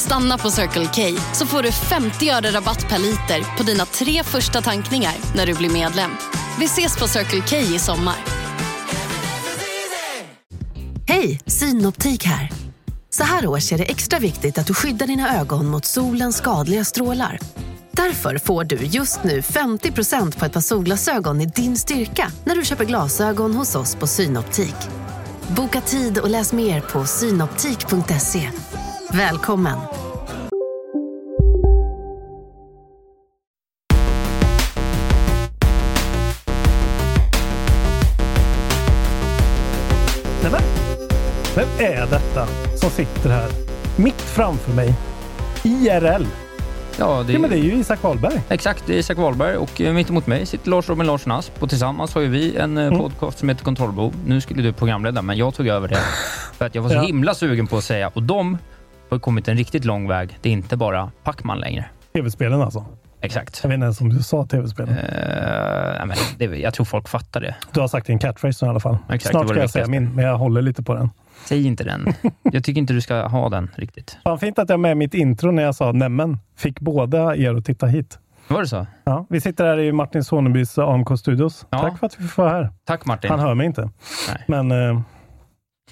Stanna på Circle K så får du 50 öre rabatt per liter på dina tre första tankningar när du blir medlem. Vi ses på Circle K i sommar. Hej, Synoptik här. Så här års är det extra viktigt att du skyddar dina ögon mot solens skadliga strålar. Därför får du just nu 50% på ett par solglasögon i din styrka när du köper glasögon hos oss på Synoptik. Boka tid och läs mer på synoptik.se. Välkommen! Nej, men, vem är detta som sitter här mitt framför mig? IRL. Ja, det, Ja, men det är ju Isak Wahlberg. Exakt, det är Isak Wahlberg och eh, mitt emot mig sitter Lars Robin Larsson Asp och tillsammans har ju vi en eh, Mm. podcast som heter Kontrollbehov. Nu skulle du programleda, men jag tog över det för att jag var så Ja. himla sugen på att säga och de har kommit en riktigt lång väg. Det är inte bara Pacman längre. Tv-spelen alltså. Exakt. Jag vet inte ens om du sa tv-spelen. Eh, nej, men det, jag tror folk fattar det. Du har sagt din catchphrase nu i alla fall. Exakt, det Snart ska det jag säga min, men jag håller lite på den. Säg inte den. Jag tycker inte du ska ha den riktigt. Fan fint att jag med mitt intro när jag sa nämen fick båda er att titta hit. Var det så? Ja, vi sitter här i Martin Sonebys AMK Studios. Ja. Tack för att vi får vara här. Tack Martin. Han hör mig inte. Nej. Men Han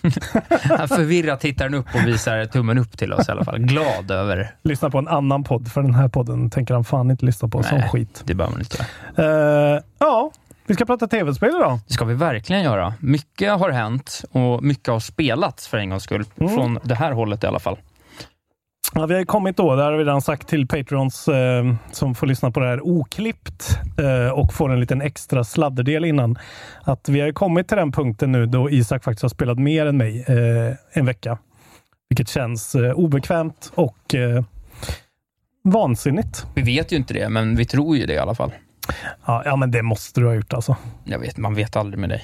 förvirrat tittar han upp och visar tummen upp till oss i alla fall. Glad över. lyssna på en annan podd, för den här podden tänker han fan inte lyssna på. Nej. skit. Det behöver man inte. Eh, ja, vi ska prata tv-spel idag. Det ska vi verkligen göra. Mycket har hänt och mycket har spelats för en gångs skull. Mm. Från det här hållet i alla fall. Ja, vi har kommit då, det har vi redan sagt till Patreons eh, som får lyssna på det här oklippt eh, och får en liten extra sladderdel innan. Att vi har kommit till den punkten nu då Isak faktiskt har spelat mer än mig eh, en vecka. Vilket känns eh, obekvämt och eh, vansinnigt. Vi vet ju inte det, men vi tror ju det i alla fall. Ja, ja, men det måste du ha gjort alltså. Jag vet, man vet aldrig med dig.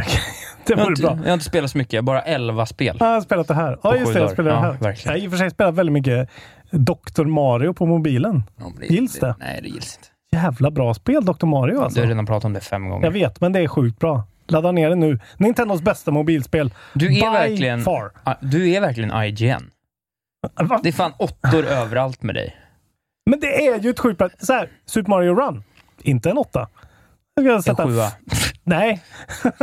Det Jag har, vore inte, bra. jag har inte spelat så mycket, bara 11 spel. Ja, jag har spelat det här. Ja, just det. Jag spelade det Ja, här. verkligen. Jag har i och för sig spelat väldigt mycket Dr. Mario på mobilen. Ja, men Gills det? Nej, det gills inte. Jävla bra spel, Dr. Mario Du alltså. har redan pratat om det fem gånger. Jag vet, men det är sjukt bra. Ladda ner det nu. Nintendos bästa mobilspel. Du är By verkligen... far. Du är verkligen IGN. Va? Det är fan åttor överallt med dig. Men det är ju ett sjukt bra... Så här, Super Mario Run. Inte en åtta. Jag ska En sätta sjua. Nej.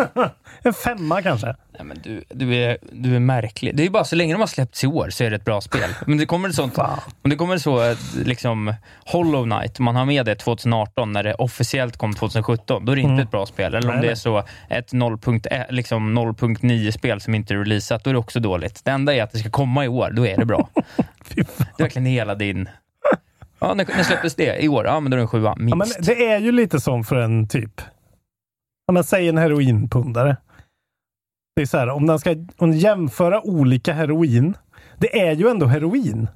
en femma kanske. Nej, men du, du, är, du är märklig. Det är bara så länge de har släppts i år så är det ett bra spel. Men det kommer ett sånt, Fan. om det kommer så eh, liksom Hollow Knight, man har med det 2018 när det officiellt kom 2017, då är det inte Mm. ett bra spel. Eller om Nej, det är så ett 0.1 liksom 0.9-spel som inte är releasat, då är det också dåligt. Det enda är att det ska komma i år, då är det bra. Det är verkligen hela din... Ja, när, när släpptes det? I år? Ja, men då är det en sjua, Ja, men minst. det är ju lite som för en typ... Ja, men säg en heroinpundare. Det är så här, om den ska om jämföra olika heroin. Det är ju ändå heroin.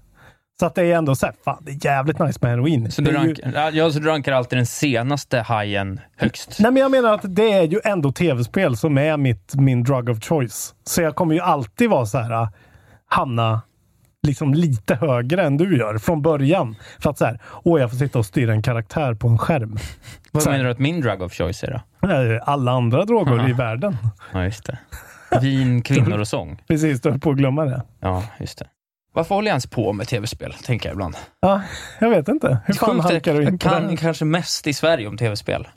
Så att det är ändå så här, fan det är jävligt nice med heroin. så du, är ju, ja, så du rankar alltid den senaste hajen högst. Nej, men jag menar att det är ju ändå tv-spel som är mitt, min drug of choice. Så jag kommer ju alltid vara så här, hamna liksom lite högre än du gör från början. För att så här, åh, jag får sitta och styra en karaktär på en skärm. Vad menar du att min drug of choice är då? Alla andra droger Aha. i världen. Ja, just det. Vin, kvinnor och sång. Precis, du höll på att glömma det. Ja, just det. Varför håller jag ens på med tv-spel, tänker jag ibland. Ja, jag vet inte. Hur fan halkar du in jag på kan det? kanske mest i Sverige om tv-spel.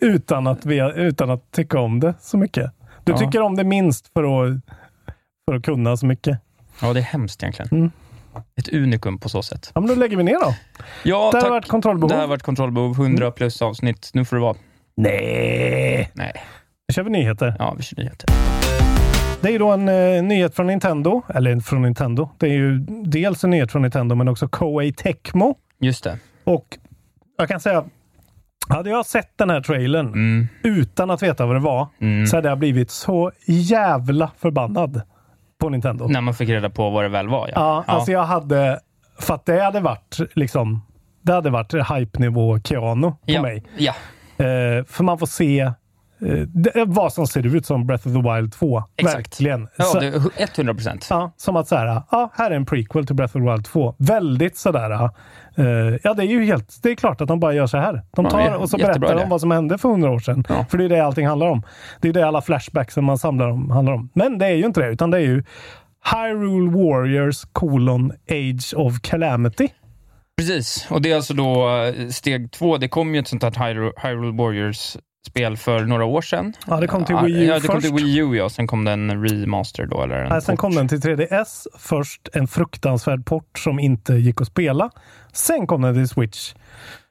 Utan att, vi, utan att tycka om det så mycket. Du Ja. tycker om det minst för att, för att kunna så mycket. Ja, det är hemskt egentligen. Mm. Ett unikum på så sätt. Ja, men då lägger vi ner då. Ja, det har tack. varit kontrollbehov. Det har varit kontrollbehov. 100 plus avsnitt. Nu får det vara. Nej. Nej, Nu kör vi nyheter. ja, vi kör nyheter. Det är ju då en eh, nyhet från Nintendo. Eller från Nintendo. Det är ju dels en nyhet från Nintendo, men också Koei Tecmo. Just det. Och jag kan säga, hade jag sett den här trailern Mm. utan att veta vad det var, Mm. så hade jag blivit så jävla förbannad på Nintendo. När man fick reda på vad det väl var, ja. Ja, alltså jag hade... För att det hade varit liksom... Det hade varit hype-nivå Keanu på ja. mig. Ja, Eh, för man får se det, vad som ser ut som Breath of the Wild 2. Exakt. Verkligen. Ja, Så- det är 100 procent. Ja, som att så här, ja, här är en prequel till Breath of the Wild 2. Väldigt sådär, eh, ja det är ju helt, det är klart att de bara gör så här. De tar och så berättar de vad som hände för hundra år sedan. Ja. För det är det allting handlar om. Det är det alla flashbacks som man samlar om handlar om. Men det är ju inte det, utan det är ju Hyrule Warriors colon Age of Calamity. Precis, och det är alltså då eh, steg två. Det kom ju ett sånt här Hyrule, Hyrule Warriors-spel för några år sedan. Ja, det kom till Wii U Ja, det kom till. Wii U, ja. Sen kom det en remaster då, eller en Nej, sen port. kom den till 3DS. Först en fruktansvärd port som inte gick att spela. Sen kom den till Switch.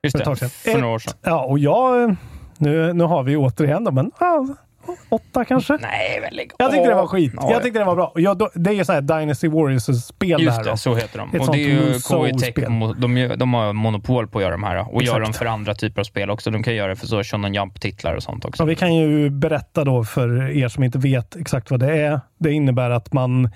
Just för det, för några år sedan. Ja, och jag... Nu, nu har vi återigen då, men ja, åtta kanske. Nej, men lägg Jag tyckte det var skit. Ja, Jag tyckte det var bra. Jag, då- det är ju så här Dynasty Warriors-spel Just där. det, så heter de. Ett och det är ju Soul-spel. Tecmo, de, gör- de har monopol på att göra de här. Och gör Exakt. dem för andra typer av spel också. De kan göra det för så Shonen Jump-titlar och sånt också. Ja, vi kan ju berätta då för er som inte vet exakt vad det är. Det innebär att man,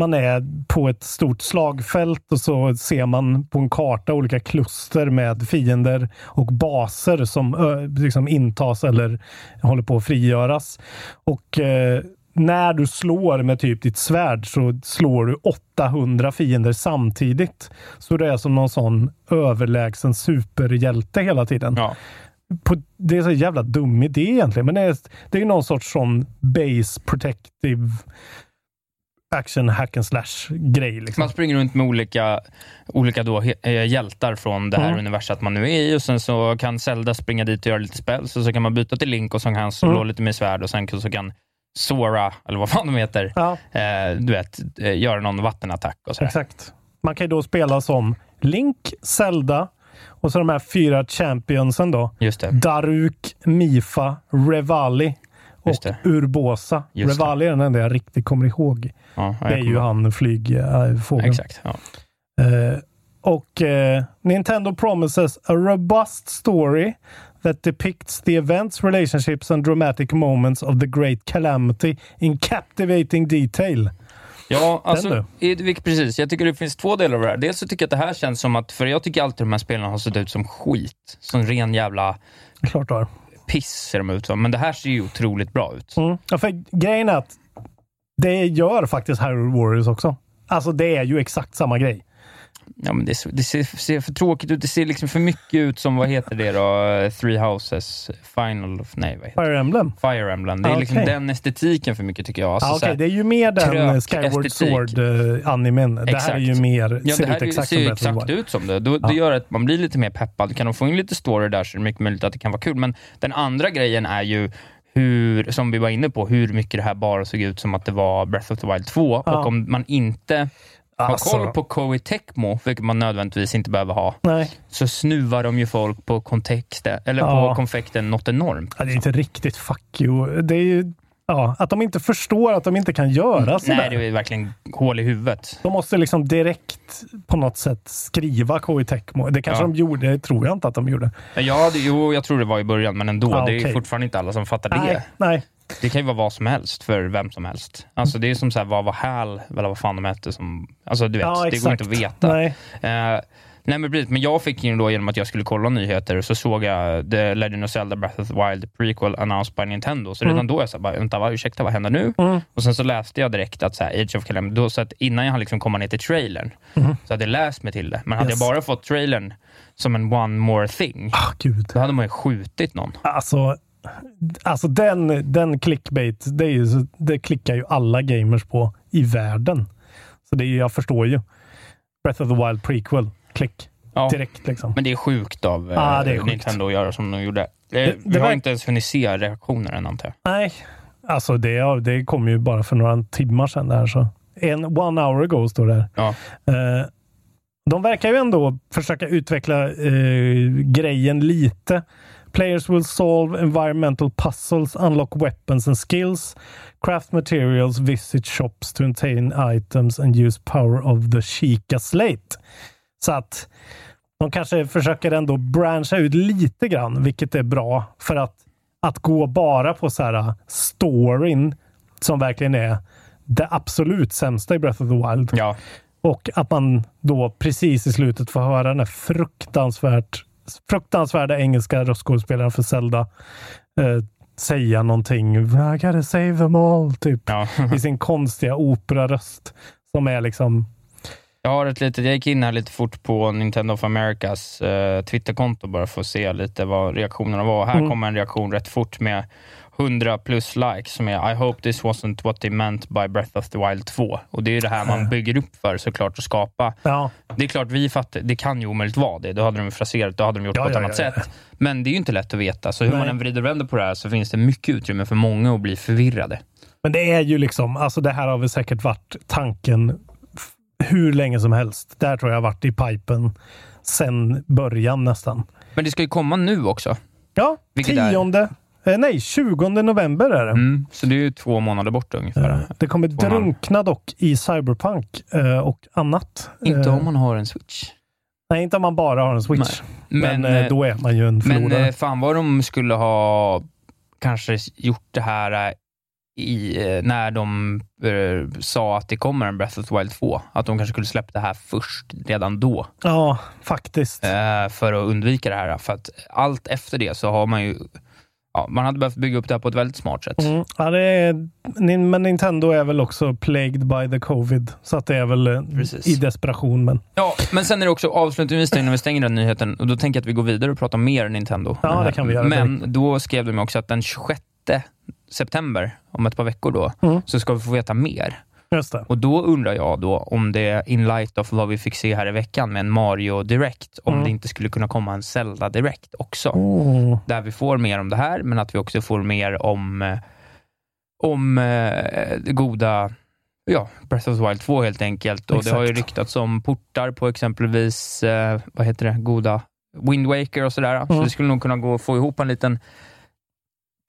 man är på ett stort slagfält och så ser man på en karta olika kluster med fiender och baser som liksom intas eller håller på att frigöras. Och eh, när du slår med typ ditt svärd så slår du 800 fiender samtidigt. Så det är som någon sån överlägsen superhjälte hela tiden Ja. på, det är så jävla dum idé egentligen, men det är, det är någon sorts sån base protective action hack and slash grej. Liksom. Man springer runt med olika, olika då, eh, hjältar från det här Mm. universat man nu är i och sen så kan Zelda springa dit och göra lite spells och så kan man byta till Link och så kan han slå Mm. lite med svärd och sen så kan Sora, eller vad fan de heter, Ja, eh, du vet, eh, göra någon vattenattack och sådär. exakt. Man kan ju då spela som Link, Zelda och så de här fyra championsen då. Daruk, Mifa, Revali och Just det. Urbosa. Just det. Revali är den enda jag riktigt kommer ihåg. Ja, Det är ju han flygfågeln. Exakt. Ja. Eh, och eh, Nintendo promises a robust story that depicts the events, relationships and dramatic moments of the great calamity in captivating detail. Ja, alltså, i, precis. Jag tycker det finns två delar av det här. Dels så tycker jag att det här känns som att, för jag tycker alltid de här spelen har sett ut som skit. Som ren jävla Klart du har piss ser de ut som. Men det här ser ju otroligt bra ut. Mm. Ja, för grejen är att det gör faktiskt Hyrule Warriors också. Alltså det är ju exakt samma grej. Ja, men det, ser- det ser, ser för tråkigt ut. Det ser liksom för mycket ut som, vad heter det då? Three Houses Final... of- Nej, vad heter? Fire Emblem. Fire Emblem. Det är Ah, liksom den estetiken för mycket tycker jag. Alltså, Ah, här- det är ju mer den Skyward. Sword-animen. det här är ju mer, Ja, ser det här ut exakt ser ju exakt ut som det. Då, Ja. Det gör att man blir lite mer peppad. Kan de få in lite story där så är det mycket möjligt att det kan vara kul. Men den andra grejen är ju hur, som vi var inne på, hur mycket det här bara såg ut som att det var Breath of the Wild 2. Ja. Och om man inte Alltså, koll på Koei Tecmo, vilket man nödvändigtvis inte behöver ha, Nej, så snuvar de ju folk på kontexten, eller Ja. på konfekten något enormt. ja, det är inte riktigt fuck you. Det är ju ja, att de inte förstår att de inte kan göra sådär. Nej, det är verkligen hål i huvudet. De måste liksom direkt på något sätt skriva KI Tecmo. Det kanske Ja. de gjorde, det tror jag inte att de gjorde. Ja, det, jo, jag tror det var i början, men ändå. Ah, Det är fortfarande inte alla som fattar det. Nej, nej. Det kan ju vara vad som helst för vem som helst. Alltså det är som så här, vad var HAL, eller vad fan de hette som... Alltså du vet, Ja, det går inte att veta. Nej. Eh, nej men precis, men jag fick ju då genom att jag skulle kolla nyheter, så såg jag The Legend of Zelda Breath of the Wild prequel announced by Nintendo. Så redan Mm. då jag såhär, vänta, vad, ursäkta, vad händer nu? Mm. Och sen så läste jag direkt att så här, Age of Calamity, då, så att innan jag hann liksom komma ner till trailern, Mhm. så hade jag läst mig till det. Men hade Yes. jag bara fått trailern som en one more thing, Ah, gud. då hade man ju skjutit någon. Alltså, alltså den, den clickbait, det, ju, det klickar ju alla gamers på i världen. Så det är, jag förstår ju. Breath of the Wild prequel. Klick. Ja. Direkt liksom. Men det är sjukt av eh, det är sjukt. Nintendo att göra som de gjorde. Det, Det- vi har var- inte ens hunnit se reaktioner än antar jag. Nej, alltså det, det kom ju bara för några timmar sedan. Där, så. En one hour ago står det här. Ja. Eh, de verkar ju ändå försöka utveckla eh, grejen lite. Players will solve environmental puzzles, unlock weapons and skills, craft materials, visit shops to obtain items and use power of the Sheikah Slate. Så att de kanske försöker ändå branscha ut lite grann, vilket är bra. För att, att gå bara på så här storyn som verkligen är det absolut sämsta i Breath of the Wild. Ja, Och att man då precis i slutet får höra den här fruktansvärt fruktansvärda engelska röstskådespelaren för Zelda eh, säga någonting. I gotta save them all, typ. Ja. I sin konstiga operaröst. Som är liksom... Jag har ett litet, jag gick in här lite fort på Nintendo of Americas eh, Twitterkonto bara för att se lite vad reaktionerna var. Här Mm. kommer en reaktion rätt fort med 100 plus likes som är I hope this wasn't what they meant by Breath of the Wild 2. Och det är ju det här man bygger upp för såklart att skapa. Ja, Det är klart, vi fattar, det kan ju omöjligt vara det. Då hade de fraserat, då hade de gjort Ja, på ett ja, annat sätt. Men det är ju inte lätt att veta, så hur Nej. man än vrider och vänder på det här så finns det mycket utrymme för många att bli förvirrade. men det är ju liksom, alltså det här har väl säkert varit tanken hur länge som helst. Där tror jag har varit i pipen sen början nästan. Men det ska ju komma nu också. Ja, Vilket tionde, eh, nej, 20 november är det. Mm. Så det är ju två månader bort ungefär. Eh, Det kommer man- drunkna dock i Cyberpunk eh, och annat. Inte om man har en switch. Nej, inte om man bara har en Switch. Men, Men, då är man ju en Men förlorare. eh, fan vad de skulle ha kanske gjort det här i, när de sa att det kommer en Breath of the Wild 2. Att de kanske skulle släppt det här först, redan då. ja, faktiskt. för att undvika det här. För att allt efter det så har man ju Ja, man hade behövt bygga upp det här på ett väldigt smart sätt. Mm. Ja, det är, men Nintendo är väl också plagued by the covid. Så att det är väl eh, Precis. i desperation. Men Ja, men sen är det också avslutningsvis innan vi stänger den nyheten, och då tänker jag att vi går vidare och pratar mer Nintendo. Ja, det kan vi göra Men då skrev de också att den 26 september, om ett par veckor då, Mm. så ska vi få veta mer. Och då undrar jag då om det, in light of vad vi fick se här i veckan med en Mario Direct, om Mm. det inte skulle kunna komma en Zelda Direct också. Oh. Där vi får mer om det här, men att vi också får mer om, eh, om eh, goda Ja, Breath of the Wild 2 helt enkelt. Och Det har ju ryktats om portar på exempelvis, eh, vad heter det, goda Wind Waker och sådär. Så Mm. det skulle nog kunna gå att få ihop en liten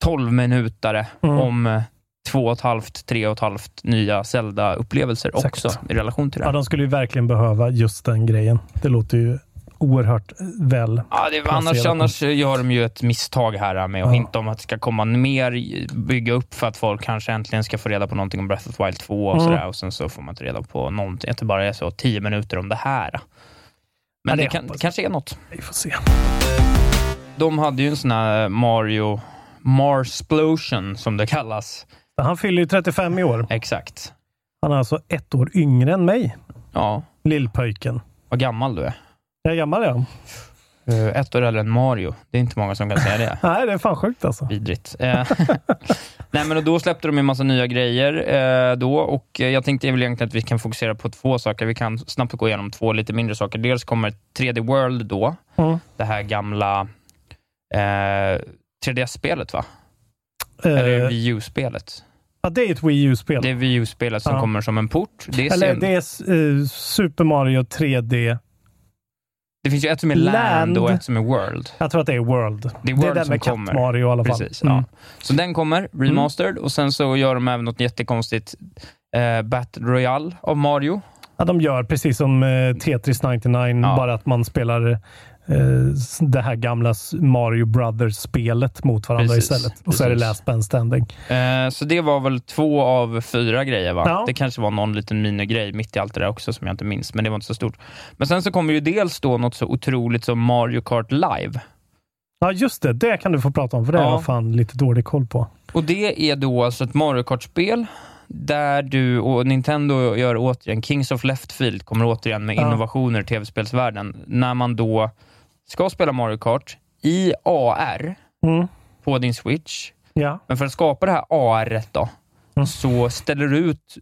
12-minutare Mm. om eh, två och ett halvt, tre och ett halvt nya Zelda-upplevelser Exakt. också i relation till det Ja, de skulle ju verkligen behöva just den grejen. Det låter ju oerhört väl. Ja, det, annars, annars gör de ju ett misstag här med att Ja. hinta om att det ska komma mer, bygga upp för att folk kanske äntligen ska få reda på någonting om Breath of the Wild 2 och Mm. sådär. Och sen så får man inte reda på någonting, att det bara är så tio minuter om det här. Men Ja, det kan, det kanske är något. Vi får se. De hade ju en sån här Mario Marsplosion som det kallas. Han fyller ju 35 i år. Exakt. Han är alltså ett år yngre än mig, Ja, lillpöjken. vad gammal du är. Jag är gammal. Eh, Ett år äldre än Mario. Det är inte många som kan säga det. Nej, det är fan sjukt alltså. Vidrigt. Eh, Nej, men och då släppte de en massa nya grejer eh, då och eh, jag tänkte väl egentligen att vi kan fokusera på två saker. Vi kan snabbt gå igenom två lite mindre saker. Dels kommer 3D World då, Mm. det här gamla eh, 3DS-spelet va? Eller Eh, Wii U-spelet. ja, det är ett Wii U-spel. Det är Wii U-spelet som Ja. kommer som en port. Det, är Eller sen, det är eh, Super Mario 3D. det finns ju ett som är Land, Land. och ett som är World. Jag tror att det är World. Det är World den som med kommer. Katt-Mario i alla fall. Precis, Mm. ja. Så den kommer, remastered, och sen så gör de även något jättekonstigt eh, Battle Royale av Mario. Ja, de gör precis som eh, Tetris 99, Ja. bara att man spelar det här gamla Mario Brothers-spelet mot varandra Precis, istället. Och så är det precis. Last Man Standing. Eh, så det var väl två av fyra grejer va? Ja. Det kanske var någon liten minigrej mitt i allt det där också som jag inte minns, men det var inte så stort. Men sen så kommer ju dels då något så otroligt som Mario Kart Live. Ja, just det. Det kan du få prata om, för det har Ja. jag fan lite dålig koll på. Och det är då alltså ett Mario Kart-spel där du, och Nintendo gör återigen, Kings of Left Field kommer återigen med Ja. innovationer i tv-spelsvärlden. När man då ska spela Mario Kart i AR Mm. på din Switch. Ja. Men för att skapa det här AR då, Mm. så ställer du ut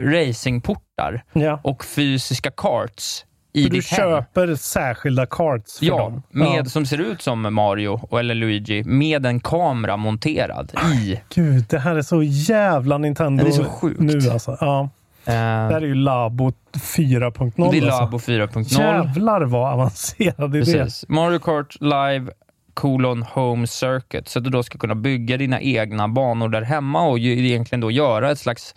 racingportar ja. och fysiska karts i du ditt hem. köper särskilda cards för Ja, dem? med, som ser ut som Mario eller Luigi, med en kamera monterad i. Gud, det här är så jävla Nintendo Ja, det är så sjukt. nu alltså. Ja. Eh, Det här är ju Labo 4.0. det är alltså. Labo 4.0. Jävlar vad avancerad idé. Precis. Mario Kart Live colon Home Circuit, så att du då ska kunna bygga dina egna banor där hemma och ju, egentligen då göra ett slags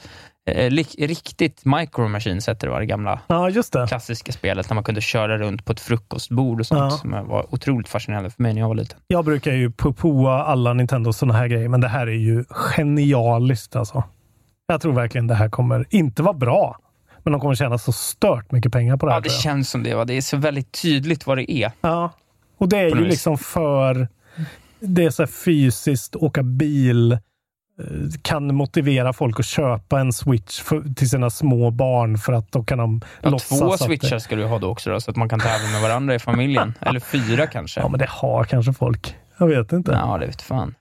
eh, lik, riktigt Micro Machines, hette det var det gamla Ja, det. klassiska spelet, när man kunde köra runt på ett frukostbord och sånt, Ja. som var otroligt fascinerande för mig när jag var liten. Jag brukar ju påa alla Nintendo sådana här grejer, men det här är ju genialiskt alltså. Jag tror verkligen det här kommer inte vara bra, men de kommer tjäna så stört mycket pengar på det här. Ja, det känns som det. Va? Det är så väldigt tydligt vad det är. ja. Och det är ju liksom för... Det är så här fysiskt, åka bil eh, kan motivera folk att köpa en switch för, till sina små barn för att då kan de Ja, låtsas två att switchar det, ska du ha då också, då, så att man kan tävla med varandra i familjen. Eller fyra kanske. Ja, men det har kanske folk. Jag vet inte. Ja, det vet fan.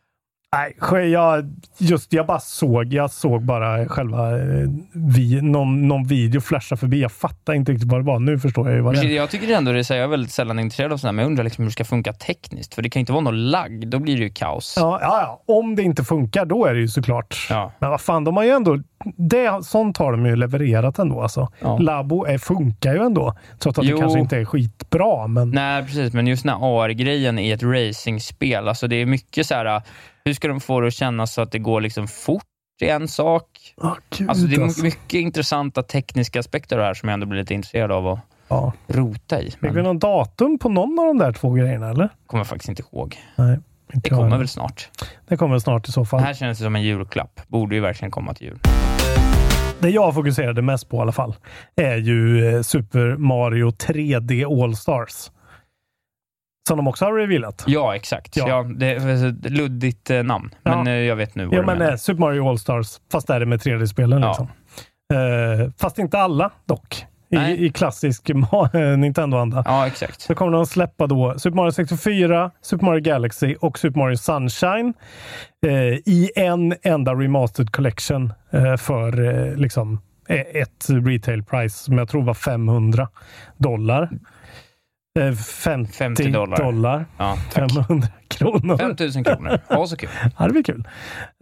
Nej, jag, just, jag bara såg, jag såg bara själva eh, vi, någon, någon video flasha förbi. Jag fattar inte riktigt vad det var. Nu förstår jag ju vad det är. Jag tycker ändå det är här, jag är väldigt sällan intresserad av sådär, men jag undrar liksom hur det ska funka tekniskt. För det kan inte vara någon lagg, då blir det ju kaos. Ja, ja, ja, om det inte funkar, då är det ju såklart. Ja. Men vad fan, de har ju ändå... Det, sånt har de ju levererat ändå. Alltså. Ja. Labo är, funkar ju ändå. Trots att Jo. det kanske inte är skitbra. Men Nej, precis. Men just den här AR-grejen i ett racingspel, alltså det är mycket så här. Hur ska de få det att kännas så att det går liksom fort i en sak? Åh, gud, Alltså det är alltså. mycket intressanta tekniska aspekter det här som jag ändå blir lite intresserad av att Ja. rota i. Fick vi Men någon datum på någon av de där två grejerna, eller? kommer jag faktiskt inte ihåg. Nej, inte Det jag kommer heller. väl snart. Det kommer snart i så Det fall. här känns som en julklapp. Borde ju verkligen komma till jul. Det jag fokuserade mest på i alla fall är ju eh, Super Mario 3D All-Stars. Som de också har revealat. Ja, exakt. Ja. Ja. det är ett luddigt eh, namn, Ja. men eh, jag vet nu vad Ja, du men menar. eh, Super Mario All-Stars, fast där är det med 3D-spelen. Ja. Liksom. Eh, fast inte alla dock. Nej. I, i klassisk Ma- eh, Nintendo-anda. Ja, exakt. Så kommer de att släppa då Super Mario 64, Super Mario Galaxy och Super Mario Sunshine eh, i en enda Remastered Collection eh, för eh, liksom eh, ett retail price som jag tror var 500 dollar. Eh, 50, 50 dollar. dollar. Ja, tack. 500 kronor. 5 000 kronor. Ja, så kul. Ja, det blir kul.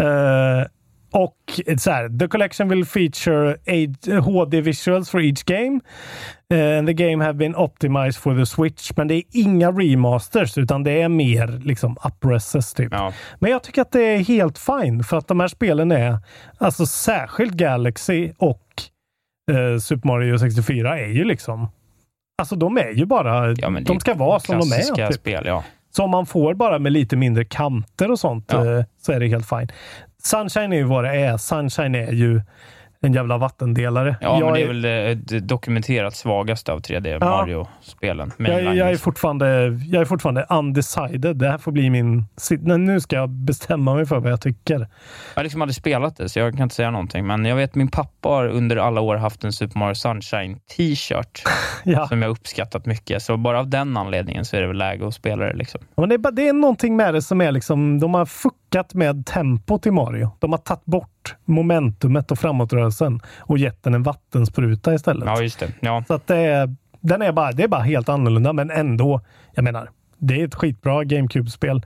Eh, och så här, the collection will feature eight- HD visuals for each game. And the game have been optimized for the Switch. Men det är inga remasters, utan det är mer liksom upresses typ. Ja. Men jag tycker att det är helt fine för att de här spelen är, alltså särskilt Galaxy och eh, Super Mario 64 är ju liksom Alltså de är ju bara, Ja, de ska vara som de är. Typ. spel, ja. Som man får bara med lite mindre kanter och sånt Ja. eh, så är det helt fine. Sunshine är ju vad det är. Sunshine är ju en jävla vattendelare. Ja, jag, men det är är, väl det, det dokumenterat svagaste av 3D Mario-spelen. jag, är- jag, är fortfarande, jag är fortfarande undecided. Det här får bli min... Nu ska jag bestämma mig för vad jag tycker. Jag har liksom aldrig spelat det, så jag kan inte säga någonting. Men jag vet att min pappa har under alla år haft en Super Mario Sunshine t-shirt Ja. som jag uppskattat mycket. Så bara av den anledningen så är det väl läge att spela det. Liksom. Men det, är bara, det är någonting med det som är liksom... De har fuckat med tempot i Mario. De har tagit bort momentumet och framåtrörelsen och gett den en vattenspruta istället. Ja, just det. Ja. Så att det, är, den är bara, det är bara helt annorlunda, men ändå. Jag menar, det är ett skitbra GameCube-spel.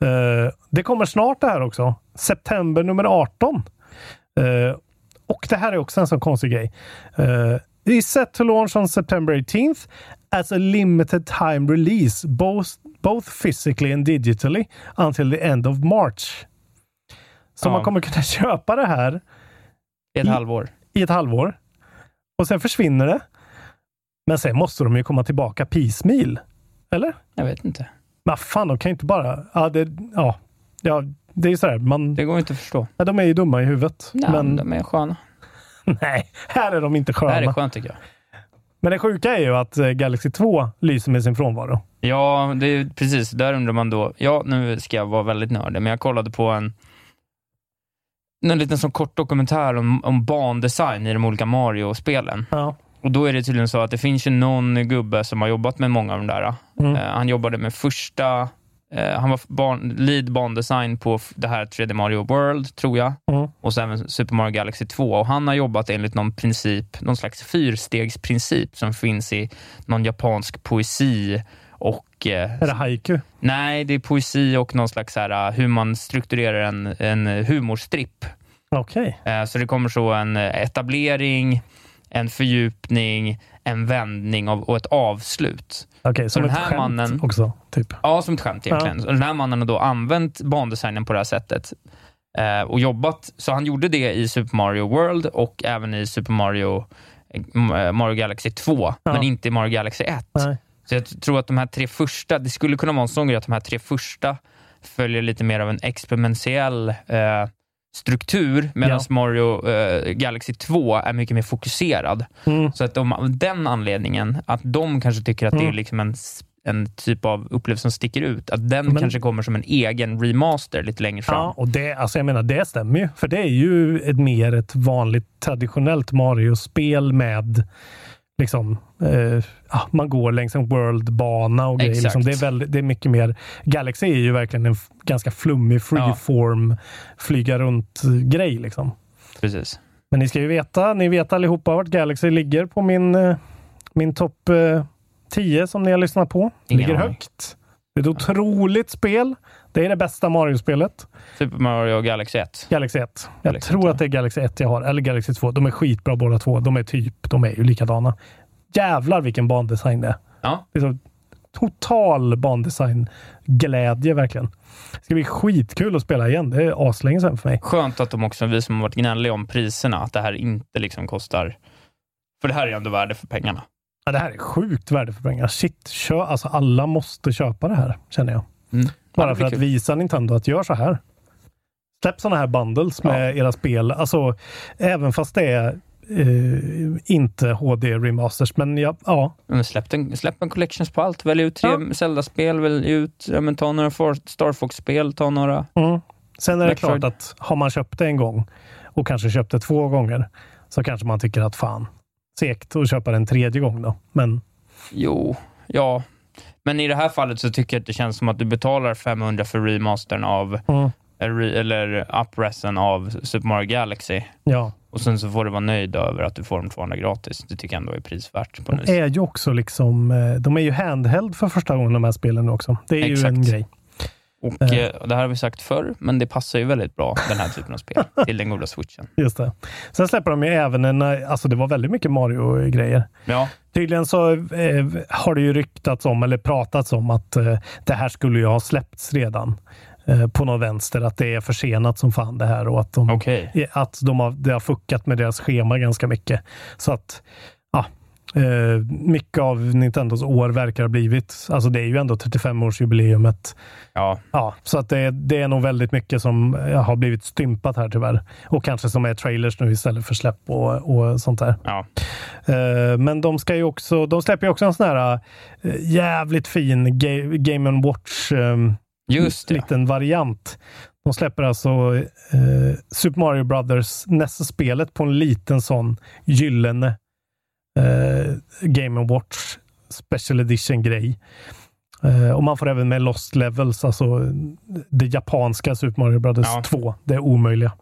Eh, det kommer snart det här också. September nummer 18. Eh, och det här är också en sån konstig grej. Uh, is set to launch on September 18th as a limited time release, both, both physically and digitally, until the end of March. Så Ja. man kommer kunna köpa det här I ett I- halvår. i ett halvår. Och sen försvinner det. Men sen måste de ju komma tillbaka piecemeal. Eller? Jag vet inte. Men fan, de kan ju inte bara... Ja, det, ja, ja, det är ju sådär. Man, Det går inte att förstå. ja, de är ju dumma i huvudet. Nej, men de är sköna. nej, här är de inte Det här är sköna. skönt tycker jag. Men det sjuka är ju att eh, Galaxy 2 lyser med sin frånvaro. Ja, det är precis. Där undrar man då. Ja, nu ska jag vara väldigt nördig, men jag kollade på en en liten sån kort dokumentär om, om bandesign i de olika Mario-spelen. Ja. Och Då är det tydligen så att det finns ju någon gubbe som har jobbat med många av de där. Mm. Eh, han jobbade med första, han var barn, lead bandesign på det här 3D Mario World, tror jag. Mm. Och sen Super Mario Galaxy 2. Och han har jobbat enligt någon princip, någon slags fyrstegsprincip som finns i någon japansk poesi och eh, Är det haiku? Nej, det är poesi och någon slags här, hur man strukturerar en, en humorstripp. Okej. Eh, Så det kommer så en eh, etablering, en fördjupning, en vändning av, och ett avslut. Okej, som den ett här skämt mannen- också. Typ. Ja, som ett skämt egentligen. Och Den här mannen har då använt bandesignen på det här sättet eh, och jobbat. Så han gjorde det i Super Mario World och även i Super Mario, eh, Mario Galaxy 2, men inte i Mario Galaxy 1. Nej. Så jag tror att de här tre första, det skulle kunna vara en sån grej att de här tre första följer lite mer av en exponentiell eh, struktur, medan Ja. Mario eh, Galaxy 2 är mycket mer fokuserad. Mm. Så att de, den anledningen, att de kanske tycker att det är Mm. liksom en en typ av upplevelse som sticker ut, att den Men- kanske kommer som en egen remaster lite längre fram. Ja, och det, alltså jag menar, det stämmer ju. För det är ju ett mer ett vanligt traditionellt Mario-spel med liksom, eh, ja, man går längs en world-bana och grejer. Liksom. Det, är väldigt, det är mycket mer... Galaxy är ju verkligen en ganska flummig freeform, flyga runt-grej. Liksom. Precis. Men ni ska ju veta, ni vet allihopa vart Galaxy ligger på min, eh, min topp eh, 10 som ni har lyssnat på. Ligger högt. Det är ett otroligt spel. Det är det bästa Mario-spelet. Super Mario Galaxy 1. Galaxy 1. Jag Galaxy tror 1, att det är Galaxy 1 jag har, eller Galaxy 2. De är skitbra båda två. De är typ, de är ju likadana. Jävlar vilken bandesign det är. Ja, Det är så total bandesign-glädje verkligen. Det ska bli skitkul att spela igen. Det är aslänge sedan för mig. skönt att de också, vi som har varit gnälliga om priserna, att det här inte liksom kostar... För det här är ändå värde för pengarna. Ja, det här är sjukt värde för pengar. Shit, kö, alltså alla måste köpa det här, känner jag. Mm. Bara Ja, för att visa Nintendo att gör så här. Släpp sådana här bundles med era spel. Alltså, även fast det är eh, inte HD-remasters. Men ja, ja, Men släpp, en, släpp en collections på allt. Välj ut tre Ja. Zelda-spel, välj ut, ja, men ta några Star Fox-spel, ta några... Mm. Sen är det Metroid. klart att har man köpt det en gång och kanske köpt det två gånger så kanske man tycker att fan, segt att köpa det en tredje gång då. Men Jo, ja. Men i det här fallet så tycker jag att det känns som att du betalar 500 för remastern av, mm, eller- eller upressen av Super Mario Galaxy. ja, Och sen så får du vara nöjd över att du får de 200 gratis. Det tycker jag ändå är prisvärt. På de är ju också liksom, eh, de är ju handheld för första gången de här spelen också. Det är ju Exakt. en grej. Och Eh. eh, det här har vi sagt förr, men det passar ju väldigt bra, den här typen av spel, till den goda switchen. Just det. Sen släpper de ju även en, eh, alltså det var väldigt mycket Mario-grejer. Ja, Tydligen så eh, har det ju ryktats om, eller pratats om, att eh, det här skulle ju ha släppts redan eh, på någon vänster. Att det är försenat som fan det här och att de, okej. att de har, det har fuckat med deras schema ganska mycket. Så att ja, eh, mycket av Nintendos år verkar ha blivit, alltså det är ju ändå 35-årsjubileumet. Ja, Ja, så att det, det är nog väldigt mycket som eh, har blivit stympat här tyvärr. Och kanske som är trailers nu istället för släpp och, och sånt där. ja. Eh, Men de ska ju också, de släpper ju också en sån här eh, jävligt fin Ga- Game Watch eh, Just det. liten variant. De släpper alltså eh, Super Mario Brothers NES-spelet på en liten sån gyllene eh, Game Watch Special Edition-grej. Eh, och man får även med Lost Levels, alltså det japanska Super Mario Brothers Ja. 2. Det omöjliga.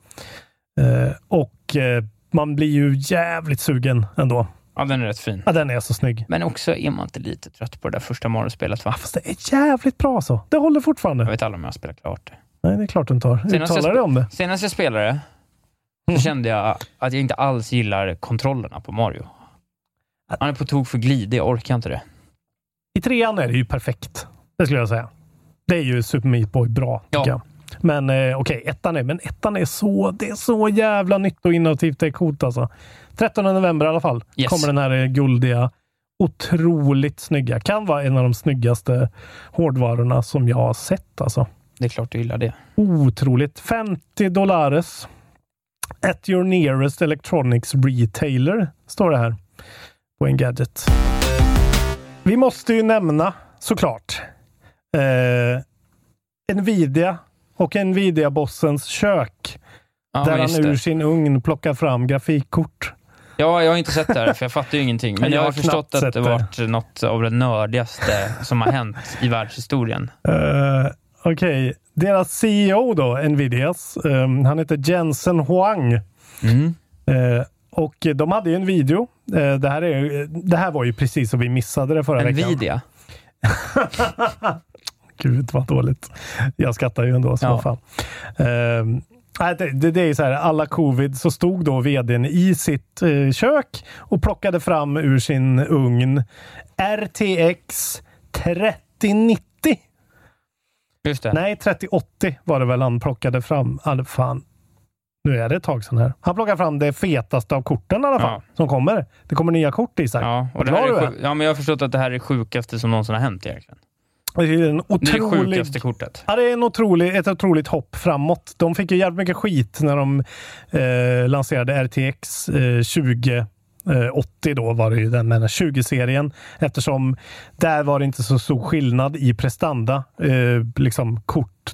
Eh, och eh, man blir ju jävligt sugen ändå. Ja, den är rätt fin. Ja, den är så snygg. Men också är man inte lite trött på det där första Mario-spelet, va? Fast det är jävligt bra så. Det håller fortfarande. Jag vet aldrig om jag har spelat klart det. Nej, det är klart du inte har. Uttalar dig om det. Senast jag spelade så kände jag att jag inte alls gillar kontrollerna på Mario. Han är på tok för glidig, jag orkar inte det. I trean är det ju perfekt. Det skulle jag säga. Det är ju Super Meat Boy bra, tycker Ja. jag. Men eh, okej, ettan är, men ettan är så, det är så jävla nytt och innovativt. Det är coolt alltså. 13 november i alla fall Yes. kommer den här eh, guldiga, otroligt snygga. Kan vara en av de snyggaste hårdvarorna som jag har sett alltså. Det är klart du gillar det. Otroligt. 50 dollares. At your nearest electronics retailer, står det här på en gadget. Vi måste ju nämna såklart eh, Nvidia och Nvidia-bossens kök. Ja, där han ur det. sin ugn plockar fram grafikkort. Ja, jag har inte sett det här, för jag fattar ju ingenting. Men Jag jag har förstått att det varit något av det nördigaste som har hänt i världshistorien. Uh, Okej, deras CEO då, Nvidias, eh, han heter Jensen Huang. Mm. Eh, och de hade ju en video. Eh, det, här är, det här var ju precis så vi missade det förra veckan. Nvidia. Gud vad dåligt. Jag skrattar ju ändå. Så Ja. fan. Nej, det, det, det är ju så här, alla covid så stod då vdn i sitt eh, kök och plockade fram ur sin ugn RTX 3090. Just det. Nej, 3080 var det väl han plockade fram. Alltså, fan. Nu är det ett tag sedan här. Han plockade fram det fetaste av korten i alla fall. Ja. Som kommer. Det kommer nya kort Isak. Ja, och det här är, ja, men jag har förstått att det här är det sjukaste som någonsin har hänt egentligen. Det är en Det är det otrolig... sjukaste kortet. Ja, det är en otrolig, ett otroligt hopp framåt. De fick ju jävligt mycket skit när de eh, lanserade RTX eh, 20 Eh, 80 då var det ju den med 20-serien eftersom där var det inte så stor skillnad i prestanda. Eh, liksom kort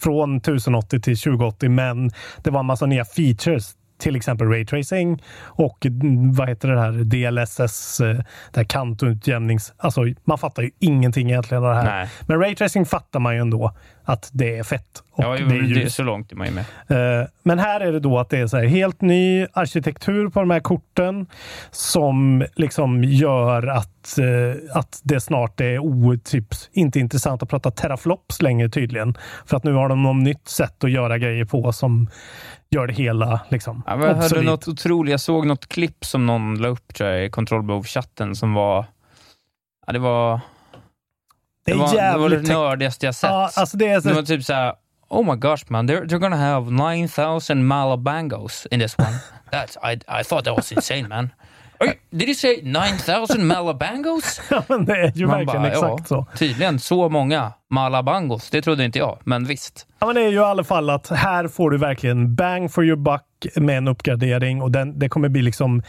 från 1080 till 2080, men det var en massa nya features till exempel raytracing och mm, vad heter det här DLSS, eh, det här kantutjämnings... Alltså man fattar ju ingenting egentligen av det här. Nej. Men raytracing fattar man ju ändå att det är fett. Och Ja, det är ljus. så långt är man ju med. Eh, Men här är det då att det är så här helt ny arkitektur på de här korten som liksom gör att, eh, att det snart är o, typ, inte intressant att prata teraflops längre tydligen. För att nu har de något nytt sätt att göra grejer på som gör det hela liksom, Ja, jag hörde något otroligt. Jag såg något klipp som någon la upp tror jag, i Control Behov-chatten som var... Ja, det var Det det, var, det, var det nördigaste jag sett. ja, alltså det är så, det var typ såhär, oh my gosh man, they're, they're gonna have 9000 malabangos in this one. That's, I, I thought that was insane man. Did you say 9000 malabangos? ja, men det är ju Man verkligen bara, exakt ja, så. Tydligen så många malabangos, det trodde inte jag, men visst. Ja, men det är ju i alla fall att här får du verkligen bang for your buck med en uppgradering och den, det kommer bli liksom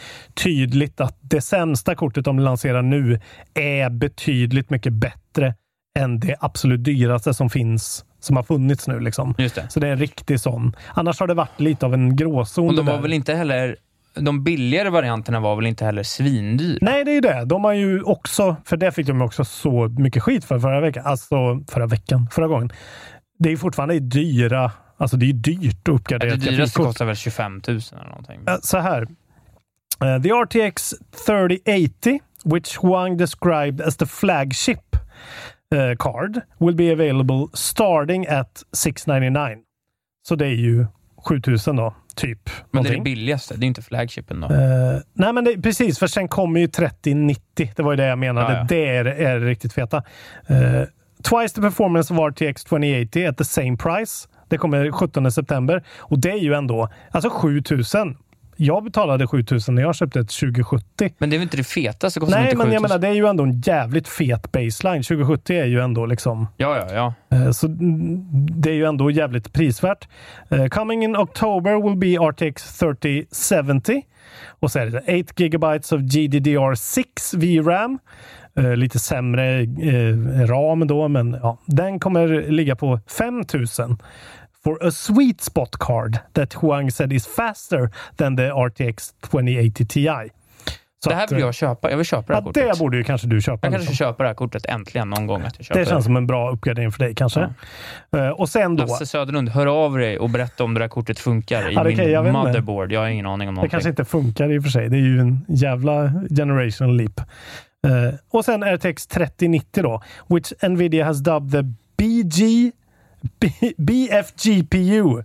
tydligt att det sämsta kortet de lanserar nu är betydligt mycket bättre än det absolut dyraste som finns, som har funnits nu. Liksom. Det. Så det är en riktig sån. Annars har det varit lite av en gråzon. Och de var väl inte heller, de billigare varianterna var väl inte heller svindyra? Nej, det är ju det. De har ju också, för det fick de också så mycket skit för förra veckan. Alltså förra veckan, förra gången. Det är fortfarande dyra, alltså det är dyrt att uppgradera Det ett dyraste kostar väl 25 000 eller någonting. Så här. Uh, the RTX 3080, which Huang described as the flagship uh, card, will be available starting at 699. Så det är ju 7000 då, typ. Men det är det någonting. billigaste, det är inte flagshipen då. Eh, nej, men det, precis, för sen kommer ju 3090. Det var ju det jag menade. Ja, ja. Det är, är riktigt feta. Eh, twice the performance of RTX 2080 at the same price. Det kommer 17 september och det är ju ändå alltså 7000. Jag betalade 7000 när jag köpte ett 2070. Men det är väl inte det fetaste? Kostar Nej, men jag 7000? menar, det är ju ändå en jävligt fet baseline. 2070 är ju ändå liksom Ja, ja, ja. Eh, Så det är ju ändå jävligt prisvärt. Eh, Coming in October will be RTX 3070. Och så är det 8 GB of GDDR6 VRAM. Eh, Lite sämre eh, ram då, men ja, den kommer ligga på 5000 for a sweet spot card that Huang said is faster than the RTX 2080 Ti. Så Det här vill eh, jag köpa. Jag vill köpa det här Ja, kortet. det borde ju kanske du köpa. Jag kanske liksom. köper det här kortet äntligen någon gång. Att jag köper Det känns som en bra uppgradering för dig kanske. Eh, Och sen då. Lasse Söderlund, hör av dig och berätta om det där kortet funkar i Ja, det jag min inte. motherboard. Jag har ingen aning om Det någonting. kanske inte funkar i och för sig. Det är ju en jävla generational leap. Eh, och sen RTX 3090 då, which Nvidia has dubbed the BG B, BFGPU.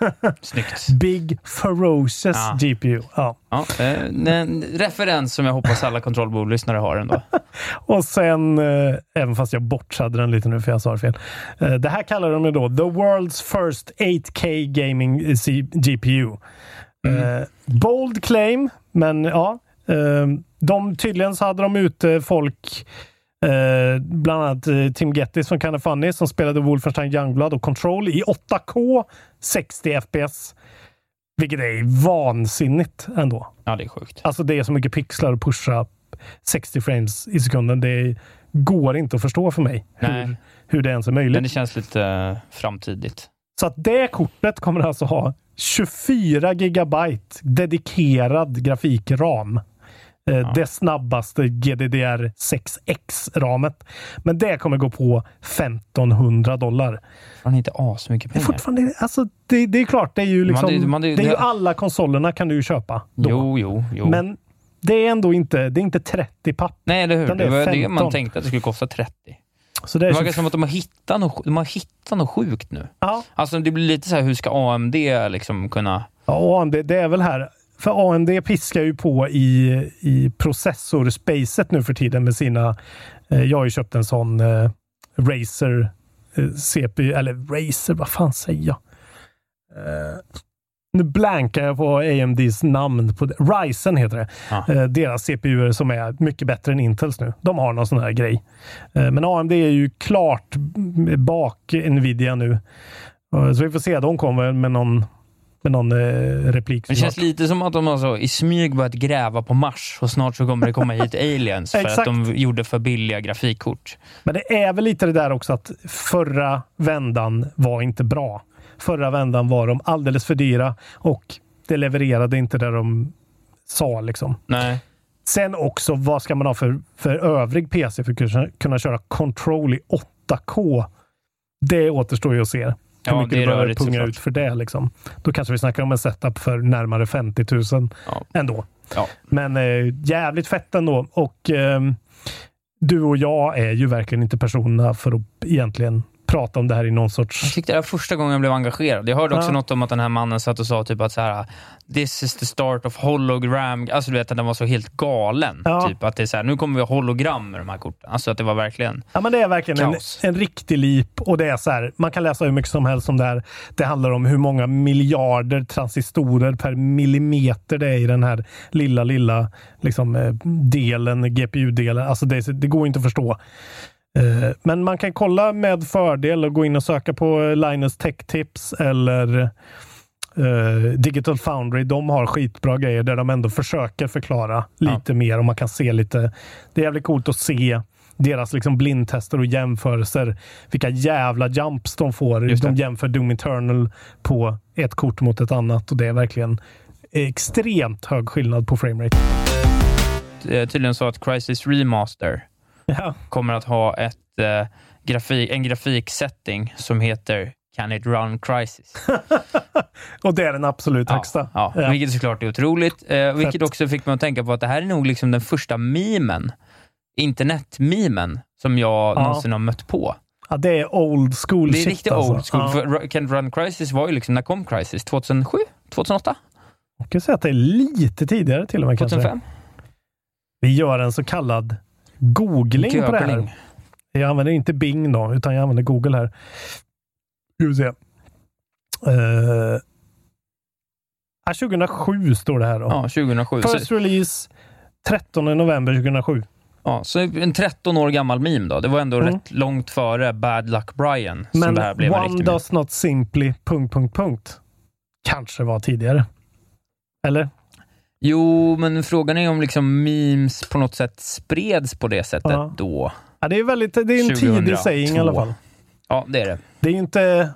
Snyggt. Big Ferocious Ja. GPU. Ja. Ja, eh, en referens som jag hoppas alla kontrollbordlyssnare har ändå. Och sen, eh, även fast jag bortsade den lite nu för jag sa det fel. Eh, det här kallar de ju då The World's First 8K Gaming GPU. Eh, bold claim, men ja. De, tydligen så hade de ute folk Eh, bland annat eh, Tim Gettis från Kinda Funny som spelade Wolfenstein Youngblood och Control i 8K 60 FPS. Vilket är vansinnigt ändå. Ja, det är sjukt. Alltså det är så mycket pixlar att pusha 60 frames i sekunden. Det går inte att förstå för mig hur, Nej. hur det ens är möjligt. Men det känns lite eh, framtidigt. Så att det kortet kommer alltså ha 24 gigabyte dedikerad grafikram. Eh, Det snabbaste GDDR6X-ramet. Men det kommer gå på 1500 dollar. Fan, inte asmycket Det är pengar. fortfarande, alltså, det, det är klart, det är ju liksom, Man- det- man- det- det är ju det- alla konsolerna kan du ju köpa. Då. Jo, jo, jo. Men det är ändå inte, det är inte 30 papp. Nej, eller hur? det Det är var det 15. man tänkte att det skulle kosta 30. Så det är Det 20 verkar som att de har hittat något, de har hittat något sjukt nu. ja. Alltså det blir lite så här, hur ska AMD liksom kunna... Ja, AMD, det är väl här. För AMD piskar ju på i, i processorspacet nu för tiden med sina... Eh, jag har ju köpt en sån eh, Razer eh, CPU, eller Razer, vad fan säger jag? Eh, nu blankar jag på AMDs namn. På det. Ryzen heter det. Ja. Eh, deras CPU som är mycket bättre än Intels nu. De har någon sån här grej. Eh, men AMD är ju klart bak Nvidia nu. Så vi får se. De kommer med någon med någon eh, replik. Det känns lite som att de har så i smyg börjat gräva på Mars och snart så kommer det komma hit aliens för att de gjorde för billiga grafikkort. Men det är väl lite det där också att förra vändan var inte bra. Förra vändan var de alldeles för dyra och det levererade inte det de sa. Liksom. Nej. Sen också, vad ska man ha för, för övrig PC för att kunna, kunna köra Control i 8K? Det återstår ju att se. Hur Ja, mycket du behöver punga såklart. ut för det. Liksom. Då kanske vi snackar om en setup för närmare 50 000 Ja. ändå. Ja. Men eh, jävligt fett ändå. Och ehm, du och jag är ju verkligen inte personerna för att egentligen prata om det här i någon Jag sorts... tyckte det var första gången jag blev engagerad. Jag hörde också Ja. något om att den här mannen satt och sa typ att så här, this is the start of hologram. Alltså du vet att den var så helt galen. Ja. Typ att det är så här, nu kommer vi ha hologram med de här korten. Alltså att det var verkligen... Ja, men det är verkligen en, en riktig leap och det är så här, man kan läsa hur mycket som helst om det här. Det handlar om hur många miljarder transistorer per millimeter det är i den här lilla, lilla liksom, eh, delen, GPU-delen. Alltså det, det går inte att förstå. Eh, Men man kan kolla med fördel och gå in och söka på Linus Tech Tips eller eh, Digital Foundry. De har skitbra grejer där de ändå försöker förklara lite mer och man kan se lite. Det är jävligt coolt att se deras liksom blindtester och jämförelser. Vilka jävla jumps de får. Just det. De jämför Doom Eternal på ett kort mot ett annat och det är verkligen extremt hög skillnad på framerate. Tydligen så att Crisis Remaster Ja. kommer att ha ett, eh, grafik, en grafiksetting som heter Can it run Crisis? Och det är den absolut högsta. Ja, Ja. Vilket såklart är otroligt. Eh, vilket också fick mig att tänka på att det här är nog liksom den första memen, internetmemen, som jag Ja. någonsin har mött på. Ja, det är old school Det är shit riktigt alltså. old school. Ja. Can it run Crisis var ju liksom, när kom Crisis? 2007? 2008? Jag kan säga att det är lite tidigare till och med. Kanske. 2005? Vi gör en så kallad googling på det här. Jag använder inte Bing då, utan jag använder Google här. Ska vi se. Uh, 2007 står det här då. Ja, 2007. Så, First release 13 november 2007. ja, så en 13 år gammal meme då. Det var ändå Mm. rätt långt före Bad Luck Brian som Men det här blev one riktig meme. does not simply... Punkt, punkt, punkt. Kanske var tidigare. Eller? Jo, men frågan är om liksom memes på något sätt spreds på det sättet Ja. då. Ja, det är väldigt, det är en 2002. tidig saying i alla fall. Ja, det är det. Det är inte...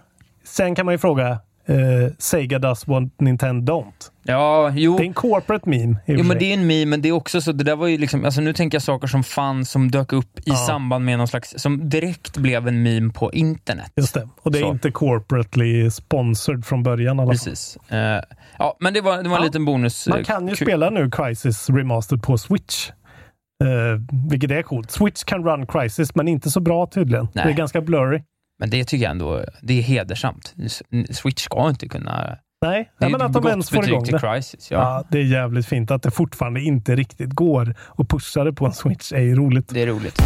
Sen kan man ju fråga eh, Sega does what Nintendo don't. Ja, jo. Det är en corporate meme. Jo, men det är en meme, men det är också så, det där var ju liksom, alltså nu tänker jag saker som fanns, som dök upp i Ja. samband med någon slags, som direkt blev en meme på internet. Just det. Och det är Så. inte corporately sponsored från början i. Precis. Eh, ja, men det var, det var en Ja. liten bonus. Man eh, kan ju spela nu Crisis Remastered på Switch. Uh, vilket är coolt. Switch kan run Crisis, men inte så bra tydligen. Nej. Det är ganska blurry. Men det tycker jag ändå, det är hedersamt. Switch ska inte kunna... Nej, Det är men att de ens får igång det. Crisis. Ja. Ja, det är jävligt fint att det fortfarande inte riktigt går att pusha det på en Switch. är ju roligt. Det är roligt.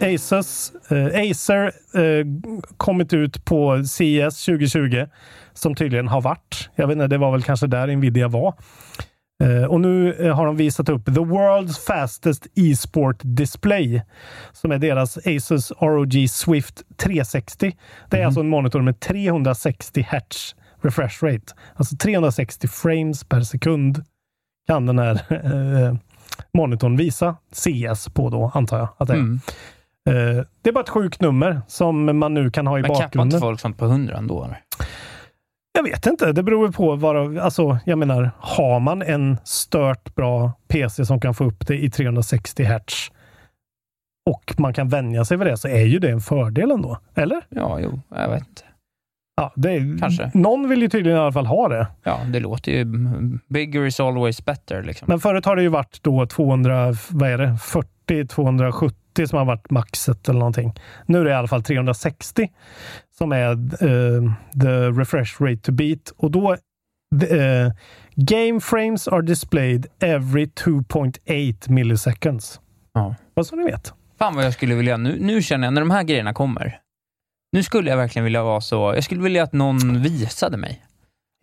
Asus, eh, Acer eh, kommit ut på CES 2020 som tydligen har varit. Jag vet inte, det var väl kanske där Nvidia var. Eh, och nu eh, har de visat upp The World's Fastest E-sport Display som är deras Asus ROG Swift 360. Det är alltså en monitor med 360 Hz refresh rate. Alltså 360 frames per sekund kan den här eh, monitorn visa CS på då, antar jag att det är. Mm. Eh, det är bara ett sjukt nummer som man nu kan ha i Men kappar inte bakgrunden. folk sånt på 100 ändå? Eller? Jag vet inte. Det beror på vad... Alltså, jag menar, har man en stört bra PC som kan få upp det i 360 Hz och man kan vänja sig vid det så är ju det en fördel ändå. Eller? Ja, jo, jag vet inte. Ja, är, Kanske. Någon vill ju tydligen i alla fall ha det. Ja, det låter ju... Bigger is always better. Liksom. Men förut har det ju varit då 200, vad är det, 40, 270 som har varit maxet eller någonting. Nu är det i alla fall 360 som är eh, the refresh rate to beat och då the, eh, game frames are displayed every 2.8 milliseconds. Ja. Vad så ni vet. Fan vad jag skulle vilja, nu, nu känner jag, när de här grejerna kommer, nu skulle jag verkligen vilja vara så, jag skulle vilja att någon visade mig.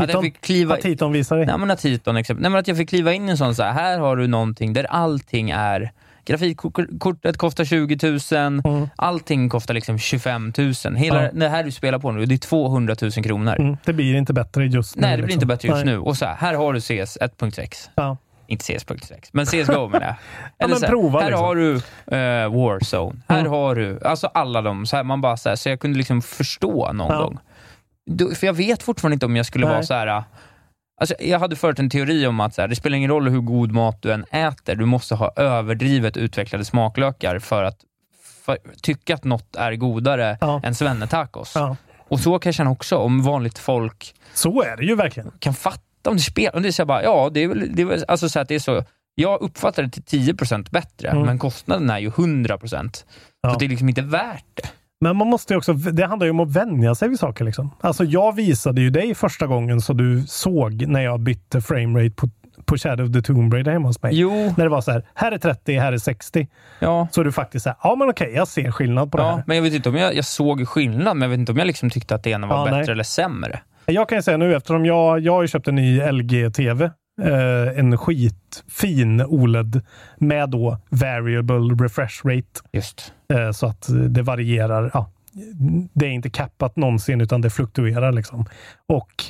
Att jag fick kliva, Att Titon visar dig. nej, men att Titon, exempel, nej, men att jag fick kliva in i en sån, så här, här har du någonting där allting är grafikkortet kostar 20 000, Mm. allting kostar liksom 25 000. Hela Ja. det här du spelar på nu, det är 200 000 kronor. Mm, det blir inte bättre just nu. Nej, det blir liksom. inte bättre just Nej. nu. Och så här, här har du CS 1.6. Ja. Inte CS.6, men CSGO menar jag. Eller men så här, prova här liksom. har du eh, Warzone. Här Mm. har du, alltså alla de. Så, här, man bara så, här, så jag kunde liksom förstå någon Ja. gång. Då, för jag vet fortfarande inte om jag skulle Nej. vara så här. Alltså, jag hade förut en teori om att här, det spelar ingen roll hur god mat du än äter, du måste ha överdrivet utvecklade smaklökar för att för, tycka att något är godare Ja. än svennetacos. Ja. Och så kan jag känna också om vanligt folk Så är det ju verkligen. kan fatta om det spelar. Om det är så bara, ja, det är väl, det är väl alltså så att det är så. Jag uppfattar det till 10% bättre, Mm. men kostnaden är ju 100%. Ja. Så det är liksom inte värt det. Men man måste ju också, det handlar ju om att vänja sig vid saker. Liksom. Alltså jag visade ju dig första gången så du såg när jag bytte framerate på, på Shadow of the Tomb Raider hemma hos mig. Jo, När det var så här, här är 30, här är 60. ja. Så du faktiskt säger, ja men okej, jag ser skillnad på det Ja, här. men jag vet inte om jag, jag såg skillnad, men jag vet inte om jag liksom tyckte att det ena var Ja, bättre nej. eller sämre. Jag kan ju säga nu, eftersom jag, jag har ju köpt en ny LG-TV. Eh, en skitfin OLED med då variable refresh rate. Just. Eh, så att det varierar. Ja, det är inte kappat någonsin, utan det fluktuerar. Liksom. Och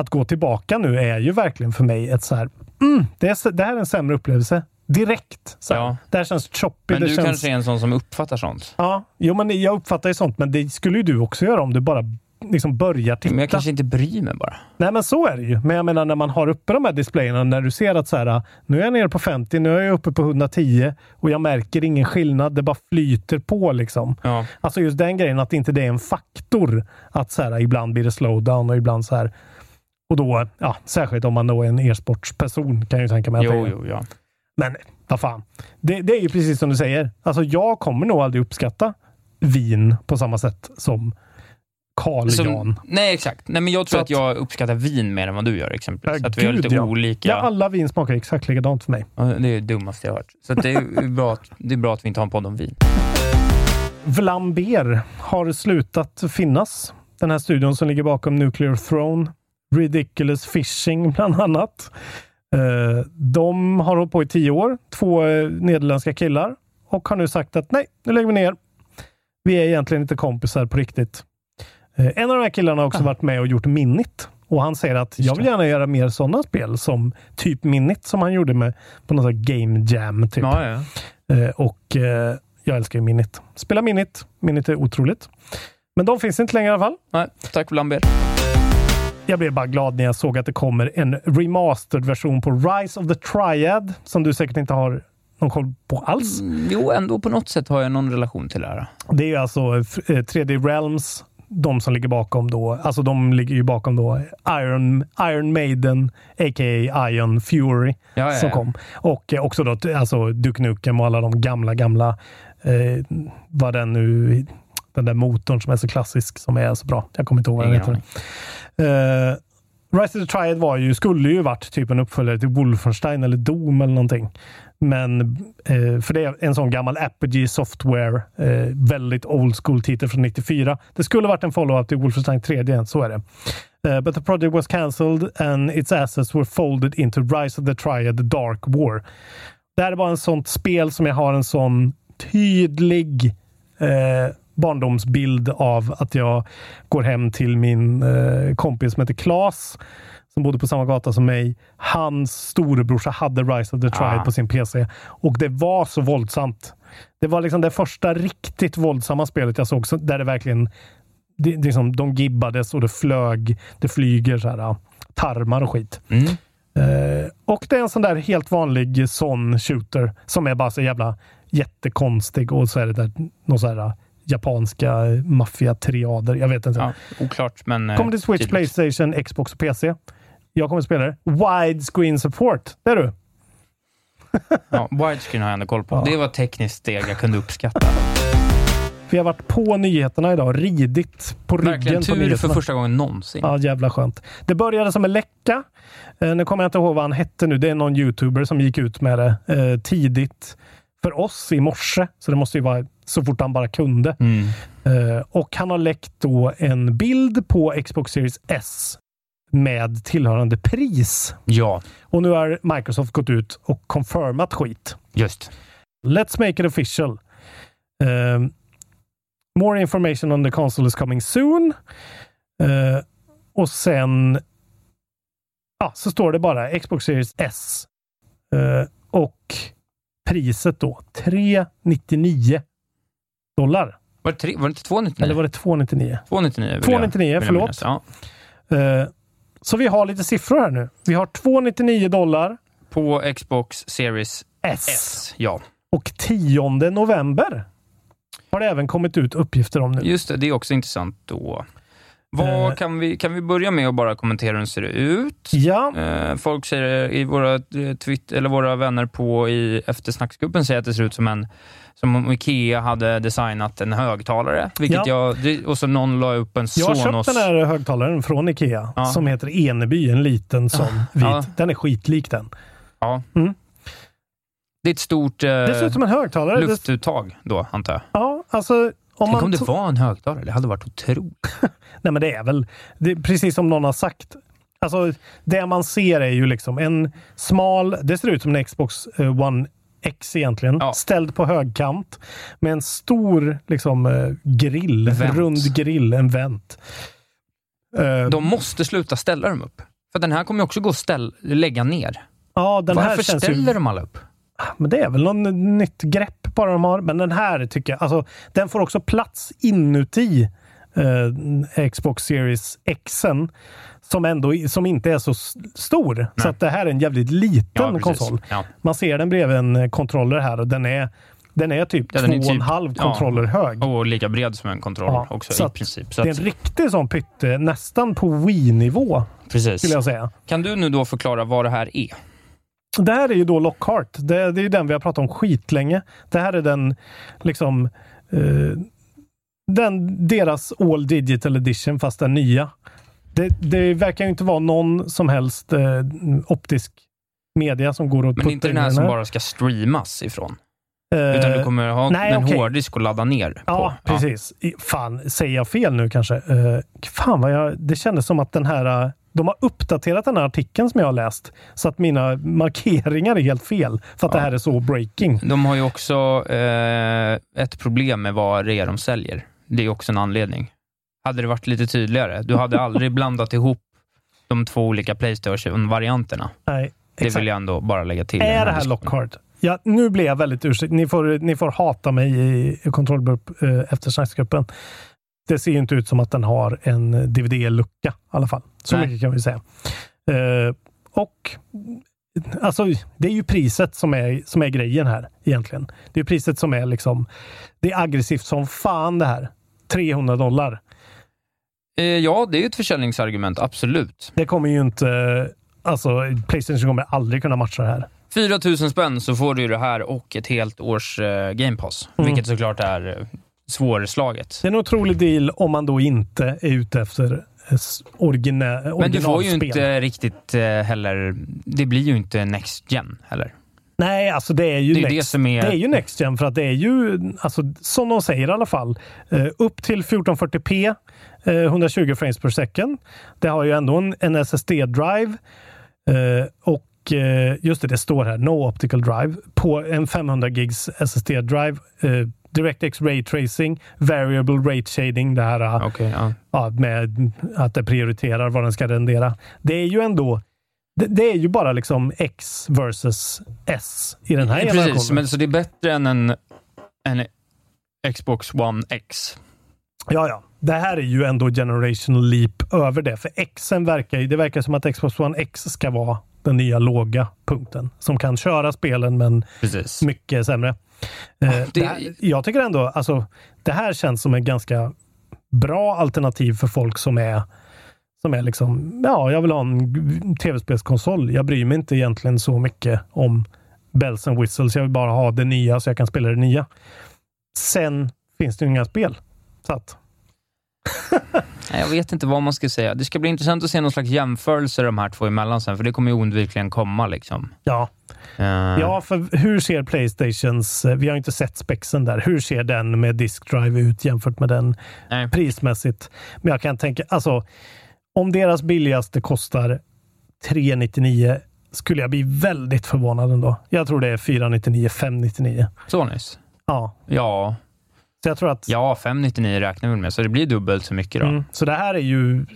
att gå tillbaka nu är ju verkligen för mig ett så här, mm, det, är, det här är en sämre upplevelse. Direkt. Så. Ja. Det här känns choppy. Men du känns, kanske är en sån som uppfattar sånt? Ja, jo, men jag uppfattar ju sånt, men det skulle ju du också göra om du bara liksom börjar titta. Men jag kanske inte bryr mig bara. Nej, men så är det ju. Men jag menar när man har uppe de här displayerna, när du ser att så här, nu är jag nere på 50, nu är jag uppe på 110 och jag märker ingen skillnad. Det bara flyter på liksom. Ja. Alltså just den grejen att inte det är en faktor. Att så här, ibland blir det slowdown och ibland så här. Och då, ja, särskilt om man då är en e-sportsperson kan jag ju tänka mig. Att det Jo, är. jo, ja. Men vad fan. Det, det är ju precis som du säger. Alltså jag kommer nog aldrig uppskatta vin på samma sätt som Carl Som- Jan. nej, exakt. Nej, men jag tror Så att, jag uppskattar vin mer än vad du gör exempelvis. Ja, att vi har lite ja. olika... Ja, alla vin smakar exakt likadant för mig. Ja, Det är det dummaste jag har hört. Så att det, är bra att, det är bra att vi inte har en podd om vin. Vlamber har slutat finnas. Den här studion som ligger bakom Nuclear Throne, Ridiculous Fishing bland annat. Eh, De har hållit på i tio år, två eh, nederländska killar och har nu sagt att nej, nu lägger vi ner. Vi är egentligen inte kompisar på riktigt. Eh, En av de här killarna har också varit med och gjort Minit och han säger att jag vill gärna göra mer sådana spel som typ Minit som han gjorde med på något Game Jam. Typ. Ja, ja. Eh, och eh, jag älskar ju Minit. Spela Minit. Minit är otroligt. Men de finns inte längre i alla fall. Nej, tack för Lambert. Jag blev bara glad när jag såg att det kommer en remastered version på Rise of the Triad som du säkert inte har någon koll på alls. Mm, Jo, ändå på något sätt har jag någon relation till det här. Det är alltså eh, 3D Realms, de som ligger bakom då, alltså de ligger ju bakom då Iron, Iron Maiden, a.k.a. Iron Fury, Ja, ja, som kom. Och eh, också då alltså Duke Nukem och alla de gamla, gamla, eh, vad den nu, den där motorn som är så klassisk, som är så bra. Jag kommer inte ihåg vad den heter. Eh, Rise of the Triad var ju, skulle ju varit typ en uppföljare till Wolfenstein eller Doom eller någonting. Men, eh, för det är en sån gammal Apogee Software, eh, väldigt old school-titel från 94. Det skulle varit en follow-up till Wolfenstein 3D, så är det. Uh, but the project was cancelled and its assets were folded into Rise of the Triad Dark War. Det här är bara en sånt spel som jag har en sån tydlig eh, barndomsbild av att jag går hem till min eh, kompis som heter Klas som bodde på samma gata som mig. Hans storebrorsa hade Rise of the Triad Ah. på sin PC och det var så våldsamt. Det var liksom det första riktigt våldsamma spelet jag såg så- där det verkligen det, det liksom, de gibbades och det flög. Det flyger så här, tarmar och skit. Mm. Eh, och det är en sån där helt vanlig sån shooter som är bara så jävla jättekonstig och så är det där någon så här japanska maffiatriader. Jag vet inte. Ja, oklart, men... eh, Kommer till Switch, tydligt. Playstation, Xbox och PC. Jag kommer att spela det. Widescreen support. Det är du. Ja, widescreen har jag ändå koll på. Ja. Det var ett tekniskt steg jag kunde uppskatta. Vi har varit på nyheterna idag. Ridit på ryggen Verkligen på tur för första gången någonsin. Ja, jävla skönt. Det började som en läcka. Eh, nu kommer jag inte ihåg vad han hette nu. Det är någon youtuber som gick ut med det eh, tidigt för oss i morse. Så det måste ju vara så fort han bara kunde. Mm. Eh, och han har läckt då en bild på Xbox Series S med tillhörande pris. Ja, Och nu har Microsoft gått ut och confirmat skit. just. Let's make it official. Uh, more information on the console is coming soon. Uh, och sen ja, så står det bara Xbox Series S. Uh, och priset då 399 dollar. Var det, tre, var det inte 299? Eller var det 299? 299. 299, förlåt. Ja. Uh, så vi har lite siffror här nu. Vi har 299 dollar. På Xbox Series S. S. Ja. Och 10 november har det även kommit ut uppgifter om nu. Just det, det är också intressant då. Vad Eh. kan, vi, kan vi börja med att bara kommentera hur den ser ut? Ja, Eh, folk säger i våra, eh, tweet, eller våra vänner på i eftersnacksgruppen säger att det ser ut som en som om Ikea hade designat en högtalare. Vilket jag, det, och så någon la upp en jag har köpt Sonos... den här högtalaren från Ikea Ja. som heter Eneby, en liten sån vit. Ja. Den är skitlik den. Ja. Mm. Det är ett stort eh, en högtalare. Luftuttag då, antar jag. Ja, alltså om Tänk man om det var en högtalare. Det hade varit otroligt. Nej, men det är väl det är precis som någon har sagt. Alltså, det man ser är ju liksom en smal, det ser ut som en Xbox eh, One X egentligen, Ja. ställd på högkant med en stor liksom, eh, grill, Vänt. rund grill, en vänt. Eh, De måste sluta ställa dem upp. För den här kommer ju också gå att lägga ner. ja, den här Varför känns ställer ju, de alla upp? Men det är väl någon nytt grepp bara de har. Men den här tycker jag, alltså, den får också plats inuti eh, Xbox Series Xen som ändå som inte är så stor. Så att det här är en jävligt liten precis. konsol. Ja. Man ser den bredvid en eh, controller här och den är, den är typ Ja, två den är och en typ- halv ja. kontroller hög. Och lika bred som en kontroll Ja, också så i princip. Så det är att, en riktig sån pytte, nästan på Wii-nivå precis. skulle jag säga. Kan du nu då förklara vad det här är? Det här är ju då Lockhart. Det, det är ju den vi har pratat om skitlänge. Det här är den, liksom, eh, den, deras All Digital Edition, fast den nya. Det, det verkar ju inte vara någon som helst eh, optisk media som går att Men inte in den här som bara ska streamas ifrån. Utan du Eh, kommer ha nej, en okej. hårddisk att ladda ner Ja, på. precis. I- Fan, säger jag fel nu kanske? Uh, fan vad jag... Det kändes som att den här... eh, de har uppdaterat den här artikeln som jag har läst. Så att mina markeringar är helt fel. För att det här är så breaking. De har ju också eh, ett problem med vad det är de säljer. Det är också en anledning. Hade det varit lite tydligare, du hade aldrig blandat ihop de två olika Playstation-varianterna. Nej, Det exakt. vill jag ändå bara lägga till. Är det här. Lockhart? Ja, nu blir jag väldigt ursäkt. Ni får, ni får hata mig i, kontrollgrupp eh, eftersnacksgruppen. Det ser ju inte ut som att den har en DVD-lucka i alla fall. Så Nej. mycket kan vi säga. Eh, och alltså, det är ju priset som är, som är grejen här egentligen. Det är priset som är liksom, det är aggressivt som fan det här. 300 dollar. Eh, ja, det är ett försäljningsargument, absolut. Det kommer ju inte, alltså Playstation kommer aldrig kunna matcha det här. 4 000 spänn så får du ju det här och ett helt års eh, Game Pass, Mm. vilket såklart är eh, svårslaget. Det är en otrolig deal om man då inte är ute efter eh, s- origina, Men du får ju originalspel. inte riktigt eh, heller... Det blir ju inte Next Gen heller. Nej, alltså det är ju Det är next, det är- det är ju next gen för att det är ju, alltså, som de säger i alla fall, eh, upp till 1440p, eh, 120 frames per second. Det har ju ändå en, en SSD-drive eh, och eh, just det, det står här, no optical drive på en 500 gigs SSD-drive. Eh, DirectX Ray Tracing, Variable Rate Shading, det här eh, Okej, ja. ja, med att det prioriterar vad den ska rendera. Det är ju ändå det, det är ju bara liksom X versus S i den här Precis, generationen. men så det är bättre än en, en Xbox One X. Ja, ja. Det här är ju ändå generational leap över det. För Xen verkar det verkar som att Xbox One X ska vara den nya låga punkten. Som kan köra spelen, men Precis. mycket sämre. Eh, det- det här, jag tycker ändå, alltså, det här känns som en ganska bra alternativ för folk som är som är liksom, ja, jag vill ha en tv-spelskonsol. Jag bryr mig inte egentligen så mycket om bells and whistles. Jag vill bara ha det nya så jag kan spela det nya. Sen finns det ju inga spel. Så att, Jag vet inte vad man ska säga. Det ska bli intressant att se någon slags jämförelse de här två emellan sen, för det kommer ju oundvikligen komma. Liksom. ja. Eh, Ja, för hur ser Playstations, eh, vi har inte sett spexen där, hur ser den med disk drive ut jämfört med den nej. prismässigt? Men jag kan tänka, alltså om deras billigaste kostar 399 skulle jag bli väldigt förvånad ändå. Jag tror det är 499, 599. Sonys? Ja, Ja, så jag tror att... ja 599 räknar vi med, så det blir dubbelt så mycket då. Mm. Så det här är ju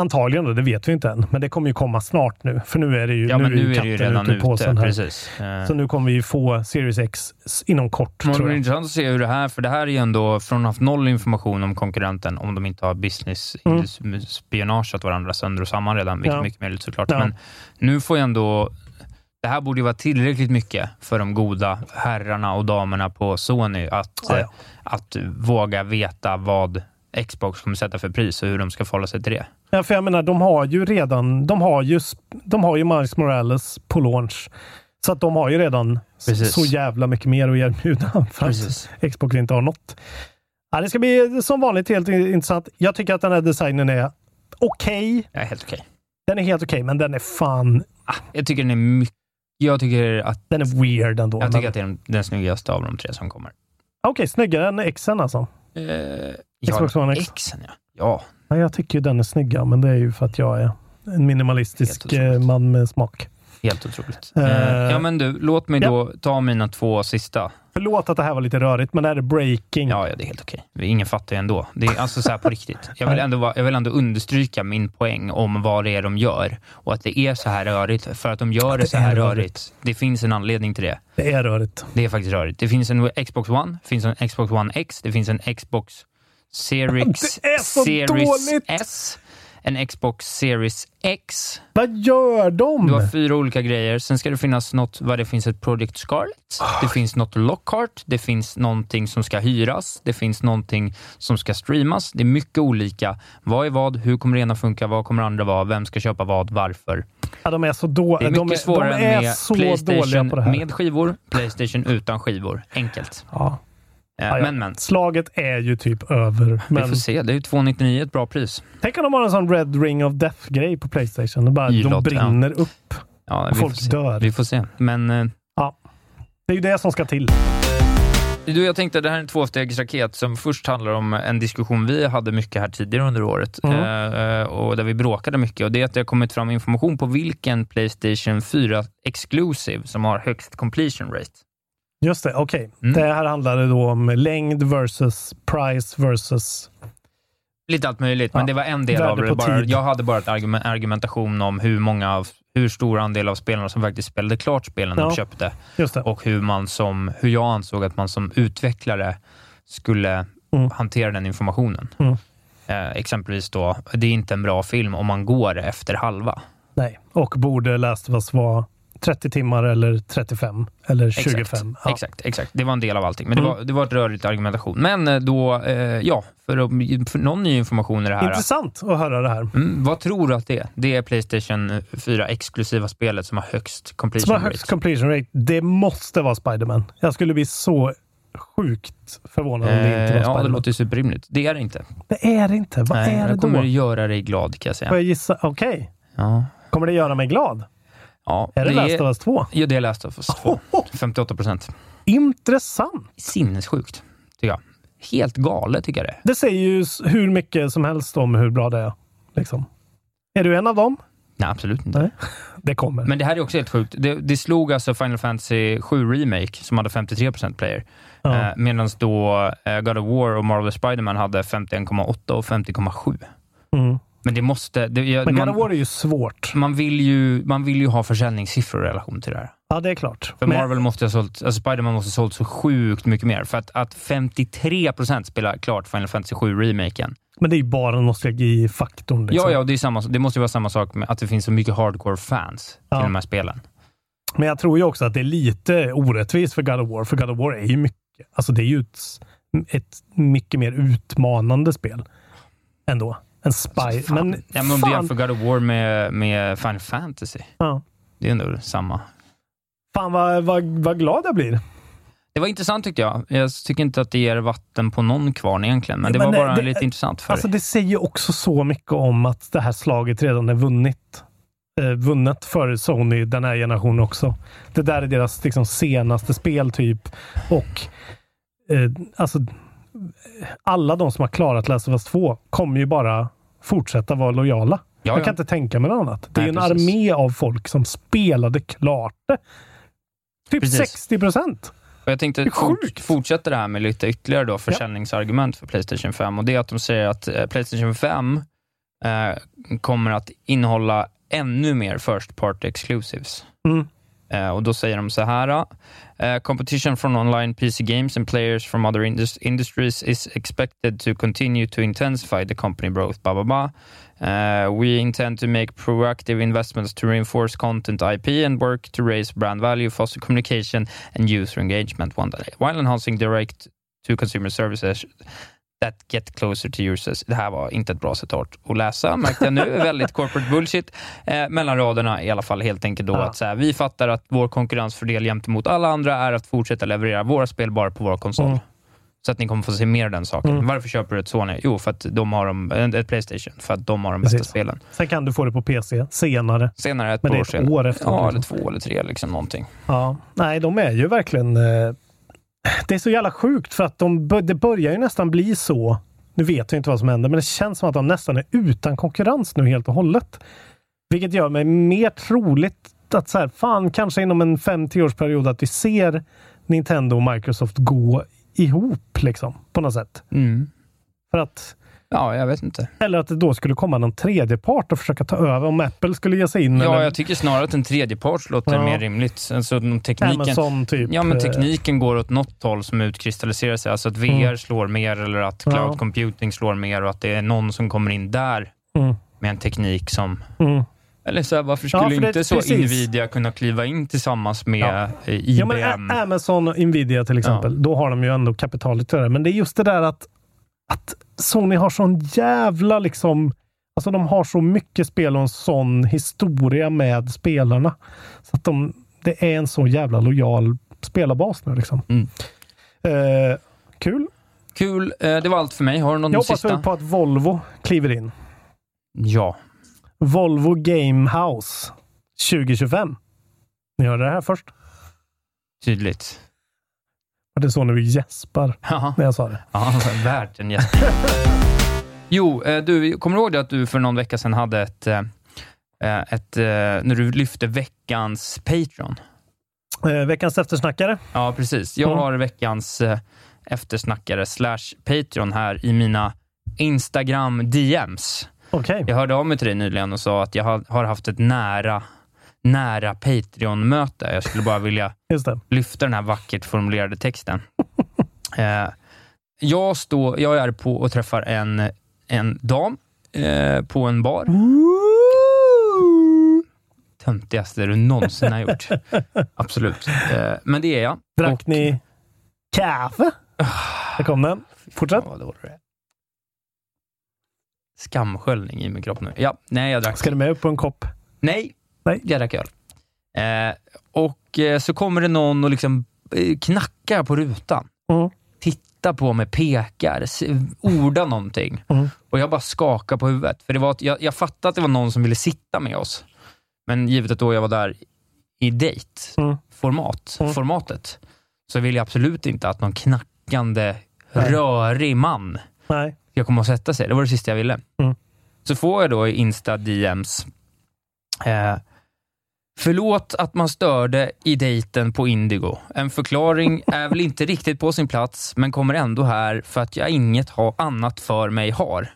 antagligen, då, det vet vi inte än, men det kommer ju komma snart nu. För nu är det ju, Ja, men nu är det ju redan ute. påsen här. Precis. Eh, Så nu kommer vi ju få Series X inom kort, Det tror blir jag. intressant att se hur det här, för det här är ju ändå från att ha haft noll information om konkurrenten, om de inte har business Mm. spionageat varandra sönder och samman redan, vilket Ja. är mycket möjligt såklart. Ja. Men nu får ju ändå, det här borde ju vara tillräckligt mycket för de goda herrarna och damerna på Sony att, Ja, ja. eh, att våga veta vad Xbox kommer sätta för pris och hur de ska förhålla sig till det. Ja, för jag menar, de har ju redan, de har ju, de har ju Miles Morales på launch. Så att de har ju redan Precis. så jävla mycket mer att erbjuda för Precis. att Xbox inte har något. Ja, det ska bli som vanligt helt intressant. Jag tycker att den här designen är okej. Ja, helt okej. Den är helt okej, men den är fan, Ah, jag tycker den är mycket, jag tycker att, den är weird ändå. jag tycker Men- att det är den, den snyggaste av de tre som kommer. Okej, snyggare än Xen alltså. Eh, Xbox ja, One X. Xen ja. Ja, Ja, jag tycker ju den är snyggare, men det är ju för att jag är en minimalistisk eh, man med smak. Helt otroligt. Eh, ja, men du, låt mig ja. då ta mina två sista. Förlåt att det här var lite rörigt, men är det breaking? Ja, ja det är helt okej. Ingen fattar ju ändå. Det är alltså så här på riktigt. Jag vill, ändå, vara- jag vill ändå understryka min poäng om vad det är de gör och att det är så här rörigt för att de gör det, det så här är rörigt. rörigt. Det finns en anledning till det. Det är rörigt. Det är faktiskt rörigt. Det finns en Xbox One, det finns en Xbox One X, det finns en Xbox Series, Det är så Series dåligt! S, en Xbox Series X. Vad gör de? Du har fyra olika grejer. Sen ska det finnas något, vad det finns ett Project Scarlet. Det finns något Lockhart. Det finns någonting som ska hyras. Det finns någonting som ska streamas. Det är mycket olika. Vad är vad? Hur kommer det ena funka? Vad kommer det andra vara? Vem ska köpa vad? Varför? Ja, de är så Det dåliga. är mycket De är, svårare de är med Playstation det med skivor, Playstation utan skivor. Enkelt. Ja. Eh, Ja, ja. Men, men. Slaget är ju typ över. Vi Men får se. Det är ju 299 ett bra pris. tänk om de har en sån Red Ring of Death-grej på Playstation. Det bara, de brinner upp. Ja, vi Folk dör. Vi får se. Men eh, Det är ju det som ska till. Du, jag tänkte det här är en tvåstegsraket som först handlar om en diskussion vi hade mycket här tidigare under året Mm. eh, och där vi bråkade mycket. Och Det är att det har kommit fram information på vilken Playstation 4 Exclusive som har högst completion rate. Just det, okej. Mm. Det här handlade då om längd versus price versus... Lite allt möjligt, men Ja. det var en del av Värde det. på Bara, tid. jag hade bara ett argument, argumentation om hur många av, hur stor andel av spelarna som faktiskt spelade klart spelen Ja. de köpte Just det. och hur, man som, hur jag ansåg att man som utvecklare skulle Mm. hantera den informationen. Mm. Eh, exempelvis då, det är inte en bra film om man går efter halva. Nej. Och borde Last of Us vara 30 timmar eller 35 eller 25? Exakt, Ja. exakt, exakt. Det var en del av allting, men Mm. det, var, det var ett rörigt argumentation. Men eh, då, eh, ja, för, att- för någon ny information i det här. Intressant att höra det här. Mm, vad tror du att det är? Det är Playstation 4 exklusiva spelet som har högst completion Som har rate. högst completion rate. Det måste vara Spiderman. Jag skulle bli så sjukt förvånad om det inte Eh, var ja, det Spiderman. låter superrimligt. Det är det inte. Det är det inte. Vad Nej, är det jag kommer då? göra dig glad kan jag säga. Får jag gissa? Okej. Ja. Kommer det göra mig glad? Ja, Är det, Last of Us 2? Ja, det är Last of Us 2. 58 procent. Intressant. Sinnessjukt, tycker jag. Helt galet, tycker jag det. Det säger ju hur mycket som helst om hur bra det är. Liksom. Är du en av dem? Nej, absolut inte. Nej. Det kommer. Men det här är också helt sjukt. Det, det slog alltså Final Fantasy 7 Remake, som hade 53 procent player. Ja. Eh, Medan då eh, God of War och Marvel Spider-Man hade 51,8 och 50,7. Mm. Men det måste... Det, jag, Men God of War är ju svårt. man, vill ju, man vill ju ha försäljningssiffror i relation till det här. Ja, det är klart. För Men- Marvel måste ha sålt, alltså Spider-Man måste ha sålt så sjukt mycket mer. För att, att 53 procent spelar klart Final Fantasy 7 remaken. Men det är ju bara nostalgifaktorn. Liksom. Ja, ja, det, är samma, det måste ju vara samma sak med att det finns så mycket hardcore fans Ja. till de här spelen. Men jag tror ju också att det är lite orättvist för God of War. För God of War är ju mycket, alltså det är ju ett, ett mycket mer utmanande spel. Ändå. En spy. Fan. men ja, men om du jämför God of War med, med Final Fantasy, ja. det är ändå samma. fan vad, vad, vad glad jag blir. Det var intressant tyckte jag. Jag tycker inte att det ger vatten på någon kvarn egentligen, men det Men var bara det- lite intressant för Alltså det säger också så mycket om att det här slaget redan är vunnit. Eh, vunnet för Sony den här generationen också. Det där är deras liksom, senaste spel typ. Och eh, alltså alla de som har klarat Last of Us 2 kommer ju bara fortsätta vara lojala. jag ja. kan inte tänka mig något annat. Det är Nej, en precis. armé av folk som spelade klart det. Typ Precis. 60 procent. Jag tänkte Det är fort, fortsätta det här med lite ytterligare då försäljningsargument för Playstation 5. Och Det är att de säger att eh, Playstation 5 eh, kommer att innehålla ännu mer First Party Exclusives. Mm. Eh, och Då säger de så här. eh, competition from online PC games and players from other indus- industries is expected to continue to intensify the company growth. Blah, blah, blah. Uh, we intend to make proactive investments to reinforce content IP and work to raise brand value, foster communication and user engagement while enhancing direct to consumer services that get closer to users. Det här var inte ett bra citat att läsa, märkte jag nu. Väldigt corporate bullshit. Eh, mellan raderna i alla fall helt enkelt då Ja. att så här, vi fattar att vår konkurrensfördel gentemot alla andra är att fortsätta leverera våra spel bara på vår konsol. Mm. Så att ni kommer få se mer av den saken. Mm. Varför köper du ett Sony? Jo, för att de har de, ett Playstation. För att de har de bästa Precis. spelen. Sen kan du få det på PC senare. Senare, ett Men par det är år ett år efter. Ja, liksom. eller två eller tre, liksom någonting. Ja. Nej, de är ju verkligen... Eh, det är så jävla sjukt för att de, det börjar ju nästan bli så. Nu vet jag inte vad som händer, men det känns som att de nästan är utan konkurrens nu helt och hållet. Vilket gör mig mer troligt att så här, fan, kanske inom en 5-10-årsperiod att vi ser Nintendo och Microsoft gå ihop liksom på något sätt. Mm. För att Ja, jag vet inte. eller att det då skulle komma någon tredje part och försöka ta över. Om Apple skulle ge sig in. Ja, eller jag tycker snarare att en tredjepart låter Ja. mer rimligt. Alltså, tekniken, Amazon typ. Ja, men eh, tekniken går åt något håll som utkristalliserar sig. Alltså att VR Mm. slår mer eller att Ja. cloud computing slår mer och att det är någon som kommer in där Mm, med en teknik som... mm. Eller så här, varför Ja, skulle för det- inte så precis. Nvidia kunna kliva in tillsammans med Ja. eh, IBM? Ja, men Amazon och Nvidia till exempel, då har de ju ändå kapitalet till det. Men det är just det där att, att Sony har sån jävla liksom... Alltså de har så mycket spel och en sån historia med spelarna. Så att de, det är en så jävla lojal spelarbas nu liksom. Mm. Eh, kul. Kul. Eh, det var allt för mig. Har du någon Jag hoppas sista? på att Volvo kliver in. Ja. Volvo Game House 2025. Ni hörde det här först. Tydligt. Det är så när vi gäspar när jag sa det. ja värt en gäst. Jo, eh, du, kommer du ihåg att du för någon vecka sedan hade ett, eh, ett eh, när du lyfte veckans Patreon? Veckans eftersnackare. Ja, precis. Jag Mm. har veckans eftersnackare slash Patreon här i mina Instagram DMs. Okej. Jag hörde av mig till dig nyligen och sa att jag har haft ett nära, nära Patreon-möte. Jag skulle bara vilja lyfta den här vackert formulerade texten. eh, jag, står, jag är på och träffar en, en dam eh, på en bar. Töntigaste du någonsin har gjort. Absolut. Eh, men det är jag. Drack Och- ni kaffe? Där kom den. Fortsätt. Ja. Skamsköljning i min kropp nu. Ja, nej, jag drack. Ska du med upp på en kopp? Nej, Nej. drack öl. Eh, och eh, så kommer det någon och liksom eh, knackar på rutan. Mm. Tittar på mig, pekar, ordar någonting. Mm. Och jag bara skakar på huvudet. För det var, jag, jag fattade att det var någon som ville sitta med oss. Men givet att då jag var där i date-format, Mm. formatet, så vill jag absolut inte att någon knackande, Nej. rörig man Nej. ska komma och sätta sig. Det var det sista jag ville. Mm. Så får jag då i Insta-DMs eh, Förlåt att man störde i dejten på Indigo. En förklaring är väl inte riktigt på sin plats, men kommer ändå här för att jag inget ha annat för mig har.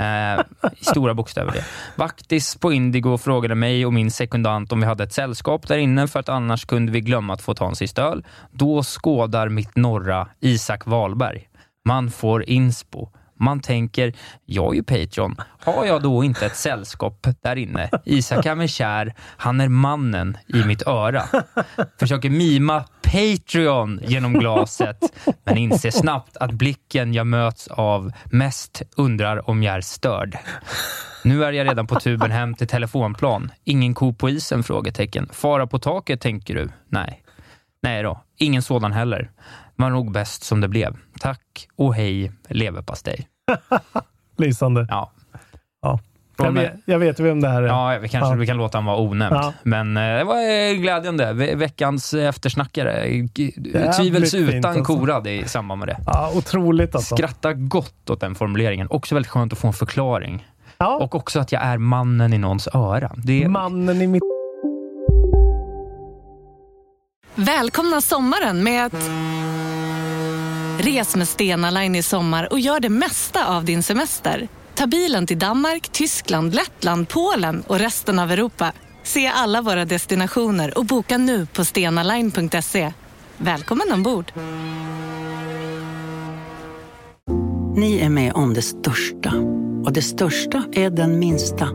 Eh, i stora bokstäver det. Vaktis på Indigo frågade mig och min sekundant om vi hade ett sällskap där inne för att annars kunde vi glömma att få ta en sista öl. Då skådar mitt norra Isak Wahlberg. Man får inspo. Man tänker, jag är ju Patreon. Har jag då inte ett sällskap där inne? Isak är mig kär. Han är mannen i mitt öra. Försöker mima Patreon genom glaset, men inser snabbt att blicken jag möts av mest undrar om jag är störd. Nu är jag redan på tuben hem till telefonplan. Ingen ko på isen? Frågetecken. Fara på taket, tänker du? Nej. Nej då, ingen sådan heller. Var nog bäst som det blev. Tack och hej, leverpastej. Lysande. Ja. Ja. Jag vet, jag vet vem det här är. Ja, vi kanske Ja. vi kan låta han vara onämnd. Ja. Men eh, det var eh, glädjande. Ve- Veckans eftersnackare. Tvivelsutan alltså. korad i samband med det. Ja, otroligt alltså. Skratta gott åt den formuleringen. Också väldigt skönt att få en förklaring. Ja. Och också att jag är mannen i någons öra. Det är, Mannen i mitt... Välkomna sommaren med att... Res med Stena Line i sommar och gör det mesta av din semester. Ta bilen till Danmark, Tyskland, Lettland, Polen och resten av Europa. Se alla våra destinationer och boka nu på stenaline.se. Välkommen ombord! Ni är med om det största. Och det största är den minsta.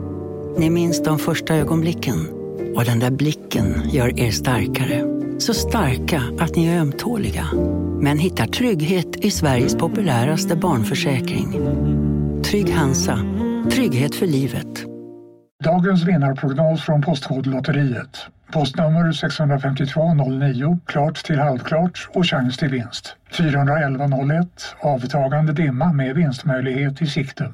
Ni minns de första ögonblicken. Och den där blicken gör er starkare. Så starka att ni är ömtåliga. Men hittar trygghet i Sveriges populäraste barnförsäkring. Trygg Hansa. Trygghet för livet. Dagens vinnarprognos från Postkodlotteriet. Postnummer 65209, klart till halvklart och chans till vinst. 41101, avtagande dimma med vinstmöjlighet i sikte.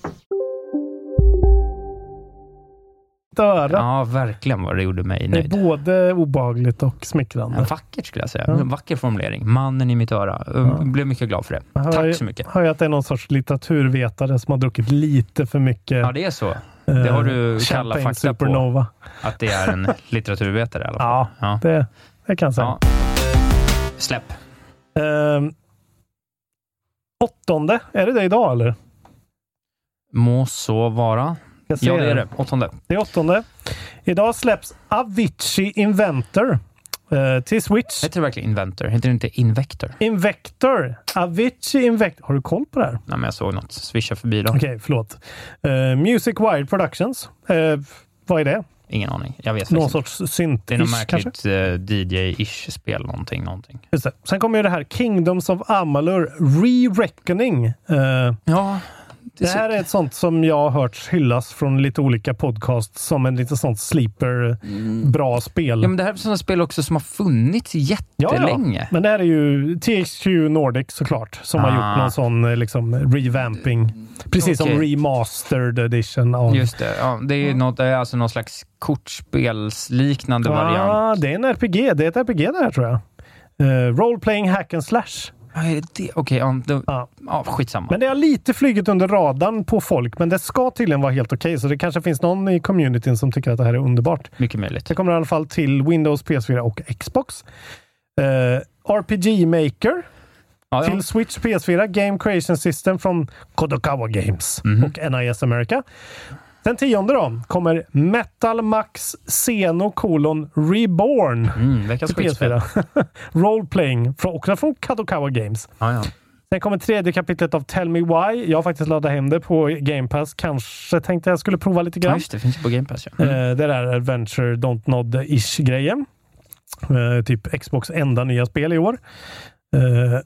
Öra. ja, verkligen vad det gjorde mig Det är nöjd. både obehagligt och smickrande. Ja, vackert skulle jag säga. En vacker formulering. Mannen i mitt öra. Jag blev mycket glad för det. Jag Tack så mycket. hör ju att det är någon sorts litteraturvetare som har druckit lite för mycket Ja, det är så. Det har du eh, kalla fakta på. Supernova. Att det är en litteraturvetare i alla fall. Ja, Ja. Det, det kan jag säga. Ja. Släpp. Ehm, åttonde, är det det idag eller? Må så vara. Jag ser Ja, det är det. Åttonde. Det är åttonde. Idag släpps Avicii Inventor eh, till Switch. Heter det verkligen Inventor? Heter det inte Invector? Invector. Avicii Invector. Har du koll på det här? Nej, men jag såg något swisha förbi då. Okej, förlåt. Uh, Music Wired Productions. Eh, vad är det? Ingen aning. Jag vet Någon sorts synt Det är något märkligt eh, DJ-ish spel, någonting, någonting. Just det. Sen kommer ju det här Kingdoms of Amalur Re-Reckoning. Eh, Ja, det här är ett sånt som jag har hört hyllas från lite olika podcasts som en lite sånt sleeper, bra spel. Mm. Ja, men det här är sådana spel också som har funnits jättelänge. Men det här är ju THQ Nordic såklart, som har Ah. gjort någon sån eh, liksom, revamping. Precis som Okej. remastered edition av... Just det. Ja, det är, något, det är alltså någon slags kortspelsliknande ah, variant. det är en RPG. Det är ett RPG det här tror jag. Uh, Role playing hack and slash. Ja, är det det? Okej, ja, då- Ja. ja, skitsamma. Men det har lite flugit under radarn på folk, men det ska tydligen vara helt okej. så det kanske finns någon i communityn som tycker att det här är underbart. Mycket möjligt. Det kommer i alla fall till Windows, PS4 och Xbox. Eh, RPG Maker Ja, ja. till Switch, PS4, Game Creation System från Kodokawa Games Mhm. och NIS America. Den tionde då kommer Metal Max Xeno colon Reborn Mm, veckans skitspel. PS4. Role playing, från, också från Kadokawa Games. Ja, ja. Sen kommer tredje kapitlet av Tell Me Why. Jag har faktiskt laddat hem det på Game Pass. Kanske tänkte jag skulle prova lite ja, grann. just det. finns på Game Pass. Ja. Mm. Eh, det där Adventure Don't Nod-ish grejen. Eh, typ Xbox enda nya spel i år. Eh,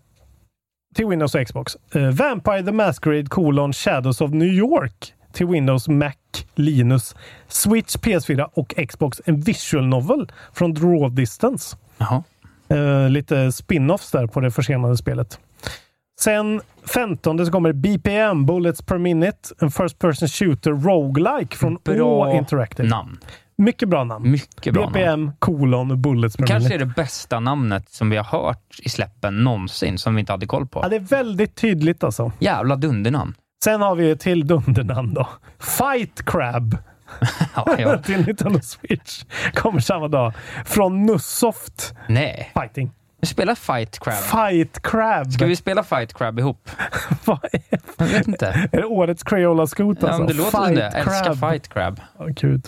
till Windows och Xbox. Eh, Vampire the Masquerade colon Shadows of New York till Windows, Mac, Linus, Switch, PS4 och Xbox. En visual novel från Draw Distance. Jaha. Eh, lite spin-offs där på det försenade spelet. Sen 15 så kommer BPM, Bullets per Minute, en First Person Shooter Roguelike från Bra Å Interactive. namn. Mycket bra namn. Mycket bra namn. BPM, kolon, Bullets per Kanske är Minute. det bästa namnet som vi har hört i släppen någonsin, som vi inte hade koll på. Ja, det är väldigt tydligt alltså. Jävla dundernamn. Sen har vi ett till dundernamn då. Fight Crab Ja, ja. till Nintendo Switch. Kommer samma dag. Från Nussoft Nej. Fighting. Vi spelar Fight Crab. Fight Crab. Ska vi spela Fight Crab ihop? Vad är, Jag vet inte. är det årets Crayola Scoot Ja, alltså? men det låter som det. Jag älskar. Fight Crab. Åh, Gud.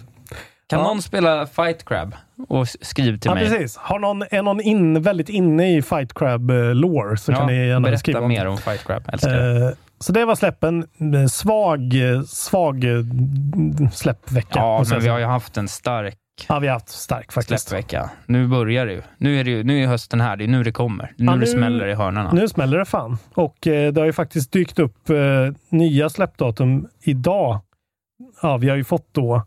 Kan Ja. någon spela Fight Crab? Och skriv till Ja, mig. precis. Har någon, är någon in, väldigt inne i Fight Crab eh, så Ja, kan ni gärna skriva berätta om mer om Fight Crab. Älskar det. Så det var släppen. Eh, Svag, eh, svag eh, släppvecka. Ja, men vi har ju haft en stark ja, vi har haft stark faktiskt. släppvecka. Nu börjar det ju. Nu är, det ju, nu är hösten här. Det är nu det kommer. Det nu, Ja, det nu- smäller i hörnorna. Nu smäller det fan. Och eh, det har ju faktiskt dykt upp eh, nya släppdatum idag. Ja, vi har ju fått då.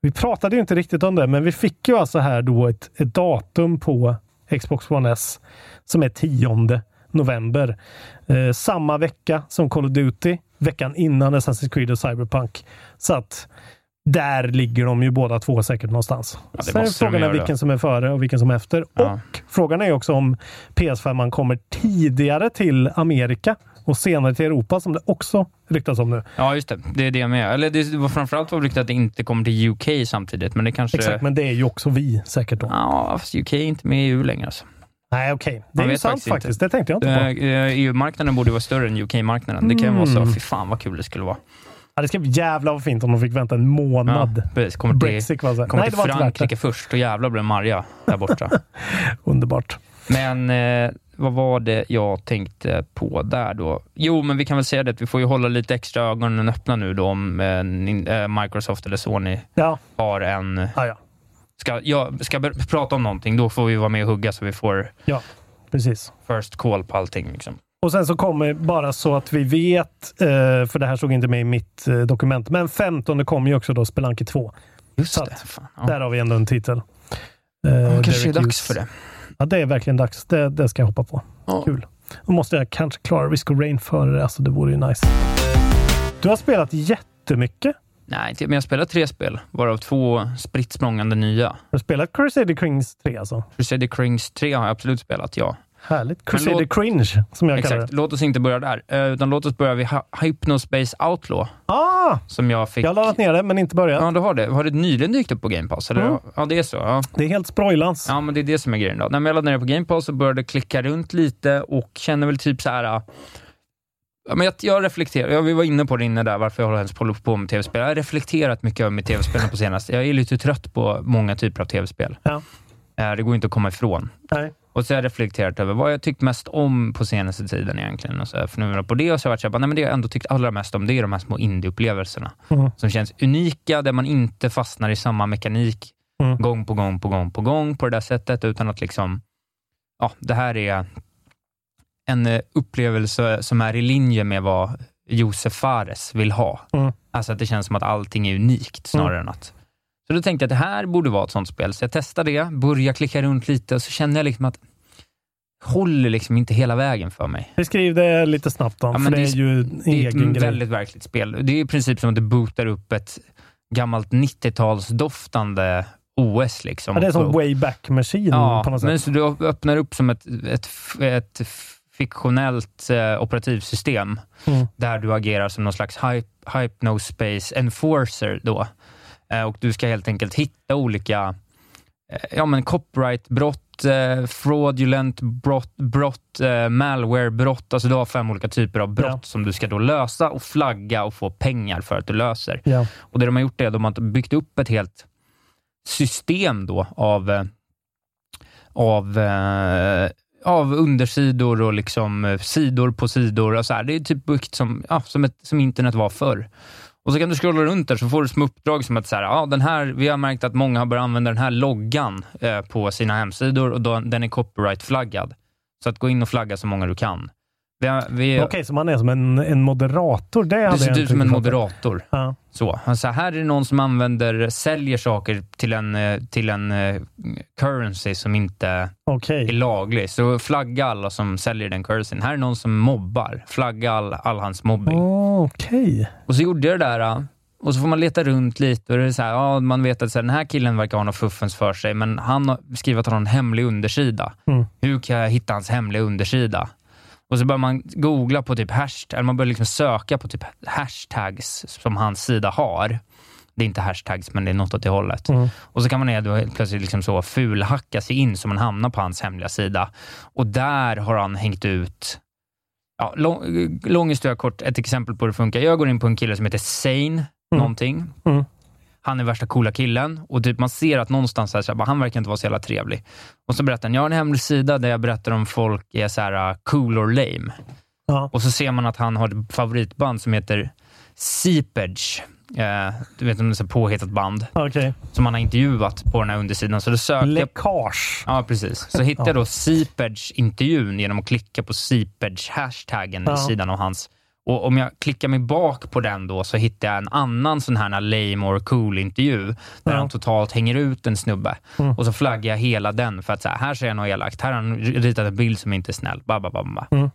Vi pratade ju inte riktigt om det, men vi fick ju alltså här då ett, ett datum på Xbox One S som är 10 november. Eh, samma vecka som Call of Duty veckan innan Assassin's Creed och Cyberpunk. Så att där ligger de ju båda två säkert någonstans. Ja, Sen är frågan är vilken som är före och vilken som är efter. Ja. Och frågan är också om PS5 man kommer tidigare till Amerika och senare till Europa som det också ryktas om nu. Ja, just det. Det är det med. Eller det var framförallt var ryktet att det inte kommer till UK samtidigt, men det kanske... Exakt, men det är ju också vi säkert då. Ja, fast UK är inte med i EU längre. Alltså. Nej, okej. Det Man är ju sant faktiskt inte. Det tänkte jag inte på. Eh, EU-marknaden borde vara större än UK-marknaden. Det kan ju vara så. Mm. Fy fan vad kul det skulle vara. Ja, det ska bli jävla vad fint om de fick vänta en månad. Ja, precis. Kommer till, Brexit kommer Nej, till Frankrike först och jävlar blir de arga där borta. Underbart. men eh, vad var det jag tänkte på där då? Jo, men vi kan väl säga det att vi får ju hålla lite extra ögonen öppna nu då om eh, eh, Microsoft eller Sony Ja, har en... ja, ja. Ska, ja, ska prata om någonting, då får vi vara med och hugga så vi får ja precis. first call på allting. Liksom. Och sen så kommer, bara så att vi vet, eh, för det här såg inte med i mitt eh, dokument, men 15 kommer ju också då Spelunky 2. Just Så det. Fan, Där ja. har vi ändå en titel. Eh, Ja, kanske Derek är dags Hughes. för det. Ja, det är verkligen dags. Det, det ska jag hoppa på. Ja. Kul. Då måste jag kanske klara Risk of Rain före det. Alltså, det vore ju nice. Du har spelat jättemycket. Nej, men jag spelar tre spel, varav två spritt språngande nya. Har du spelat Crusader Kings 3 alltså? Crusader Kings 3 har jag absolut spelat, ja. Härligt. Crusader låt- Cringe, som jag kallar Exakt. det. Låt oss inte börja där, eh, utan låt oss börja vid Hy- Hypnospace Outlaw, Ah! som jag fick... Jag har laddat ner det, men inte börjat. Ja, du har det. Har det nyligen dykt upp på Game Pass? Eller? Mm. Ja, det är så. Ja. Det är helt sprojlans. ja, men det är det som är grejen. Då. När jag laddade ner det på Game Pass och började klicka runt lite och känner väl typ så här... men jag, jag reflekterar, ja, vi var inne på det inne där, varför jag håller på, på med tv-spel. Jag har reflekterat mycket över med tv-spelen på senaste. Jag är lite trött på många typer av tv-spel. Ja. Eh, Det går inte att komma ifrån. Nej. Och så har jag reflekterat över vad jag tyckt mest om på senaste tiden egentligen. Och så har jag funderat på det och så har jag varit så här, bara, nej, men det jag ändå tyckt allra mest om, det är de här små indie-upplevelserna. Mm. Som känns unika, där man inte fastnar i samma mekanik Mm. gång på gång på gång på gång på det där sättet, utan att liksom, ja, det här är en eh, upplevelse som är i linje med vad Josef Fares vill ha. Mm. Alltså att det känns som att allting är unikt snarare än att... Så då tänkte jag att det här borde vara ett sånt spel, så jag testade det, började klicka runt lite och så kände jag liksom att håller liksom inte hela vägen för mig. Beskriv det lite snabbt då, Ja, för men det är ju en Det är ett grej. väldigt verkligt spel. Det är i princip som att det bootar upp ett gammalt 90-talsdoftande OS. Liksom. Ja, det är som Och- Wayback Machine Ja, på något men sätt. så du öppnar upp som ett, ett, ett fiktionellt eh, operativsystem Mm. där du agerar som någon slags hype, hypnospace enforcer då. Eh, och du ska helt enkelt hitta olika eh, ja, men copyrightbrott, eh, fraudulent brott, brott eh, malwarebrott. Alltså du har fem olika typer av brott Ja. som du ska då lösa och flagga och få pengar för att du löser. Ja. Och det de har gjort är att de har byggt upp ett helt system då av, eh, av, eh, av undersidor och liksom eh, sidor på sidor. Och så här. Det är typ byggt som, ja, som, ett, som internet var förr. Och så kan du scrolla runt där så får du små uppdrag som att så här, ja, den här, vi har märkt att många har börjat använda den här loggan eh, på sina hemsidor och då, den är copyright-flaggad. Så att gå in och flagga så många du kan. Vi, vi, Okej, så man är som en, en moderator. Det du ser ut som en moderator. Ja. Så, alltså här är det någon som använder, säljer saker till en, eh, till en eh, currency som inte är Okej. laglig. Så flagga alla som säljer den currencyn. Här är någon som mobbar. Flagga all, all hans mobbing. Okej. Och så gjorde jag det där. eh, Och så får man leta runt lite och det är så här, ja, man vet att så här, den här killen verkar ha något fuffens för sig, men han har skrivit att han har en hemlig undersida. Mm. Hur kan jag hitta hans hemliga undersida? Och så börjar man googla på typ hashtag, eller man börjar liksom söka på typ hashtags som hans sida har. Det är inte hashtags, men det är något åt det hållet. Mm. Och så kan man då helt plötsligt liksom så fulhacka sig in så man hamnar på hans hemliga sida. Och där har han hängt ut Ja, lång, lång historia kort, ett exempel på hur det funkar. Jag går in på en kille som heter Sane, någonting. Mm. Han är värsta coola killen och typ man ser att någonstans här, så här, han verkar inte vara så jävla trevlig. Och så berättar han, jag har en hemlig sida där jag berättar om folk är så här uh, cool or lame. Ja. Och så ser man att han har ett favoritband som heter Seepage. Eh, du vet, om det är ett påhittat band Okej. som han har intervjuat på den här undersidan. Så då sökte jag Läckage. Ja, precis. Så hittade jag då Seepage-intervjun genom att klicka på Seepage-hashtaggen Ja. i sidan av hans. Och om jag klickar mig bak på den då så hittar jag en annan sån här lame or cool-intervju där Ja. han totalt hänger ut en snubbe. Mm. Och så flaggar jag hela den för att så här, här ser jag något elakt. Här har han ritat en bild som inte är snäll. Ba, ba, ba, ba. Mm.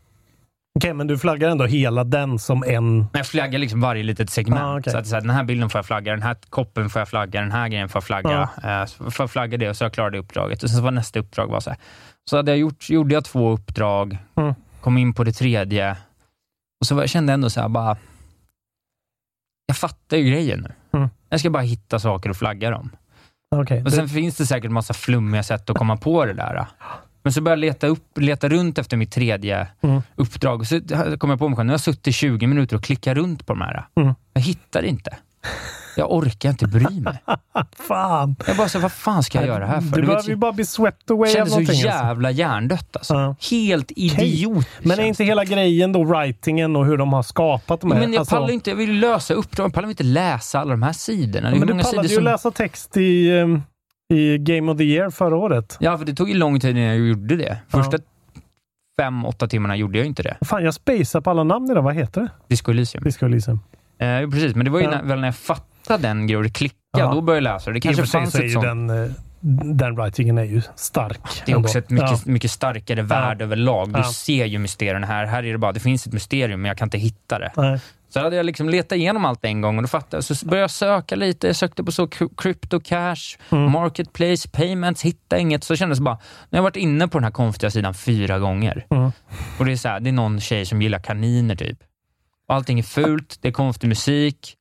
Okej, men du flaggar ändå hela den som en... Men jag flaggar liksom varje litet segment. Ah, okej. så att, så här, den här bilden får jag flagga, den här koppen får jag flagga, den här grejen får jag flagga. Eh, så får jag flagga det och så jag klarat det uppdraget. Och sen så var nästa uppdrag var så här. Så hade jag gjort, gjorde jag två uppdrag, Mm. kom in på det tredje och så var, kände jag ändå så här bara, jag fattar ju grejen nu. Mm. Jag ska bara hitta saker och flagga dem. Okej. Och sen finns det säkert massa flummiga sätt att komma på det där. Men så började jag leta, upp, leta runt efter mitt tredje Mm. uppdrag. Och så kom jag på mig själv, nu har jag suttit i 20 minuter och klickat runt på de här. Mm. Jag hittar inte. Jag orkar inte bry mig. Fan! Jag bara, så, vad fan ska jag göra här för? Du Du behöver ju bara bli swept away av kändes så någonting. alltså. jävla hjärndött alltså. Ja. Helt idiot. Men är inte hela grejen då writingen och hur de har skapat de här? men jag alltså- pallar inte, jag vill lösa uppdrag, jag pallar inte läsa alla de här sidorna. Ja, men du pallade ju som... läsa text i, ehm, i Game of the Year förra året. Ja, för det tog ju lång tid innan jag gjorde det. Första fem, åtta timmarna gjorde jag inte det. Fan, jag spejsar på alla namn idag. Vad heter det? Disco Elysium. Disco Elysium. Eh, precis, men det var ju Ja. när, väl när jag fattade den grejen och det klickade, Ja. då började jag läsa det. Kanske fanns ett sånt. den, eh, den writingen är ju stark. Det är också ändå. ett mycket, Ja. mycket starkare värld överlag. Du ser ju mysterierna här. Här är det bara, det finns ett mysterium, men jag kan inte hitta det. Nej. Så hade jag liksom letat igenom allt en gång och då fattade. Så började jag söka lite. Jag sökte på så cry- crypto cash, Mm. marketplace, payments, hittade inget. Så kändes det bara, nu har jag varit inne på den här konstiga sidan fyra gånger. Mm. Och det är så här, det är någon tjej som gillar kaniner typ. Allting är fult, det är konstig musik.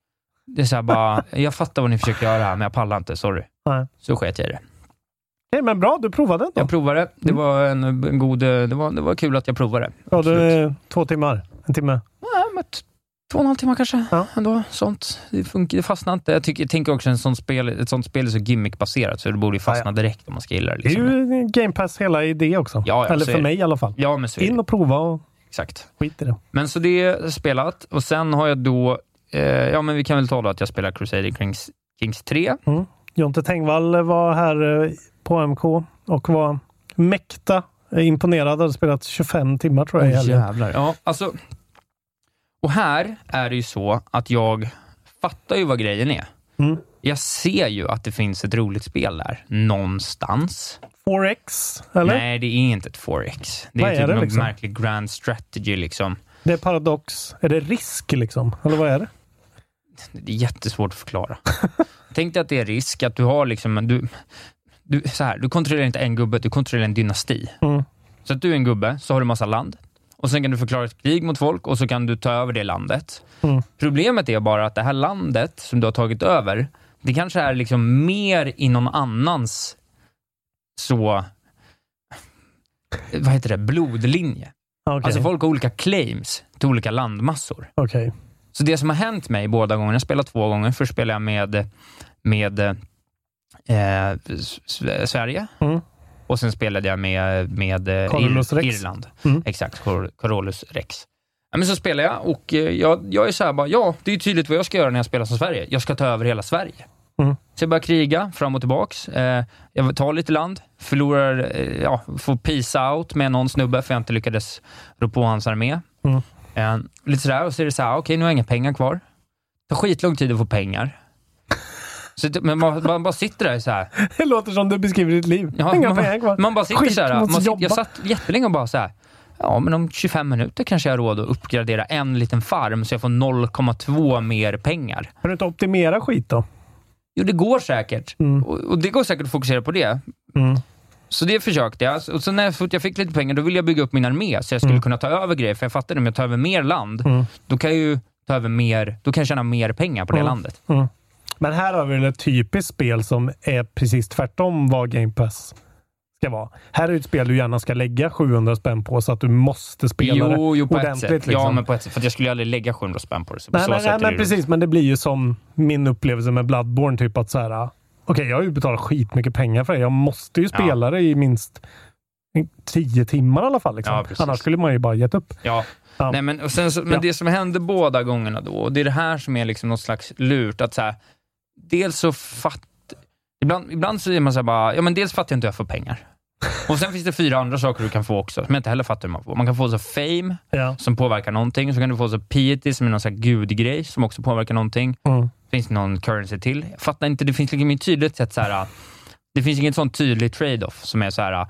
Det är så bara, jag fattar vad ni försöker göra här, men jag pallar inte, sorry. Nej. Så sket jag i det. Okej, men bra, du provade ändå. Jag provade, det var en, en god, det var, det var kul att jag provade. Ja, är två timmar. En timme. Ja, men två och en halv timme kanske. Ja. Ändå, sånt. Det, funkar, det fastnar inte. Jag, tycker, jag tänker också att sån spel, ett sånt spel är så gimmickbaserat, så det borde ju fastna direkt om man ska gilla det. Det är Liksom. ju Game Pass hela idé också. Ja, ja, Eller för mig i alla fall. Ja, men så In och prova och Exakt. skit i det. Men så det är spelat och sen har jag då, eh, ja men vi kan väl ta då att jag spelar Crusader Kings, Kings 3. Jonte Tengvall var här eh, på MK och var mäkta eh, imponerad. Hade spelat 25 timmar tror jag helgen. jävlar. Ja, alltså. Och här är det ju så att jag fattar ju vad grejen är. Mm. Jag ser ju att det finns ett roligt spel där, någonstans. 4X, eller? Nej, det är inte ett 4X. Det är Vad är typ det någon liksom? märklig grand strategy. liksom. Det är paradox. Är det risk liksom? Eller vad är det? Det är jättesvårt att förklara. Tänk dig att det är risk att du har liksom... Du, du, så här, du kontrollerar inte en gubbe, du kontrollerar en dynasti. Mm. Så att du är en gubbe, så har du massa land. Och Sen kan du förklara ett krig mot folk och så kan du ta över det landet. Mm. Problemet är bara att det här landet som du har tagit över, det kanske är liksom mer i någon annans så... Vad heter det? Blodlinje. Okej. Alltså folk har olika claims till olika landmassor. Okej. Så det som har hänt mig båda gångerna, jag har spelat två gånger. Först spelade jag med, med eh, Sverige Mm. och sen spelade jag med, med eh, Carolus Ir- Rex. Irland. Mm. Exakt, Cor- Carolus Rex. Ja, men så spelar jag och eh, jag, jag är så här bara, ja, det är tydligt vad jag ska göra när jag spelar som Sverige. Jag ska ta över hela Sverige. Mm. Så jag börjar kriga fram och tillbaks. Eh, jag tar lite land, förlorar, eh, ja, får peace out med någon snubbe för jag inte lyckades rå på hans armé. Mm. Eh, lite sådär, och så är det så här, okej nu har jag inga pengar kvar. Det tar skitlång tid att få pengar. Så, men man, man bara sitter där så här. Det låter som du beskriver ditt liv. Ja, Inga man, pengar kvar. man bara sitter Skit, så här. Man sitter, jag satt jättelänge och bara så här. Ja, men om 25 minuter kanske jag har råd att uppgradera en liten farm så jag får 0,2 mer pengar. Kan du inte optimera skit då? Jo, det går säkert. Mm. Och, och det går säkert att fokusera på det. Mm. Så det försökte jag. Och sen när jag, så fick lite pengar, då ville jag bygga upp min armé så jag skulle Mm. kunna ta över grejer. För jag fattade om jag tar över mer land, Mm. då kan jag ju ta över mer, då kan jag tjäna mer pengar på det Mm. landet. Men här har vi ett typiskt spel som är precis tvärtom vad Game Pass ska vara. Här är ett spel du gärna ska lägga 700 spänn på så att du måste spela det Jo, jo, på ett ordentligt. sätt. Ja, liksom. men på ett sätt. För jag skulle ju aldrig lägga 700 spänn på det. Så Nej, nej, sätt nej det precis. Men det blir ju som min upplevelse med Bloodborne. Typ att så här, okej, jag har ju betalat skitmycket pengar för det. Jag måste ju Ja. spela det i minst 10 timmar i alla fall. Liksom. Ja. Annars skulle man ju bara gett upp. Ja. Ja. Nej, men, och sen men Ja. det som hände båda gångerna då, och det är det här som är liksom något slags lurt, att så här, dels så fatt... Ibland, ibland så är man så här bara, ja men dels fattar jag inte hur jag får pengar. Och sen finns det fyra andra saker du kan få också, som jag inte heller fattar hur man får. Man kan få så fame, Ja. som påverkar någonting. Så kan du få så piety, som är någon så här gudgrej, som också påverkar någonting. Mm. Finns det någon currency till? Jag fattar inte, det finns liksom inget tydligt sätt så här. Det finns inget sånt tydligt trade-off som är så här,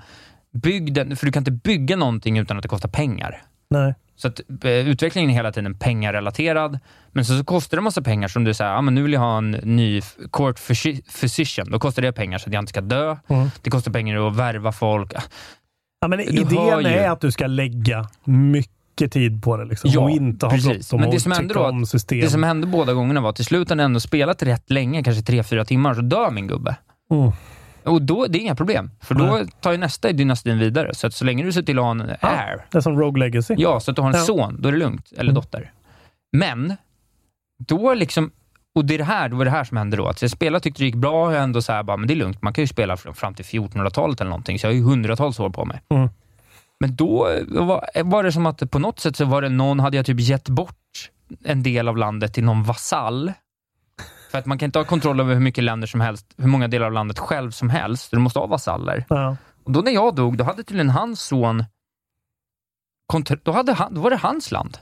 bygg den, för du kan inte bygga någonting utan att det kostar pengar. Nej. Så att, eh, utvecklingen är hela tiden pengarelaterad, men så, så kostar det massa pengar som du säger, ah, men nu vill jag ha en ny court physi- physician. Då kostar det pengar så att jag inte ska dö. Mm. Det kostar pengar att värva folk. Ja, men Du idén ju- är att du ska lägga mycket tid på det liksom, och inte ha bråttom Men det som, hände då, om system. det som hände båda gångerna var att till slut har jag ändå spelat rätt länge, kanske tre fyra timmar, så dör min gubbe. Mm. Och då, det är inga problem, för då Nej. tar ju nästa i dynastin vidare. Så att så länge du ser till att ha en heir, Det är som Rogue Legacy. ja, så att du har en Ja. son, då är det lugnt. Eller Mm. dotter. Men, då liksom, och det är det här, det var det här som hände då. Att jag spelade tyckte det gick bra, och jag ändå så här, bara, men det är lugnt, man kan ju spela fram till 1400-talet eller någonting, så jag har ju hundratals år på mig. Mm. Men då var, var det som att på något sätt så var det någon, hade jag typ gett bort en del av landet till någon vasall. För att man kan inte ha kontroll över hur mycket länder som helst, hur många delar av landet själv som helst. Du måste ha vasaller. Ja. Och då när jag dog, då hade tydligen hans son, då, hade han, då var det hans land.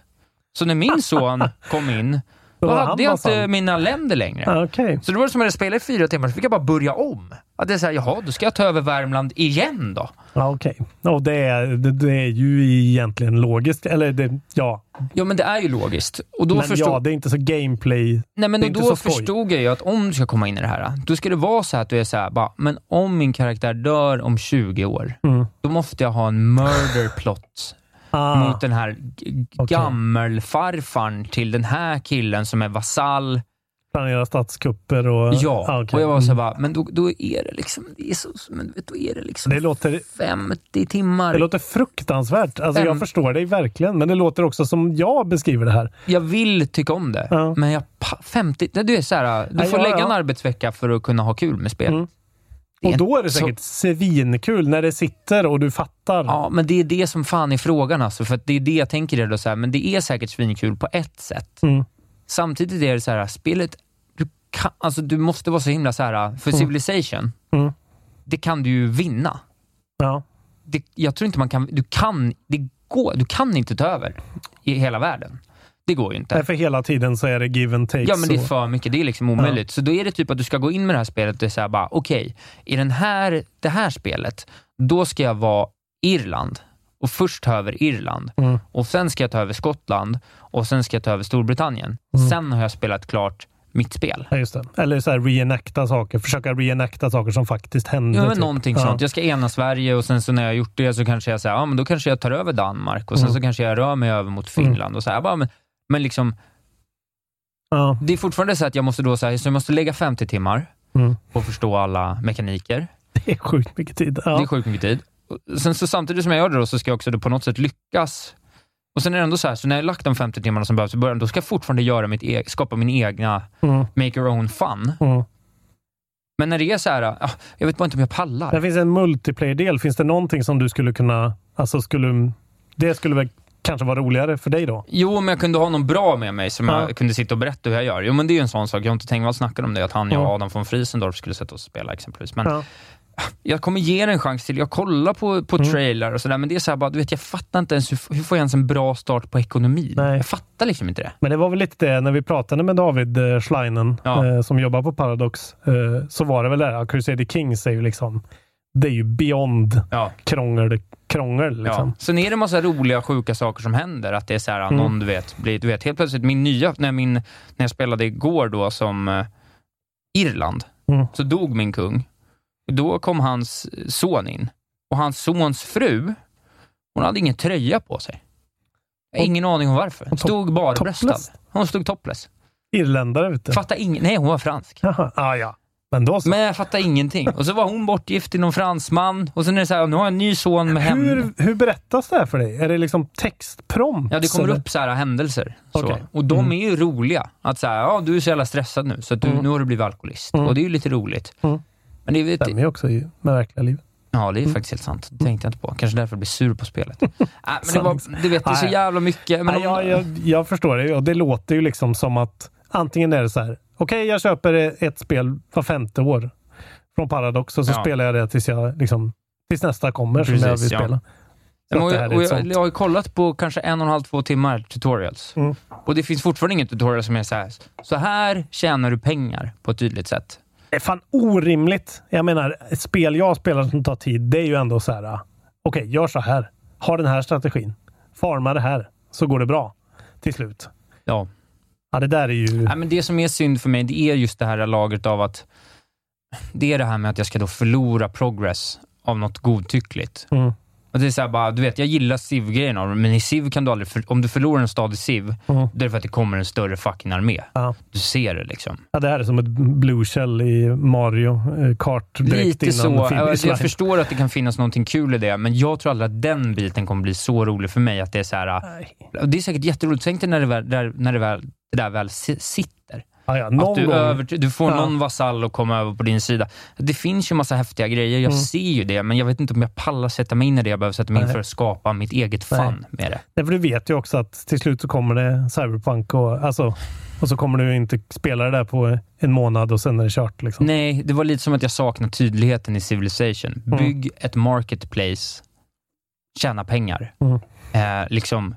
Så när min son kom in, då hade jag inte mina länder längre. Ja, Okej. Så då var det som att jag spelade i fyra timmar, så fick jag bara börja om. Att det är såhär, jaha, då ska jag ta över Värmland igen då? Ja, okej. Och det är, det, det är ju egentligen logiskt. Eller det, ja. Ja, men det är ju logiskt. Och då men förstod... ja, det är inte så gameplay. Nej, men och då förstod jag ju att om du ska komma in i det här, då ska det vara så här att du är så här, bara, men om min karaktär dör om 20 år, Mm. då måste jag ha en murder plot Ah, mot den här Okej. gammelfarfarn till den här killen som är vasall. Planera statskupper och... Ja, ah, okej. och jag var så Mm. bara, men då, då är det liksom, det är så, men då är det liksom Det låter, 50 timmar. det låter fruktansvärt. Alltså, Fem- jag förstår dig verkligen, men det låter också som jag beskriver det här. Jag vill tycka om det, Ja. men jag, pa- 50, nej, du är så här, du Ja, får ja, lägga ja. en arbetsvecka för att kunna ha kul med spel. Mm. Det Och då är det så- säkert svinkul när det sitter och du fattar. Ja, men det är det som fan är frågan alltså. För det är det jag tänker är då så här, men det är säkert svinkul på ett sätt. Mm. Samtidigt är det så här, spelet, du, kan, alltså, du måste vara så himla så här, för Civilization, Mm. det kan du ju vinna. Ja. Det, jag tror inte man kan, du kan, det går, du kan inte ta över i hela världen. Det går ju inte. Nej, för hela tiden så är det give and take. Ja, men det är för mycket. Det är liksom omöjligt. Så då är det typ att du ska gå in med det här spelet och det är bara, okej, i den här, det här spelet, då ska jag vara Irland och först ta över Irland Mm. och sen ska jag ta över Skottland och sen ska jag ta över Storbritannien. Mm. Sen har jag spelat klart mitt spel. Ja, just det. Eller så här reenacta saker. Försöka reenacta saker som faktiskt hände. Ja, men typ. någonting Ja. sånt. Jag ska ena Sverige och sen så när jag har gjort det så kanske jag säger, ja men då kanske jag tar över Danmark och sen Mm. så kanske jag rör mig över mot Finland och så här, bara, men, men liksom, Ja. det är fortfarande så att jag måste då säga, så jag måste lägga 50 timmar Mm. på att förstå alla mekaniker. Det är sjukt mycket tid. Ja. Det är sjukt mycket tid. Sen så samtidigt som jag gör det då, så ska jag också på något sätt lyckas. Och sen är det ändå så här, så när jag har lagt de 50 timmarna som behövs i början, då ska jag fortfarande göra mitt e- skapa min egna Mm. make your own fun. Mm. Men när det är så här, ja, jag vet bara inte om jag pallar. Det finns en multiplayer-del. Finns det någonting som du skulle kunna... Alltså skulle... Det skulle väl kanske vara roligare för dig då? Jo, om jag kunde ha någon bra med mig som Ja. jag kunde sitta och berätta hur jag gör. Jo, men det är ju en sån sak. Jonte Tengvall snackade om det, att han, jag Ja. och Adam von Friesendorf skulle sätta oss och spela exempelvis. Men Ja. Jag kommer ge det en chans till. Jag kollar på, på Mm. trailer och sådär, men det är så här bara, du vet, jag fattar inte ens hur, hur får jag ens en bra start på ekonomin? Nej. Jag fattar liksom inte det. Men det var väl lite det när vi pratade med David eh, Schleinen Ja. eh, som jobbar på Paradox. Eh, så var det väl det. Crusader Kings är ju liksom... Det är ju beyond Ja. krångel, krångel liksom. Ja. Sen är det en massa roliga, sjuka saker som händer. Att det är så här, Mm. någon du vet, blir, du vet, helt plötsligt, min nya, när, min, när jag spelade igår då som eh, Irland, Mm. så dog min kung. Då kom hans son in. Och hans sons fru, hon hade ingen tröja på sig. Och- ingen aning om varför. top- Stod bara bröstad. topless? Hon stod topless. Irländare vet du. Fattar ingen, nej, hon var fransk. Jaha. Ah, ja. Men då så. Men jag fattar ingenting. Och så var hon bortgift till någon fransman. Och sen är det så här, nu har jag en ny son med henne. hur, hur berättas det här för dig? Är det liksom textprompt? Ja, det kommer eller? upp så här händelser. Så. Okej. Och de Mm. är ju roliga. Att så här, ja, du är så jävla stressad nu, så du, Mm. nu har du blivit alkoholist. Mm. Och det är ju lite roligt. Men det, är- stämmer ju också i, med verkliga livet. ja, det är Mm. faktiskt helt sant. Det tänkte jag inte på. Kanske därför jag blir sur på spelet. äh, men det, var, du vet, det är så jävla mycket. Men om, jag, jag, jag förstår det och det låter ju liksom som att antingen är det så här. Okej, jag köper ett spel var femte år från Paradox och så Ja. spelar jag det tills, jag, liksom, tills nästa kommer som jag vill Precis, ja. spela. Här jag, jag har ju kollat på kanske en och en halv, två timmar tutorials. Mm. Och det finns fortfarande ingen tutorial som är så här. så här tjänar du pengar på ett tydligt sätt. Är fan orimligt. Jag menar, ett spel jag spelar som tar tid, det är ju ändå så här. ah, Okej, gör så här. Ha den här strategin. Farma det här. så går det bra till slut. Ja. Ja, det där är ju... Nej, men det som är synd för mig, det är just det här lagret av att det är det här med att jag ska då förlora progress av något godtyckligt. Mm. Och det är så bara, du vet, jag gillar Civ-grejen av men i Civ kan du aldrig, för, om du förlorar en stad i Civ, Mm. då är det för att det kommer en större fucking armé. Ja. Du ser det liksom. Ja, det här är som ett blue shell i Mario eh, Kart direkt Lite så. film- Jag, förstår att det kan finnas någonting kul i det, men jag tror aldrig att den biten kommer bli så rolig för mig. Att det är så här, det är säkert jätteroligt. Tänk dig när det, väl, där, när det, väl, det där väl si- sitter. Ja, ja, någon Att du, gång. över, du får någon vasall att komma över på din sida. Det finns ju massa häftiga grejer, jag Mm. ser ju det, men jag vet inte om jag pallar sätta mig in i det jag behöver sätta mig in Nej. för att skapa mitt eget fun med det. Nej, för du vet ju också att till slut så kommer det Cyberpunk och, alltså, och så kommer du inte spela det där på en månad och sen är det kört. Liksom. Nej, det var lite som att jag saknar tydligheten i Civilization. Mm. Bygg ett marketplace, tjäna pengar. Mm. Eh, liksom,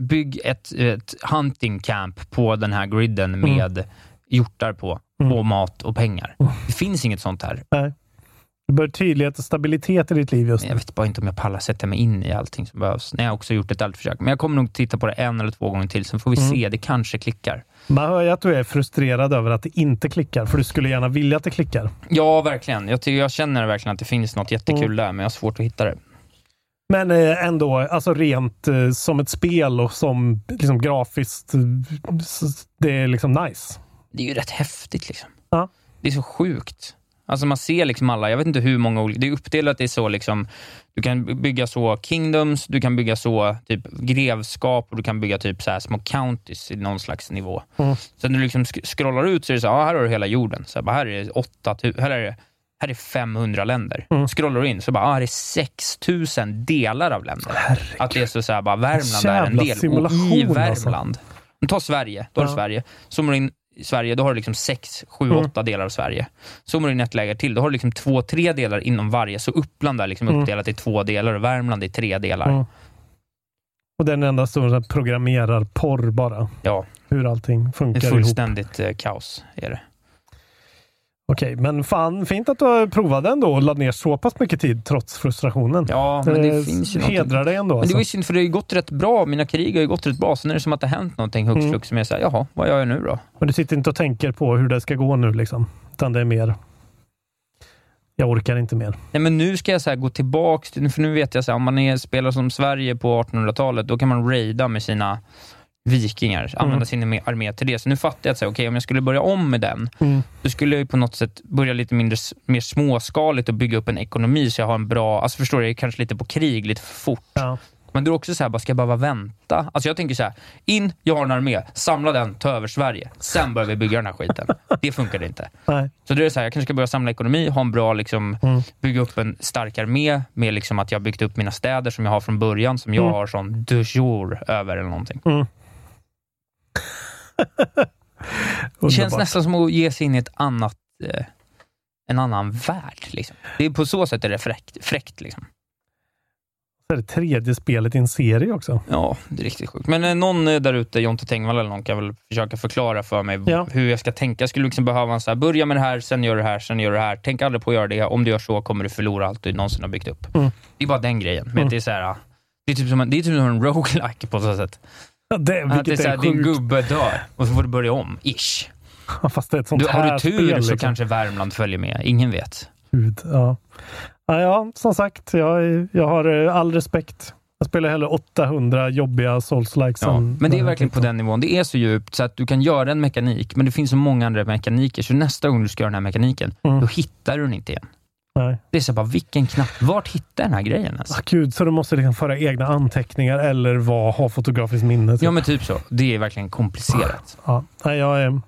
bygg ett, ett hunting camp på den här griden med hjortar på, Mm. och mat och pengar. Mm. Det finns inget sånt här. Nej. Du behöver tydlighet och stabilitet i ditt liv just Jag nu. vet bara inte om jag pallar sätta mig in i allting som behövs. Nej, jag har också gjort ett försök. Men jag kommer nog titta på det en eller två gånger till, sen får vi Mm. se. Det kanske klickar. Man hör ju att du är frustrerad över att det inte klickar, för du skulle gärna vilja att det klickar. Ja, verkligen. Jag, jag känner verkligen att det finns något jättekul Mm. där, men jag har svårt att hitta det. Men eh, ändå, alltså rent eh, som ett spel och som liksom, grafiskt, det är liksom nice. Det är ju rätt häftigt liksom. Ja. Det är så sjukt. Alltså man ser liksom alla, jag vet inte hur många olika, det är uppdelat i så liksom, du kan bygga så kingdoms, du kan bygga så typ grevskap och du kan bygga typ så här små counties i någon slags nivå. Mm. Sen när du liksom scrollar ut så är det så här, ah, här har du hela jorden. Så här, bara, här är det 8000, här är det här är 500 länder. Mm. Scrollar du in så bara, ah, här är 6000 delar av länder. Herregud. Att det är så, så här, bara Värmland är en del. Och i alltså. Värmland, om ta Sverige, då har du Ja. Sverige. Zoomar du in i Sverige, då har du liksom 6, 7, Mm. 8 delar av Sverige. Zoomar du in ett läger till, då har du liksom 2, 3 delar inom varje. Så Uppland är liksom Mm. uppdelat i två delar och Värmland i tre delar. Mm. Och den enda som programmerar porr bara. Ja, Hur allting det funkar är ihop. fullständigt eh, kaos. Är det. Okej, men fan fint att du provade ändå och lade ner så pass mycket tid trots frustrationen. Ja, men det Eh, finns ju någonting. Hedrar dig ändå. Men det var ju Alltså. synd, för det har ju gått rätt bra. Mina krig har ju gått rätt bra. Sen är det som att det har hänt någonting hux Mm. flux som är såhär, jaha, vad gör jag nu då? Men du sitter inte och tänker på hur det ska gå nu liksom. Utan det är mer, jag orkar inte mer. Nej, men nu ska jag så gå tillbaks, till, för nu vet jag så här, om man är, spelar som Sverige på 1800-talet, då kan man raida med sina vikingar, använda Mm. sin armé- till det. Så nu fattar jag att okej, om jag skulle börja om med den, Mm. då skulle jag ju på något sätt börja lite mindre, mer småskaligt och bygga upp en ekonomi så jag har en bra, alltså förstår du, jag är kanske lite på krig lite för fort. Ja. Men det är också så här, bara, ska jag behöva vänta? Alltså jag tänker så här, in, jag har en armé, samla den, ta över Sverige. Sen börjar vi bygga den här skiten. Det funkar inte. Nej. Så det är så här, jag kanske ska börja samla ekonomi, ha en bra, liksom, Mm. bygga upp en stark armé med liksom att jag byggt upp mina städer som jag har från början, som jag Mm. har sån de jour över eller någonting. Mm. Det känns nästan som att ge sig in i ett annat, eh, en annan värld. Liksom. Det är på så sätt är det fräckt. fräckt liksom. Så är det tredje spelet i en serie också. Ja, det är riktigt sjukt. Men eh, någon eh, där ute, Jonte Tengvall eller någon, kan väl försöka förklara för mig Ja. hur jag ska tänka. Jag skulle liksom behöva en så här, börja med det här, sen gör det här, sen gör det här. Tänk aldrig på att göra det. Om du gör så kommer du förlora allt du någonsin har byggt upp. Mm. Det är bara den grejen. Men Mm. det är så här, det är typ som en, det är typ som en roguelike på så sätt. Det, Att det är vilket så här, är din gubbe dör och så får du börja om, ish. Ja, Fast det är ett sånt Du, har här du tur spel. så liksom. kanske Värmland följer med. Ingen vet. Gud, ja. Ja, ja, som sagt, jag, jag har eh, all respekt. Jag spelar hellre 800 jobbiga souls-likes. Ja, men det är verkligen på den nivån. Det är så djupt så att du kan göra en mekanik, men det finns så många andra mekaniker, så nästa gång du ska göra den här mekaniken, Mm. då hittar du den inte igen. Nej. Det är så bara, vilken knapp? Vart hittar jag den här grejen ens? Ah, Gud, så du måste liksom föra egna anteckningar eller vad, ha fotografiskt minne. typ. Ja, men typ så. Det är verkligen komplicerat. Ja, nej, jag är,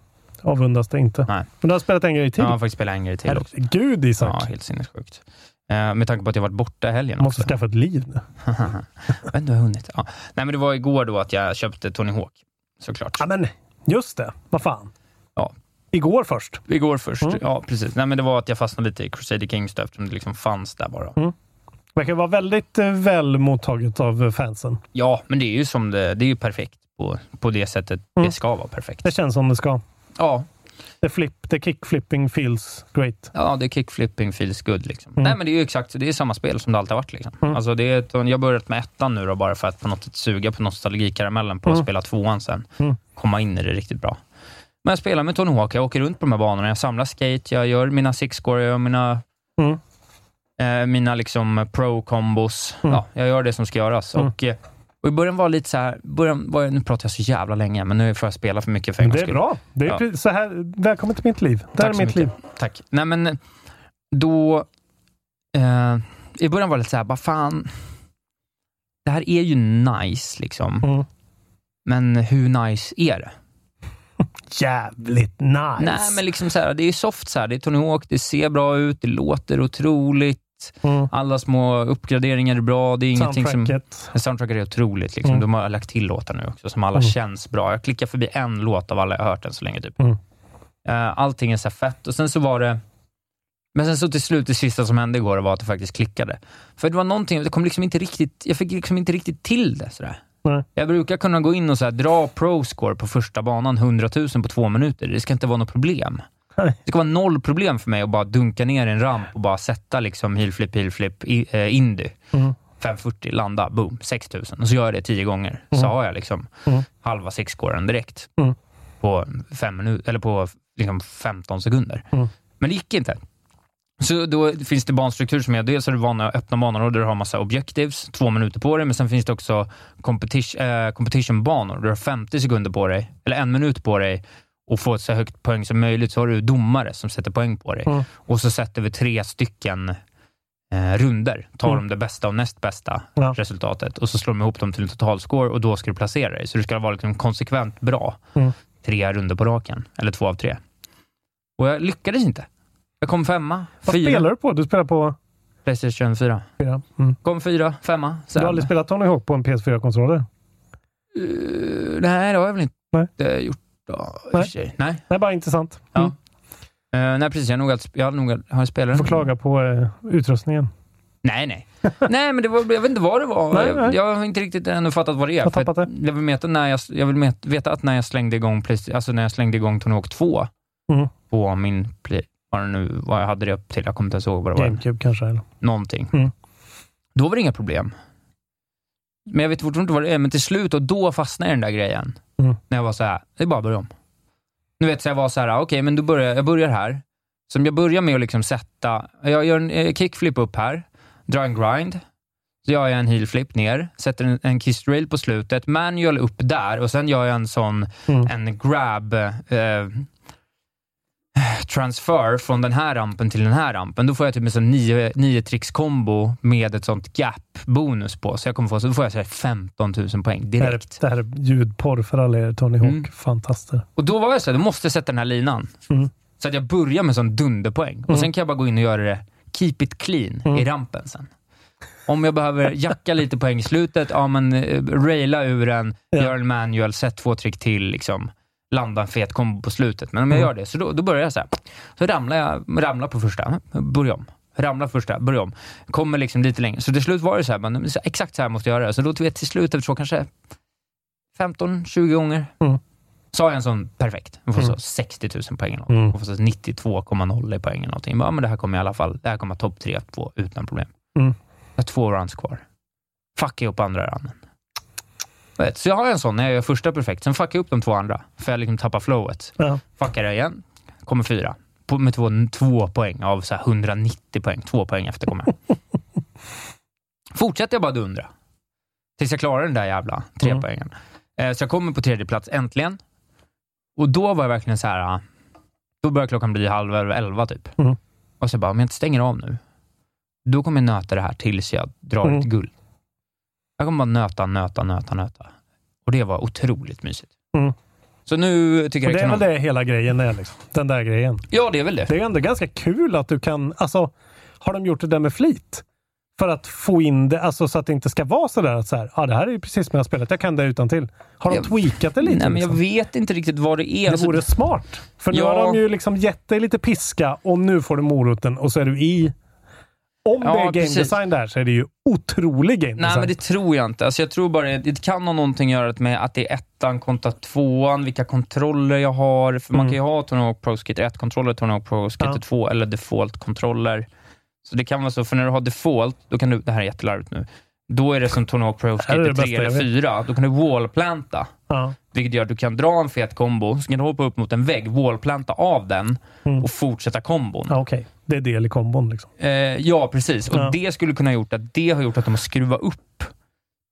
avundas det inte. Nej. Men du har spelat en grej till. Jag har faktiskt spelat en grej till också. Herregud Isak. Ja, helt sinnessjukt. Eh, med tanke på att jag varit borta helgen Du måste också. skaffa ett liv nu. jag vet inte, jag har hunnit. Ja. Nej, men det var igår då att jag köpte Tony Hawk. Såklart. Ja, men just det. Vad fan. Igår först. Igår först. Mm. Ja, precis. Nej, men det var att jag fastnade lite i Crusader Kings då, eftersom det liksom fanns där bara. Verkar vara väldigt eh, väl mottaget av eh, fansen. Ja, men det är ju som det, det är ju perfekt på, på det sättet Mm. det ska vara perfekt. Det känns som det ska. Ja, The flip, the kickflipping feels great. Ja, det är kickflipping feels good. Liksom. Mm. Nej, men det är ju exakt det är samma spel som det alltid har varit. Liksom. Mm. Alltså, det är ett, jag har börjat med ettan nu då, bara för att på något sätt suga på nostalgikaramellen på att Mm. spela tvåan sen. Mm. Komma in i det riktigt bra. Men jag spelar med Tony Hawk, jag åker runt på de här banorna, jag samlar skate, jag gör mina six-score, jag gör mina, Mm. eh, mina liksom pro-kombos. Mm. Ja, jag gör det som ska göras. Mm. Och, eh, och I början var lite så här, början var, nu pratar jag så jävla länge, men nu får jag spela för mycket för en Det är bra. Det är Ja. så här, välkommen till mitt liv. Det här är Tack mitt mycket. liv. Tack. Nej, men då... Eh, I början var det lite så här, bara fan. Det här är ju nice, liksom. Mm. Men hur nice är det? Jävligt nice. Nej, men liksom så här, det är soft, så här. det är Tony Hawk, det ser bra ut, det låter otroligt. Mm. Alla små uppgraderingar är bra. Det är ingenting som... Soundtracket. Soundtracket är otroligt. Liksom. Mm. De har lagt till låtar nu också, som alla Mm. känns bra. Jag klickar förbi en låt av alla jag hört än så länge. Typ. Mm. Eh, allting är så fett. Och sen så var det... Men sen så till slut, det sista som hände igår var att det faktiskt klickade. För det var någonting, det kom liksom inte riktigt, jag fick liksom inte riktigt till det. Sådär. Nej. Jag brukar kunna gå in och så här, dra pro-score på första banan, 100 000 på två minuter. Det ska inte vara något problem. Nej. Det ska vara noll problem för mig att bara dunka ner en ramp och bara sätta liksom heel-flip, heel-flip, eh, indy. Mm. 540, landa, boom, 6000. Och så gör jag det tio gånger. Så Mm. har jag liksom Mm. halva six-scoren direkt. Mm. På, fem minut, eller på liksom 15 sekunder. Mm. Men det gick inte. Så då finns det banstruktur som är, dels är det vanliga öppna banor där du har massa objectives, två minuter på dig, men sen finns det också competition, eh, competition-banor. Du har 50 sekunder på dig, eller en minut på dig och få ett så högt poäng som möjligt. Så har du domare som sätter poäng på dig. Mm. Och så sätter vi tre stycken eh, runder. Tar Mm. de det bästa och näst bästa Ja. resultatet och så slår de ihop dem till en totalscore och då ska du placera dig. Så du ska vara liksom konsekvent bra. Mm. Tre runder på raken, eller två av tre. Och jag lyckades inte. Jag kom femma, Vad fyra. spelar du på? Du spelar på... Playstation 4. Ja. Mm. Kom fyra, femma. Du har aldrig spelat Tony Hawk på en PS4-kontroll? eller? Uh, nej, det har jag väl inte Nej. gjort. Då, Nej. Nej. Det är bara intressant. Ja. Mm. Eh, nej, precis. Jag har nog, att- jag har nog har spelat Du får klaga på eh, utrustningen. Nej, nej. nej, men det var, jag vet inte vad det var. Nej, jag, nej. jag har inte riktigt ännu fattat vad det är. Jag att Jag vill, veta när jag, jag vill veta att när jag slängde igång, alltså när jag slängde igång Tony Hawk 2 Mm. på min Play, vad, det nu, vad jag hade det upp till, jag kommer inte ens ihåg vad det var. GameCube kanske? Eller? Någonting. Mm. Då var det inga problem. Men jag vet fortfarande inte vad det är, men till slut, och då fastnade jag i den där grejen. Mm. När jag var så här, det är bara att börja om. Nu vet så jag var så här, okej, men då börjar, jag börjar här. Så jag börjar med att liksom sätta, jag gör en eh, kickflip upp här, drar en grind, så gör jag en heelflip ner, sätter en, en kiss rail på slutet, manual upp där och sen gör jag en sån, Mm. en grab eh, transfer från den här rampen till den här rampen. Då får jag typ en sån nio, nio tricks kombo med ett sånt gap-bonus på. Så jag kommer få, så då får jag så här 15 000 poäng Det här, är, direkt. det här är ljudporr för alla er Tony Hawk. Mm. Fantaster. Och då var jag så här, du måste sätta den här linan. Mm. Så att jag börjar med sån dunderpoäng. Mm. Och sen kan jag bara gå in och göra det keep it clean Mm. i rampen sen. Om jag behöver jacka lite poäng i slutet, ja men eh, raila ur en, Ja. gör en manual, sätt två trick till, liksom, landa en fet kombo på slutet. Men om jag Mm. gör det, så då, då börjar jag så här. Så ramlar jag ramlar på första, börja om. Ramlar första, börja om. Kommer liksom lite längre. Så till slut var det så här, men, exakt så här måste jag göra. Så då jag till slut, efter så kanske 15-20 gånger, Mm. sa jag en sån perfekt. Jag får Mm. så 60 000 poäng eller. Mm. Jag får så 92,0 i poäng eller någonting. Ja, men det här kommer i alla fall, det här kommer topp 3 två utan problem. Mm. Jag har två runs kvar. Jag upp andra runnen. Så jag har en sån när jag gör första perfekt, sen fuckar jag upp de två andra. För jag liksom tappar flowet. Ja. Fuckar jag igen, kommer fyra. På, med två, två poäng av så här 190 poäng. Två poäng efter kommer jag. Fortsätter jag bara dundra. Tills jag klarar den där jävla tre Mm. poängen. Eh, så jag kommer på tredje plats äntligen. Och då var jag verkligen så här. ah, Då börjar klockan bli halv elva, elva typ. Mm. Och så bara, om jag inte stänger av nu, då kommer jag nöta det här tills jag drar Mm. ett guld. Jag kommer bara nöta, nöta, nöta, nöta. Och det var otroligt mysigt. Mm. Så nu tycker Och jag det är kanon. väl det hela grejen är. Liksom. Den där grejen. Ja, det är väl det. Det är ändå ganska kul att du kan... Alltså, har de gjort det där med flit? För att få in det, alltså så att det inte ska vara sådär att så här, ah, det här är ju precis som jag har spelat, jag kan det utan till. Har de Jag- tweakat det lite? Nej, men jag liksom? vet inte riktigt vad det är. Det Alltså, vore smart. För nu Ja. har de ju liksom gett dig lite piska och nu får du moroten och så är du i. Om Ja, det är game precis. design där så är det ju otrolig game Nej, design. men det tror jag inte. Alltså, jag tror bara det kan ha någonting att göra med att det är ettan kontra tvåan, vilka kontroller jag har. För man Mm. kan ju ha Tony Pro Skater 1-kontroller, Tony Pro Skater Ja. 2 eller default-kontroller. Så det kan vara så, för när du har default, då kan du, det här är jättelarvigt nu, då är det som Tony Hawk Pro Skater det 3 bästa jag eller vet. 4. Då kan du wallplanta, ja. vilket gör att du kan dra en fet kombo, så kan du hoppa upp mot en vägg, wallplanta av den Mm. och fortsätta kombon. Ja, Okej, det är del i kombon. Liksom. Eh, ja, precis. Och Ja. det skulle kunna ha gjort att det har gjort att de har skruvat upp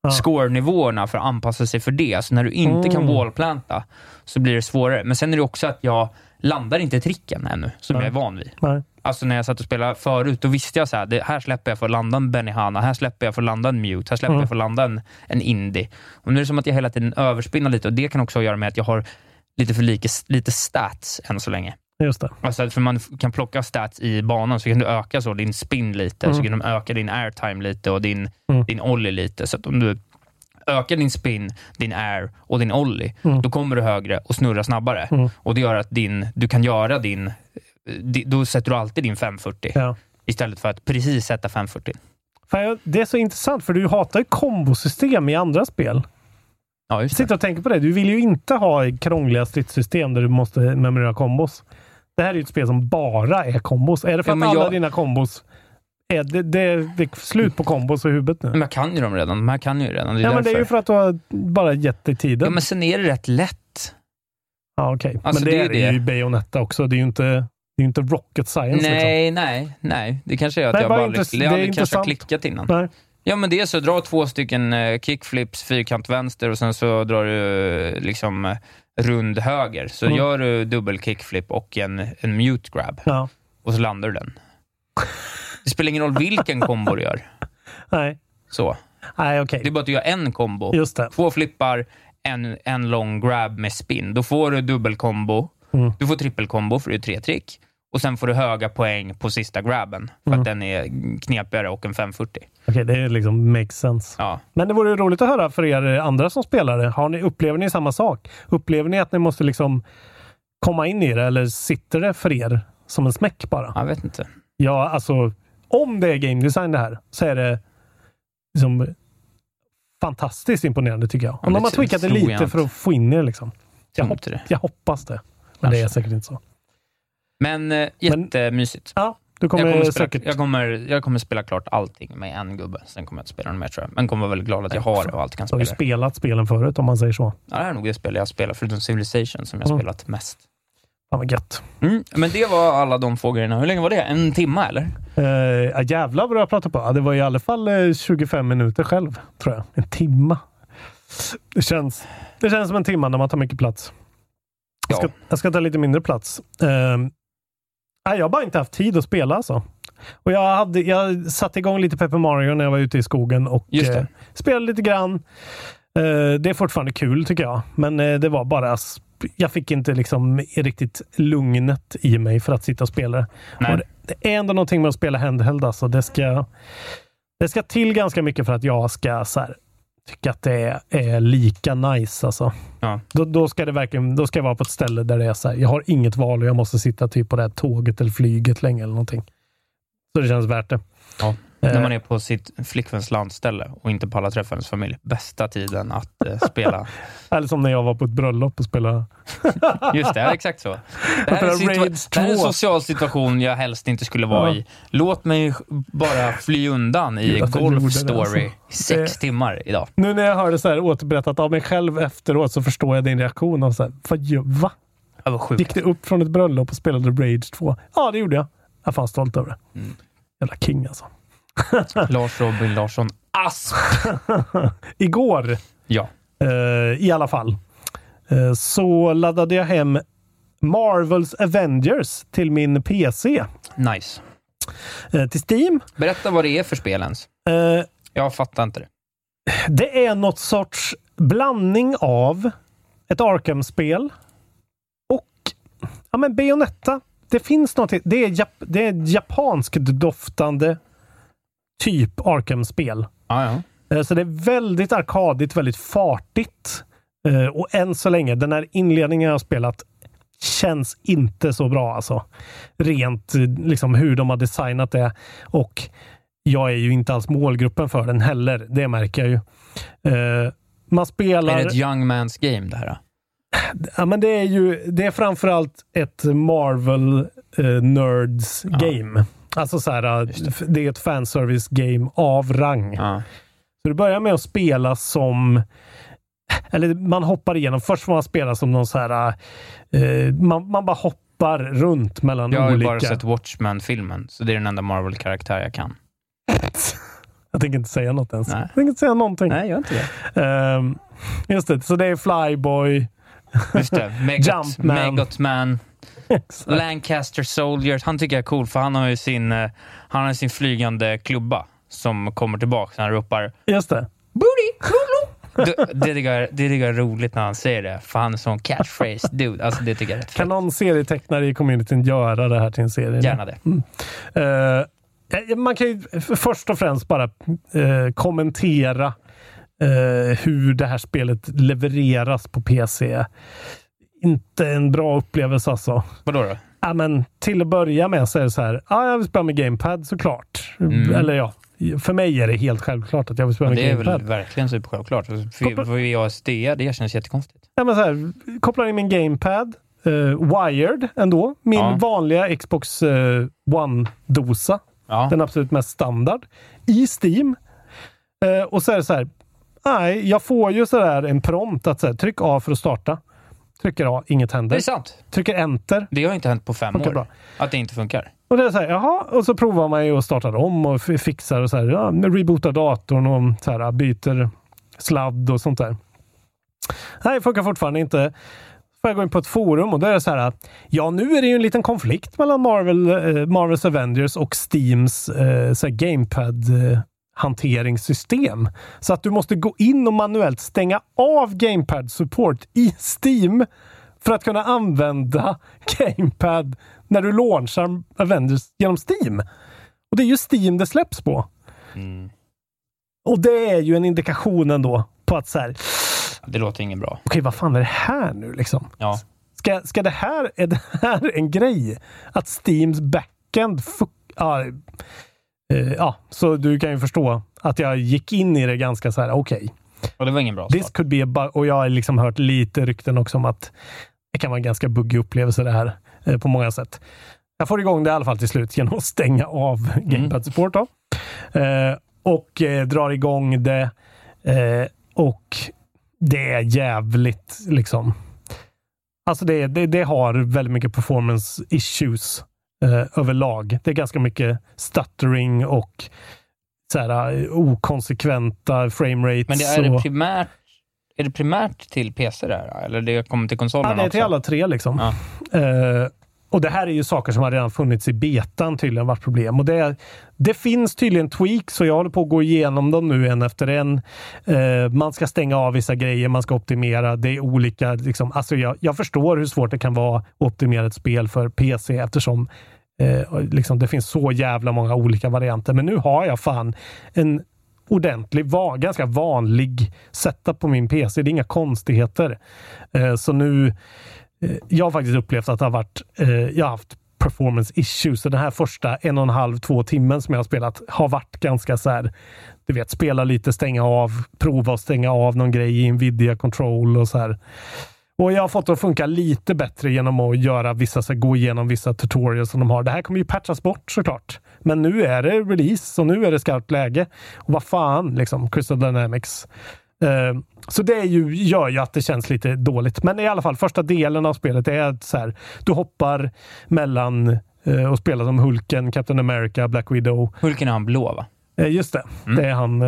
Ja. score-nivåerna för att anpassa sig för det. Så när du inte kan Mm. wallplanta så blir det svårare. Men sen är det också att jag landar inte tricken ännu, som Nej. jag är van vid. Nej. Alltså när jag satt och spelade förut, då visste jag så här, det här släpper jag för att landa en Benihana, här släpper jag för att landa en Mute, här släpper Mm. jag för att landa en, en Indie. Och nu är det som att jag hela tiden överspinnar lite och det kan också göra med att jag har lite för lite, lite stats än så länge. Just det. Alltså för man kan plocka stats i banan, så kan du öka så din spin lite, så Mm. kan de öka din airtime lite och din, Mm. din ollie lite. Så om du ökar din spin, din air och din ollie, Mm. då kommer du högre och snurrar snabbare. Mm. Och Det gör att din, du kan göra din... di- Då sätter du alltid din 540 Ja. istället för att precis sätta 540. Fan, jag- det är så intressant, för du hatar ju kombosystem i andra spel. Ja, Jag just det. sitter och tänker på det. Du vill ju inte ha krångliga stridssystem där du måste memorera kombos. Det här är ju ett spel som bara är kombos. Är det för Ja, att men alla jag- dina kombos... Är det, det, det är slut på kombos i huvudet nu? Men jag kan ju dem redan. De här kan ju redan. Det är ja, men det är ju för att du har bara gett dig tiden. Ja, men sen är det rätt lätt. Ja, okej. Alltså, men det, det är är ju Bayonetta också. Det är ju inte, det är inte rocket science. Liksom. Nej, nej, nej. Det kanske är att Nej, jag bara det jag aldrig kanske har klickat innan. Nej. Ja, men det är så. Dra två stycken eh, kickflips, fyrkant vänster och sen så drar du eh, liksom eh, rund höger. Så Mm. gör du dubbel kickflip och en, en mute grab Ja. och så landar du den. Det spelar ingen roll vilken kombo du gör. Nej, Så. Nej okej. Det är bara att du gör en kombo. Just det. Två flippar, en, en lång grab med spin. Då får du dubbelkombo. Mm. Du får trippelkombo för det är tre trick. Och sen får du höga poäng på sista grabben för Mm. att den är knepigare och en 540. Okej, det är liksom makes sense. Ja. Men det vore roligt att höra för er andra som spelare. Har ni, upplever ni samma sak? Upplever ni att ni måste liksom komma in i det eller sitter det för er som en smäck bara? Jag vet inte. Ja, alltså om det är game design det här så är det liksom fantastiskt imponerande tycker jag. Ja, Om det de har tweakat det lite för att få in er liksom. Jag, Tror hop- inte det. jag hoppas det. Men det är Kanske. säkert inte så. Men eh, jättemysigt. Ja, du kommer, jag, kommer spela, säkert... jag, kommer, jag kommer spela klart allting med en gubbe. Sen kommer jag inte spela något mer tror jag. Men kommer vara väldigt glad att jag har det och alltid kan Du har ju spela spelat spelen förut om man säger så. Ja, det här är nog det spel jag spelar, förutom Civilization, som jag Mm. spelat mest. Fan vad gött. Mm. Men det var alla de frågorna. Hur länge var det? En timma eller? Uh, ja, jävlar vad du har pratat på. Ja, det var i alla fall eh, 25 minuter själv, tror jag. En timma. Det känns, det känns som en timma när man tar mycket plats. Jag ska, Ja. jag ska ta lite mindre plats. Nej, jag har bara inte haft tid att spela alltså. Och jag, hade, jag satte igång lite Paper Mario när jag var ute i skogen och eh, spelade lite grann. Eh, det är fortfarande kul tycker jag, men eh, det var bara... Jag fick inte liksom riktigt lugnet i mig för att sitta och spela. Nej. Och det. Det är ändå någonting med att spela handheld. Alltså. Det, ska, det ska till ganska mycket för att jag ska så här, tycka att det är, lika nice. Alltså. Ja. Då, då, ska det verkligen, då ska jag vara på ett ställe där det är så här, jag har inget val och jag måste sitta typ på det här tåget eller flyget länge eller någonting. Så det känns värt det. Ja. Eh. När man är på sitt flickväns landställe och inte pallar träffa hennes familj. Bästa tiden att eh, spela. Eller som när jag var på ett bröllop och spelade. Just det, ja, exakt så. Det här, är det här är en 2. social situation jag helst inte skulle vara Ja. i. Låt mig bara fly undan i Gud, Golf det, Story alltså. i sex Det- timmar idag. Nu när jag hörde så här återberättat av mig själv efteråt så förstår jag din reaktion. Av så här, vad, va? Det var sjukt. Gick det upp från ett bröllop och spelade Rage 2? Ja, det gjorde jag. Jag är fan stolt över det. Mm. Jävla king alltså. Lars Robin Larsson Asp. Igår, Ja. eh, i alla fall, eh, så laddade jag hem Marvels Avengers till min PC. Nice. Eh, till Steam. Berätta vad det är för spel ens. Eh, Jag fattar inte det. det är något sorts blandning av ett Arkham-spel och ja, men Bayonetta. Det finns något. Det är, jap, det är japanskt doftande typ Arkham-spel. Ja, ja. Eh, Så det är väldigt arkadigt, väldigt fartigt. Eh, Och än så länge, den här inledningen jag har spelat känns inte så bra alltså. Rent eh, liksom hur de har designat det. Och jag är ju inte alls målgruppen för den heller. Det märker jag ju. Man spelar... Är det ett young man's game det här? Ja, men det är ju det är framförallt ett Marvel eh, Nerds Ja. game. Alltså så här, det. det är ett fanservice game av rang. Ja. Så du börjar med att spela som eller man hoppar igenom. Först får man spela som någon så här... Eh, man, man bara hoppar runt mellan Jag har ju olika... bara sett Watchmen-filmen, så det är den enda Marvel-karaktär jag kan. Jag tänker inte säga något ens. Nej. Jag tänker inte säga någonting. Nej, gör inte det. Ehm, just det, så det är Flyboy. Just det. Megot, Jumpman. Megot Man. Lancaster Soldiers. Han tycker jag är cool, för han har ju sin, eh, han har sin flygande klubba som kommer tillbaka. Han ropar Just det. Booty! Det, tycker jag, det tycker jag är roligt när han säger det, för han är sån catchphrase dude. Alltså det tycker jag Kan någon serietecknare i communityn göra det här till en serie? Gärna det. Eh, man kan ju först och främst bara eh, kommentera eh, hur det här spelet levereras på PC. Inte en bra upplevelse alltså. Vadå då? Ja, men till att börja med så är det så här. Ja, jag vill spela med GamePad såklart. Mm. Eller ja, för mig är det helt självklart att jag vill spela Ja, med det är GamePad. väl verkligen supersjälvklart. För, Koppla- för VASD, det känns jättekonstigt. Ja, men så här, kopplar in min GamePad, eh, wired ändå. Min Ja. vanliga Xbox eh, One-dosa. Ja. Den absolut mest standard. I Steam. Eh, och så är det så här. Nej, jag får ju så där en prompt att så här, tryck A för att starta. Trycker A, inget Det händer. är sant. Trycker Enter. Det har inte hänt på fem år. bra. Att det inte funkar. Och det är så här, jaha, och så provar man ju och startar om och fixar och så här, ja, rebootar datorn och så här, byter sladd och sånt där. Nej, det funkar fortfarande inte. Får jag gå in på ett forum och då är det så här, ja nu är det ju en liten konflikt mellan Marvel, eh, Marvels Avengers och Steams eh, så Gamepad eh, hanteringssystem. Så att du måste gå in och manuellt stänga av Gamepad support i Steam för att kunna använda Gamepad när du launchar Avengers genom Steam. Och det är ju Steam det släpps på. Och det är ju en indikation ändå på att så här, Det låter inget bra. okej, vad fan är det här nu liksom? Ja. Ska, ska det här, är det här en grej? Att Steams backend fuck, ja, eh, ja, så du kan ju förstå att jag gick in i det ganska så här, okej. Och det var ingen bra This start. could be a. Och jag har liksom hört lite rykten också om att det kan vara en ganska buggig upplevelse det här eh, på många sätt. Jag får igång det i alla fall till slut genom att stänga av Gamepad Support. Då. Eh, och eh, drar igång det. Och det är jävligt liksom. Alltså det, det, det har väldigt mycket performance issues eh, överlag. Det är ganska mycket stuttering och så här, eh, okonsekventa framerates. Men det är, och... det primärt, är det primärt till PC det här? Eller det kommer till konsolerna Ja, det är till också? alla tre liksom. Ja. Eh, och det här är ju saker som har redan funnits i betan tydligen varit problem. Och det, det finns tydligen tweaks och jag håller på att gå igenom dem nu en efter en. Eh, man ska stänga av vissa grejer, man ska optimera. Det är olika. Liksom, alltså jag, jag förstår hur svårt det kan vara att optimera ett spel för PC eftersom eh, liksom det finns så jävla många olika varianter. Men nu har jag fan en ordentlig, va, ganska vanlig setup på min PC. Det är inga konstigheter. Eh, så nu Eh, jag har faktiskt upplevt att det har varit, eh, jag har haft performance issues. Så den här första en och en halv, två timmen som jag har spelat har varit ganska så här, du vet, spela lite, stänga av, prova att stänga av någon grej i Nvidia control och så här. Och jag har fått det att funka lite bättre genom att göra vissa, så här, gå igenom vissa tutorials som de har. Det här kommer ju patchas bort såklart. Men nu är det release och nu är det skarpt läge. Och vad fan, liksom, Crystal Dynamics. Eh, så det är ju, gör ju att det känns lite dåligt. Men i alla fall, första delen av spelet är att så här, du hoppar mellan eh, och spelar som Hulken, Captain America, Black Widow. Hulken är han blå, va? Eh, just det, Mm. det är han.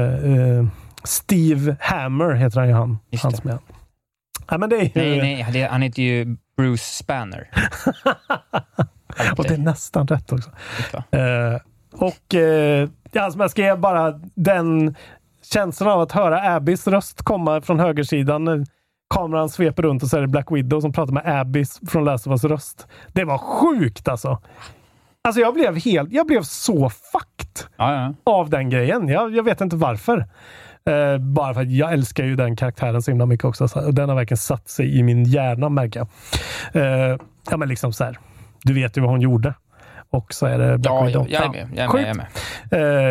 Steve Hammer heter han ju han. Just han som är. Ja, men det är ju, Nej, nej, han heter ju Bruce Spanner. Och det är nästan rätt också. Eh, och ja, som jag skrev bara den känslan av att höra Abbys röst komma från högersidan. Kameran sveper runt och så är det Black Widow som pratar med Abbys från Last of Us röst. Det var sjukt alltså. Alltså jag blev helt, jag blev så fucked Ja, ja. av den grejen. Jag, jag vet inte varför. Eh, bara för att jag älskar ju den karaktären så himla mycket också. Den har verkligen satt sig i min hjärna märker jag. Eh, ja men liksom så här. Du vet ju vad hon gjorde. Och så är det Black Ja, Widow. ja, jag är med. Jag är med, jag är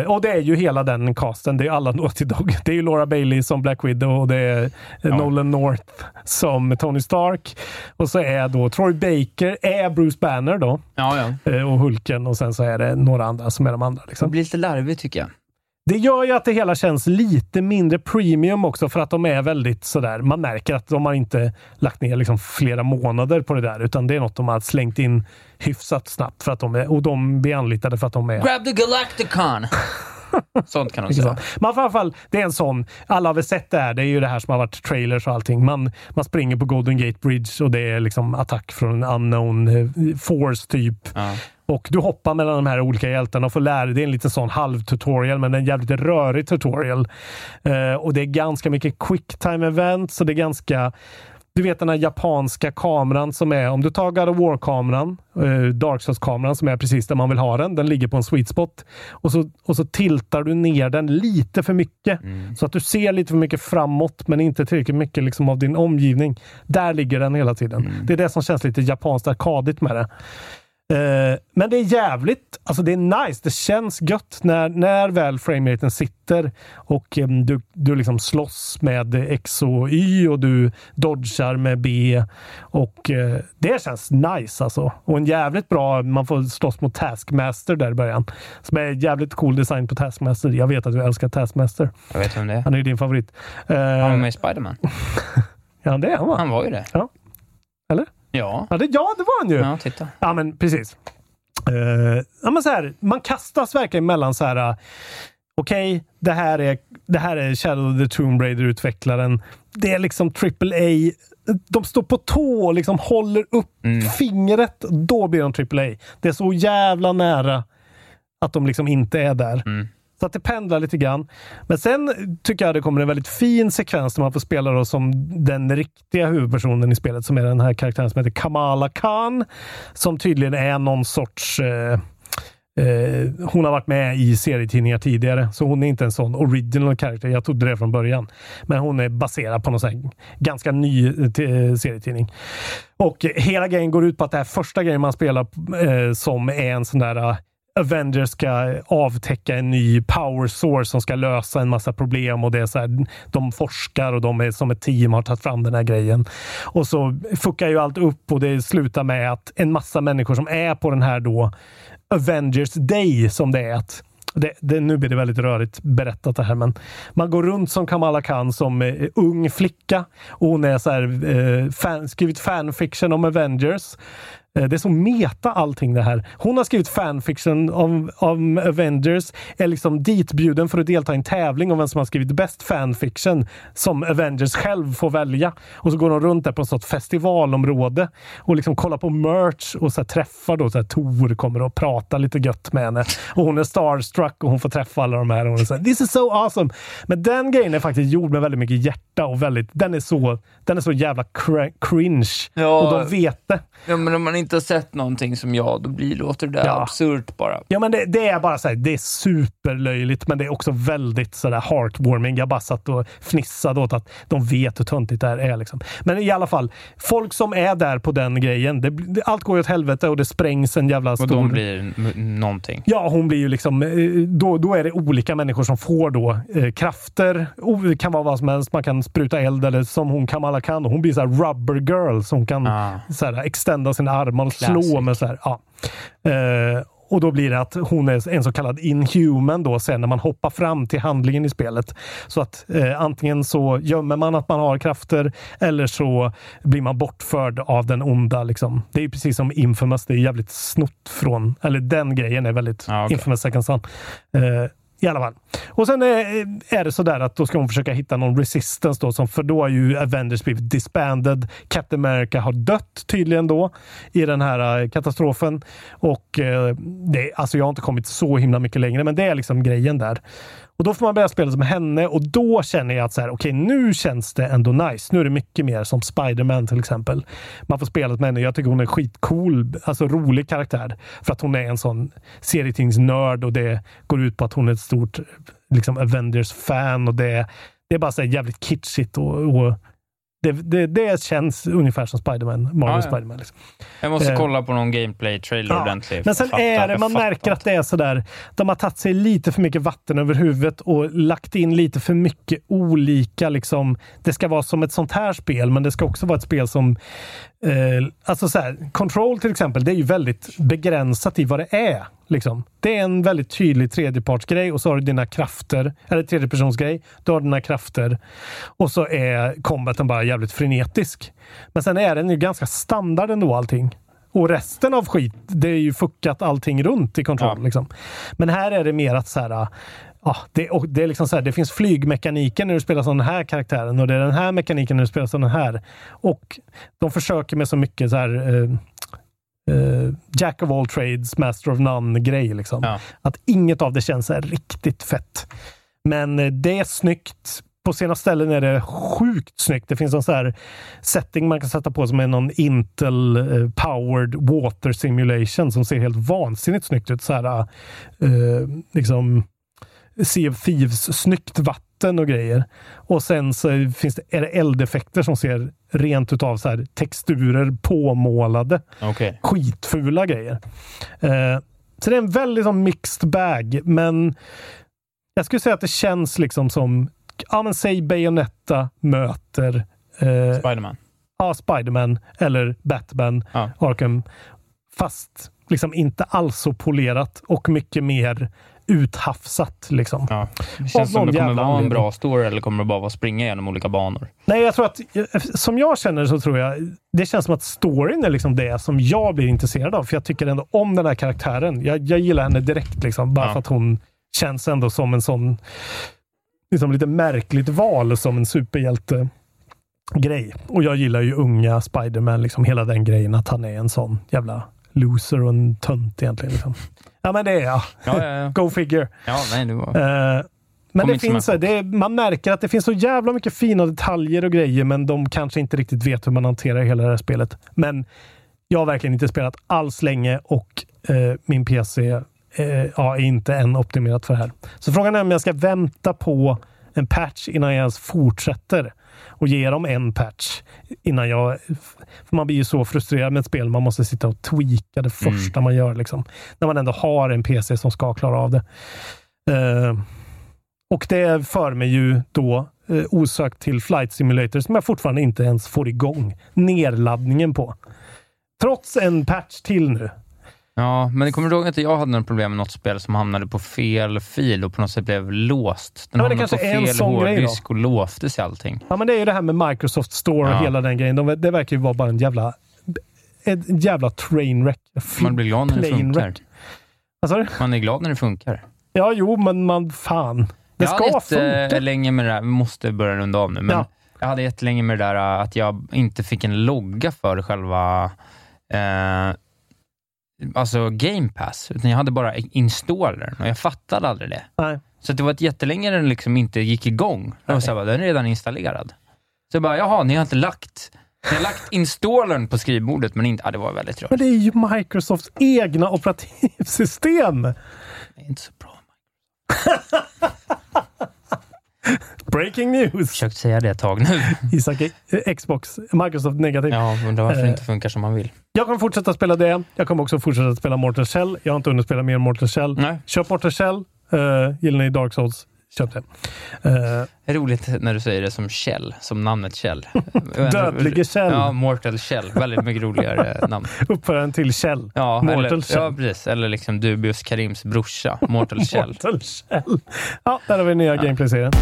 med. Eh, och det är ju hela den casten. Det är alla Naughty Dog. Det är ju Laura Bailey som Black Widow och det är eh, Nolan North som Tony Stark. Och så är då Troy Baker, är Bruce Banner då. Ja, ja. Eh, och Hulken och sen så är det några andra som är de andra. Det Liksom. blir lite larvigt tycker jag. Det gör ju att det hela känns lite mindre premium också för att de är väldigt sådär. Man märker att de har inte lagt ner liksom flera månader på det där utan det är något de har slängt in hyfsat snabbt för att de är, och de blir anlitade för att de är Grab the Galacticon! Sånt kan de säga. Men i alla fall, det är en sån. Alla har väl sett det här. Det är ju det här som har varit trailers och allting. Man, man springer på Golden Gate Bridge och det är liksom attack från en unknown eh, force typ. Ja. Och du hoppar mellan de här olika hjältarna och får lära dig. Det är en liten sån halvtutorial, men en jävligt rörig tutorial. Eh, och det är ganska mycket quick time events, så det är ganska du vet den här japanska kameran som är, om du tar God of War-kameran, eh, Dark Souls-kameran som är precis där man vill ha den. Den ligger på en sweet spot. Och så, och så tiltar du ner den lite för mycket. Så att du ser lite för mycket framåt, men inte tillräckligt mycket liksom av din omgivning. Där ligger den hela tiden. Det är det som känns lite japanskt arkadigt med det. Eh, men det är jävligt, alltså det är nice. Det känns gött när, när väl frameraten sitter och em, du, du liksom slåss med X och Y och du dodgar med B. Och eh, det känns nice alltså. Och en jävligt bra, man får slåss mot Taskmaster där i början. Som är jävligt cool design på Taskmaster. Jag vet att du älskar Taskmaster. Jag vet vem det är. Han är ju din favorit. Eh, Han var med i Spiderman. ja, det är han va? Han var ju det. Ja. Eller? Ja. Ja, det, ja, det var han ju. Ja, titta. Ja, men precis. Eh, ja, men så här, man kastas verkligen mellan så här. uh, Okej, det, här är, det här är Shadow of the Tomb Raider-utvecklaren. Det är liksom AAA. De står på tå och liksom håller upp fingret. Då blir de AAA. Det är så jävla nära att de liksom inte är där. Så att det pendlar lite grann. Men sen tycker jag det kommer en väldigt fin sekvens där man får spela då som den riktiga huvudpersonen i spelet, som är den här karaktären som heter Kamala Khan. Som tydligen är någon sorts... Eh, eh, hon har varit med i serietidningar tidigare, så hon är inte en sån original karaktär. Jag trodde det från början. Men hon är baserad på någon ganska ny eh, serietidning. Och hela grejen går ut på att det här första grejen man spelar eh, som är en sån där eh, Avengers ska avtäcka en ny power source som ska lösa en massa problem och det är så här, de forskar och de är som ett team har tagit fram den här grejen. Och så fuckar ju allt upp och det slutar med att en massa människor som är på den här då Avengers Day som det är. Att det, det, nu blir det väldigt rörigt berättat det här, men man går runt som Kamala Khan som eh, ung flicka och hon är så här, eh, fan, skrivit fanfiction om Avengers. Eh, Det är så meta allting det här. Hon har skrivit fanfiction om, om Avengers, är liksom ditbjuden för att delta i en tävling om vem som har skrivit bäst fanfiction som Avengers själv får välja. Och så går hon runt där på ett sånt festivalområde och liksom kollar på merch och så träffar då så här Tor kommer och pratar lite gött med henne. Och hon är starstruck och hon får träffa alla de här. Och hon är så här, This is so awesome! Men den grejen är faktiskt gjord med väldigt mycket hjärta och väldigt, den är så, den är så jävla cr- cringe. Ja. Och de vet det. Ja, men om man inte har sett någonting som jag, då blir, låter det där Ja. absurt bara. Ja, men det, det är bara så här, det är superlöjligt, men det är också väldigt så där heartwarming. Jag bara satt och fnissade åt att de vet hur töntigt det här är. Liksom. Men i alla fall, folk som är där på den grejen, det, det, allt går åt helvete och det sprängs en jävla Och stor... de blir någonting. Ja, hon blir ju liksom... eh, Då, då är det olika människor som får då eh, krafter. Det kan vara vad som helst. Man kan spruta eld eller som hon Kamala Khan. Hon blir så här rubber girl. Så hon kan Ah. så här, extenda sina armar och Classic. slå med så här. Ja. Eh, och då blir det att hon är en så kallad inhuman då sen när man hoppar fram till handlingen i spelet. Så att eh, antingen så gömmer man att man har krafter eller så blir man bortförd av den onda. Liksom. Det är precis som Infamous. Det är jävligt snott från, eller den grejen är väldigt Ja, okej. Infamous Second Son. Eh, i alla fall. Och sen eh, är, det sådär att då ska hon försöka hitta någon resistance då, som, för då har ju Avengers blivit disbanded. Captain America har dött tydligen då i den här eh, katastrofen. Och eh, det, alltså jag har inte kommit så himla mycket längre, men det är liksom grejen där. Och då får man börja spela som henne och då känner jag att så här, okej, nu känns det ändå nice. Nu är det mycket mer som Spider-Man till exempel. Man får spela med henne. Jag tycker hon är skitcool, alltså rolig karaktär. För att hon är en sån serietingsnörd och det går ut på att hon är ett stort liksom Avengers-fan och det, det är bara så här jävligt kitschigt och, och det, det, det känns ungefär som Spiderman, Marvel Ja, ja. Spiderman. Liksom. Jag måste Eh, kolla på någon gameplay-trailer Ja, ordentligt. Men sen Fattar, är det, man märker att det är sådär, de har tagit sig lite för mycket vatten över huvudet och lagt in lite för mycket olika, liksom, det ska vara som ett sånt här spel, men det ska också vara ett spel som, eh, alltså så här, Control till exempel, det är ju väldigt begränsat i vad det är. Liksom. Det är en väldigt tydlig tredjepartsgrej och så har du dina krafter, eller tredjepersonsgrej, du har dina krafter och så är combaten bara jävligt frenetisk. Men sen är den ju ganska standard ändå allting. Och resten av skit, det är ju fuckat allting runt i Control. Ja. Liksom. Men här är det mer att så här, ja, det, och det, är liksom så här, det finns flygmekaniken när du spelar som den här karaktären och det är den här mekaniken när du spelar som den här. Och de försöker med så mycket så här eh, eh, Jack of all trades, master of none-grej. Liksom. Ja. Att inget av det känns här riktigt fett. Men eh, det är snyggt. På sina ställen är det sjukt snyggt. Det finns en så här setting man kan sätta på som är någon Intel eh, water simulation som ser helt vansinnigt snyggt ut. Så här, eh, liksom Sea of Thieves snyggt vatten och grejer. Och sen så finns det, är det eldeffekter som ser rent utav så här texturer påmålade Okej. skitfula grejer. Eh, så det är en väldigt sån mixed bag, men jag skulle säga att det känns liksom som, ja men säg Bayonetta möter eh, Spiderman. ja, Spiderman eller Batman, Ja. Arkham. Fast liksom inte alls så polerat och mycket mer uthafsat. Liksom. Ja. Det Av känns som det kommer vara en bra story eller kommer det bara vara springa genom olika banor? Nej, jag tror att som jag känner så tror jag det känns som att storyn är liksom det som jag blir intresserad av. För jag tycker ändå om den här karaktären. Jag, jag gillar henne direkt, liksom, bara Ja. för att hon känns ändå som en sån liksom lite märkligt val som en superhjälte grej. Och jag gillar ju unga Spiderman, liksom hela den grejen att han är en sån jävla loser och en tönt egentligen. Liksom. Ja, men det är jag. Ja, ja, ja. Go figure. ja nej, det var... Eh, men Kom det finns, så det, man märker att det finns så jävla mycket fina detaljer och grejer, men de kanske inte riktigt vet hur man hanterar hela det här spelet. Men jag har verkligen inte spelat alls länge och eh, min PC eh, ja, är inte än optimerat för det här. Så frågan är om jag ska vänta på en patch innan jag ens fortsätter och ge dem en patch innan jag... För man blir ju så frustrerad med ett spel. Man måste sitta och tweaka det första man gör. Liksom, när man ändå har en PC som ska klara av det. Eh, och det för mig ju då eh, osökt till Flight Simulator som jag fortfarande inte ens får igång nedladdningen på. Trots en patch till nu. Ja, men kommer du ihåg att jag hade något problem med något spel som hamnade på fel fil och på något sätt blev låst? Den Ja, hamnade på fel hårddisk och låste sig allting. Ja, men det är ju det här med Microsoft Store och Ja. hela den grejen. De, det verkar ju vara bara en jävla jävla trainwreck. Man blir glad när det funkar. Man är glad när det funkar. Ja, jo, men man fan. Det jag ska hade jätte- funka. länge med det där, vi måste börja runda av nu, men Ja. jag hade jättelänge med det där äh, att jag inte fick en logga för själva eh, alltså Game Pass, utan jag hade bara installern och jag fattade aldrig det. Nej. Så det var ett jättelänge den liksom inte gick igång. Det var så bara, den är redan installerad. Så jag bara, jaha, ni har inte lagt ni har lagt installern på skrivbordet, men inte... Ja, det var väldigt Men rörigt. det är ju Microsofts egna operativsystem. Det är inte så bra. Breaking news! Försökt säga det ett tag nu. Isak, Xbox, Microsoft negativ. Ja, undrar varför det Eh. inte funkar som man vill. Jag kommer fortsätta spela det. Jag kommer också fortsätta spela Mortal Shell. Jag har inte hunnit spela mer Mortal Shell. Nej. Köp Mortal Shell. Uh, gillar ni Dark Souls? Köp det. Eh, roligt när du säger det som Kjell, som namnet Kjell. Dödlige Kjell. Ja, Mortal Kjell. Väldigt mycket roligare namn. uppföraren till Kjell. Ja, Mortal eller, Kjell. ja precis. Eller liksom Dubious Karims brorsa, Mortal Kjell. Mortal Shell. Ja, där har vi nya gameplay-serien.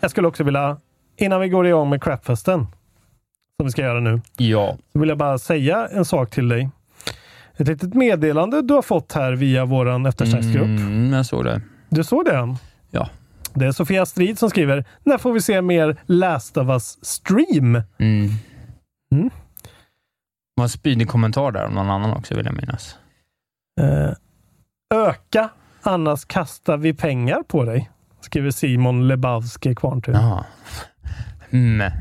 Jag skulle också vilja, innan vi går igång med Crapfesten, som vi ska göra nu, Ja. så vill jag bara säga en sak till dig. Ett litet meddelande du har fått här via våran eftersnacksgrupp. Mm, jag såg det. Du såg det? Ja. Det är Sofia Strid som skriver, när får vi se mer Last of Us stream? Mm. Mm. Det var en spydig kommentar där om någon annan också, vill jag minnas. Eh, öka, annars kastar vi pengar på dig. Skriver Simon Lebowski Kvarntur. Jaha. Mm.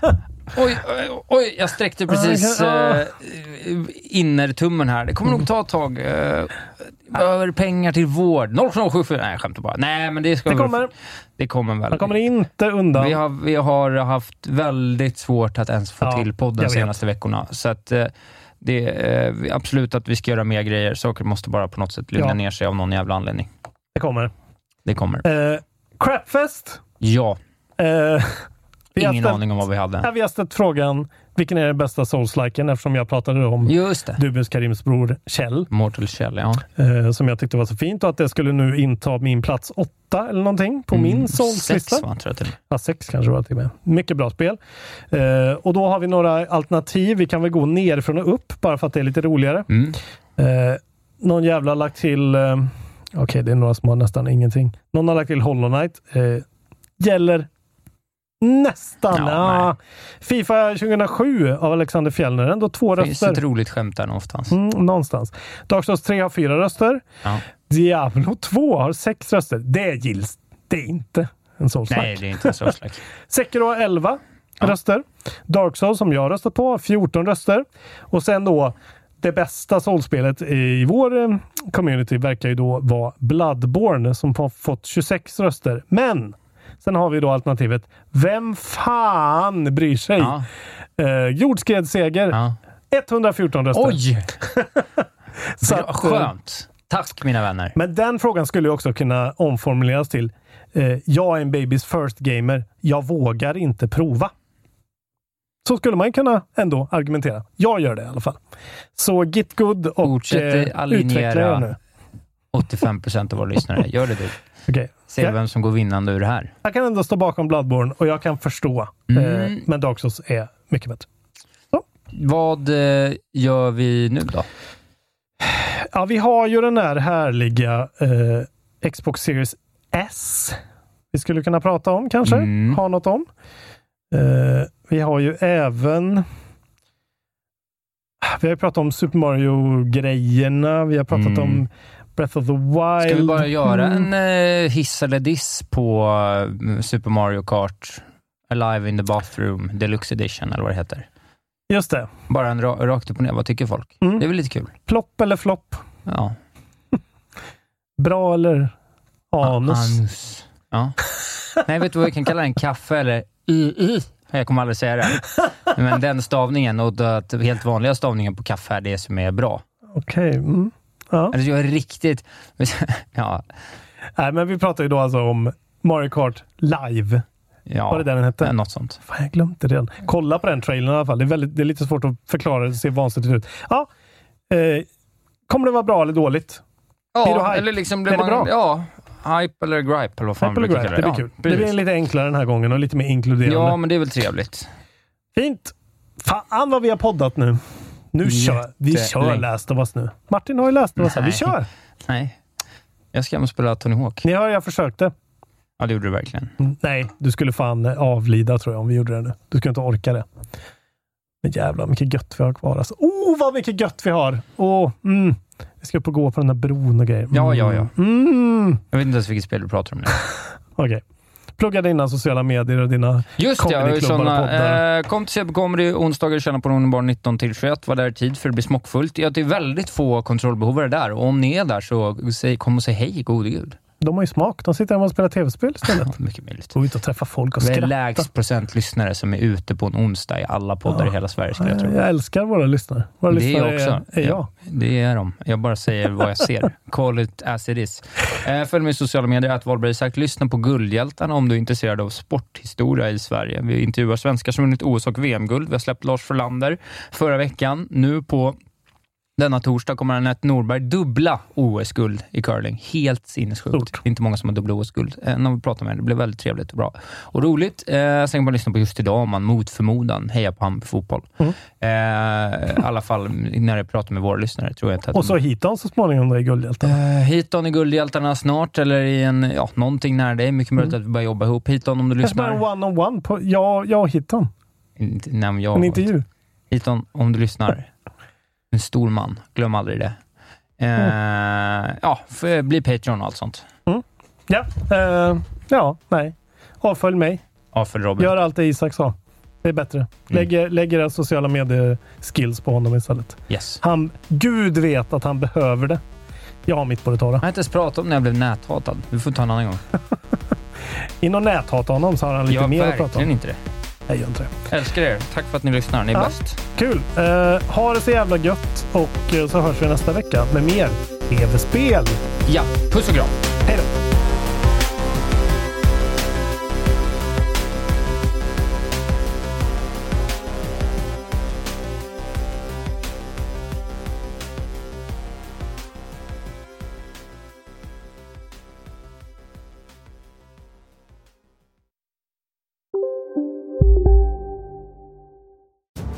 Oj, oj, oj, jag sträckte precis eh, innertummen här. Det kommer nog ta ett tag. Eh, behöver pengar till vård. 0,74. Nej, jag skämtar bara. Nej, men det ska Det väl- kommer. Det kommer väl. Han kommer inte undan. Vi har, vi har haft väldigt svårt att ens få Ja, till podden de senaste veckorna. Så att, eh, det är absolut att vi ska göra mer grejer. Saker måste bara på något sätt lugna Ja. ner sig av någon jävla anledning. Det kommer. Det kommer. Eh, Crapfest. Ja, Eh, vi ingen ställt- aning om vad vi hade. vi har ställt frågan, vilken är den bästa Souls-liken? Eftersom jag pratade om Just det. Dubus Karims bror Kjell, Mortal Shell, ja. eh, som jag tyckte var så fint och att det skulle nu inta min plats åtta eller någonting på min Mm, Sex, Souls-lista. va, tror jag till. Ja, sex kanske det var till och med. Mycket bra spel. Eh, och då har vi några alternativ. Vi kan väl gå nerifrån och upp bara för att det är lite roligare. Mm. Eh, någon jävla har lagt till... Eh, Okej, det är några som har nästan ingenting. Någon har lagt till Hollow Knight. Eh, gäller nästan. Ja, Ja, Fifa 2007 av Alexander Fjellner. Ändå två finns röster. ett roligt skämt där någonstans. Mm, någonstans. Dark Souls 3 har fyra röster. Ja. Diablo 2 har sex röster. Det gills. Det är inte en souls Nej, det är inte slags. Sekiro har 11 Ja. röster. Dark Souls, som jag röstat på, har 14 röster. Och sen då, det bästa soulspelet i vår eh, community verkar ju då vara Bloodborne som har fått 26 röster. Men sen har vi då alternativet Vem fan bryr sig? Ja. Eh, Jordskredsseger, Ja. 114 röster. Oj! Så att, eh, Skönt. Tack mina vänner. Men den frågan skulle också kunna omformuleras till eh, Jag är en babys first gamer. Jag vågar inte prova. Så skulle man kunna ändå argumentera. Jag gör det i alla fall. Så Git Good och Fortsätt eh, utveckla er nu. 85 procent av våra lyssnare. Gör det du. Okej. Se Ja. vem som går vinnande ur det här. Jag kan ändå stå bakom Bloodborne och jag kan förstå. Mm. Eh, men Dark Souls är mycket bättre. Vad eh, gör vi nu då? Ja, vi har ju den här härliga eh, Xbox Series S. Vi skulle kunna prata om kanske. Mm. Ha något om. Eh, vi har ju även vi har ju pratat om Super Mario-grejerna. Vi har pratat Mm. om Breath of the Wild. Ska vi bara göra Mm. en eh, hiss eller diss på eh, Super Mario Kart Alive in the Bathroom Deluxe Edition, eller vad det heter? Just det. Bara en ra- rakt upp och ner. Vad tycker folk? Mm. Det är väl lite kul? Plopp eller flopp? Ja. Bra eller anus? Anus. Ja. Nej, vet du vad vi kan kalla den? Kaffe eller i Jag kommer aldrig säga det. Men den stavningen och den helt vanliga stavningen på kaffe är det som är bra. Okej. Mm. Ja. Alltså jag är riktigt... Ja, Nej, men vi pratar ju då alltså om Mario Kart Live. ja Var det den hette? något sånt. Fan, jag glömde det redan. Kolla på den trailern i alla fall. Det är, väldigt, det är lite svårt att förklara. Det ser vansinnigt ut. Ja, eh, kommer det vara bra eller dåligt? Blir du Ja, hype? eller liksom... Är Blir det man, bra? Ja, hype eller gripe eller vad fan man brukar Gripe, det det. blir kul. Ja, det blir lite enklare den här gången och lite mer inkluderande. ja, men det är väl trevligt. Fint! Fan vad vi har poddat nu. Nu kör vi. kör Jättelänge. Last of Us nu. Martin har ju Last of Us här. Vi kör! Nej. Jag ska hem och spela Tony Hawk. Ni hör, jag försökte. Ja, det gjorde du verkligen. Mm, Nej, du skulle fan avlida tror jag om vi gjorde det nu. Du skulle inte orka det. Men jävlar mycket gött vi har kvar. Alltså. Oh, vad mycket gött vi har! Oh, mm. Vi ska upp och gå på den där bron och grejer. Mm. Ja, ja, ja. Mm. Jag vet inte ens vilket spel du pratar om nu. Okej. Plugga dina sociala medier och dina Just ja, såna, eh, kom till CB Comedy onsdagar, känna på någon barn 19 till 21. Var där i tid för det blir smockfullt. Ja, det är väldigt få kontrollbehovare där och om ni är där så säg, kom och säg hej, gode gud. De har ju smak. De sitter hemma och spelar tv-spel istället. Ja, mycket möjligt. Gå ut och träffa folk och Det är skratta. lägst procent lyssnare som är ute på en onsdag i alla poddar Ja. i hela Sverige skulle jag tro. Jag älskar våra lyssnare. Våra Det är lyssnare också. Är, är jag. Det är de. Jag bara säger vad jag ser. Call it as it is. Eh, följ mig i sociala medier, att Wahlberg Isak. Lyssna på Guldhjältarna om du är intresserad av sporthistoria i Sverige. Vi intervjuar svenskar som vunnit OS och VM-guld. Vi har släppt Lars Frölander förra veckan. Nu på denna torsdag kommer Anette Norberg dubbla OS-guld i curling. Helt sinnessjukt. Stort. Det är inte många som har dubbla OS-guld. Eh, när vi pratar med henne. Det blev väldigt trevligt och bra. Och roligt. Eh, sen kan man lyssna på just idag om man mot förmodan hejar på Hammarby fotboll. Mm. Eh, I alla fall när jag pratar med våra lyssnare tror jag inte att Och så hitan så småningom då i Guldhjältarna. Uh, Hiton i Guldhjältarna snart, eller i en, ja, någonting nära dig. Mycket möjligt att vi börjar jobba ihop. Hiton om du Kanske en lyssnar. one-on-one på jag, jag och Nej, jag, En intervju. Hiton, om du lyssnar. En stor man. Glöm aldrig det. Eh, Ja, f- bli Patreon och allt sånt. Ja, eh, ja, nej. Avfölj mig. Ja, för Robin. Gör allt det Isak sa. Det är bättre. Lägger, lägger era sociala medier-skills på honom istället. Yes. Han, Gud vet att han behöver det. Jag har mitt på det torra. Jag har inte ens pratat om när jag blev näthatad. Vi får ta en annan gång. Inom näthata honom så har han lite jag mer att prata verkligen om. inte det. Jag gör inte det. Älskar er. Tack för att ni lyssnar. Ni är Ja. bäst. Kul! Uh, ha det så jävla gött och eh, så hörs vi nästa vecka med mer tv-spel. Ja, puss och kram. Hej då!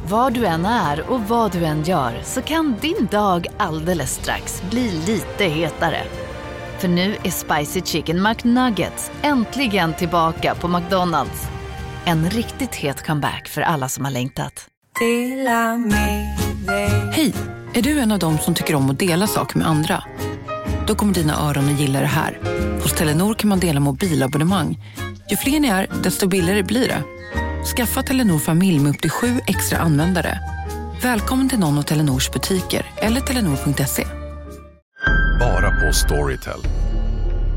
Var du än är och vad du än gör så kan din dag alldeles strax bli lite hetare. För nu är Spicy Chicken McNuggets äntligen tillbaka på McDonalds. En riktigt het comeback för alla som har längtat. Hej! Är du en av dem som tycker om att dela saker med andra? Då kommer dina öron att gilla det här. Hos Telenor kan man dela mobilabonnemang. Ju fler ni är, desto billigare blir det. Skaffa Telenor familj med upp till sju extra användare. Välkommen till någon av Telenors butiker eller telenor.se. Bara på Storytel.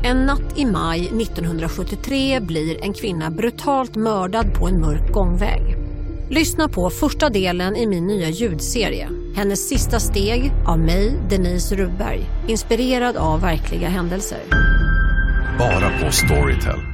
En natt i maj 1973 blir en kvinna brutalt mördad på en mörk gångväg. Lyssna på första delen i min nya ljudserie. Hennes sista steg av mig, Denise Rubberg. Inspirerad av verkliga händelser. Bara på Storytel.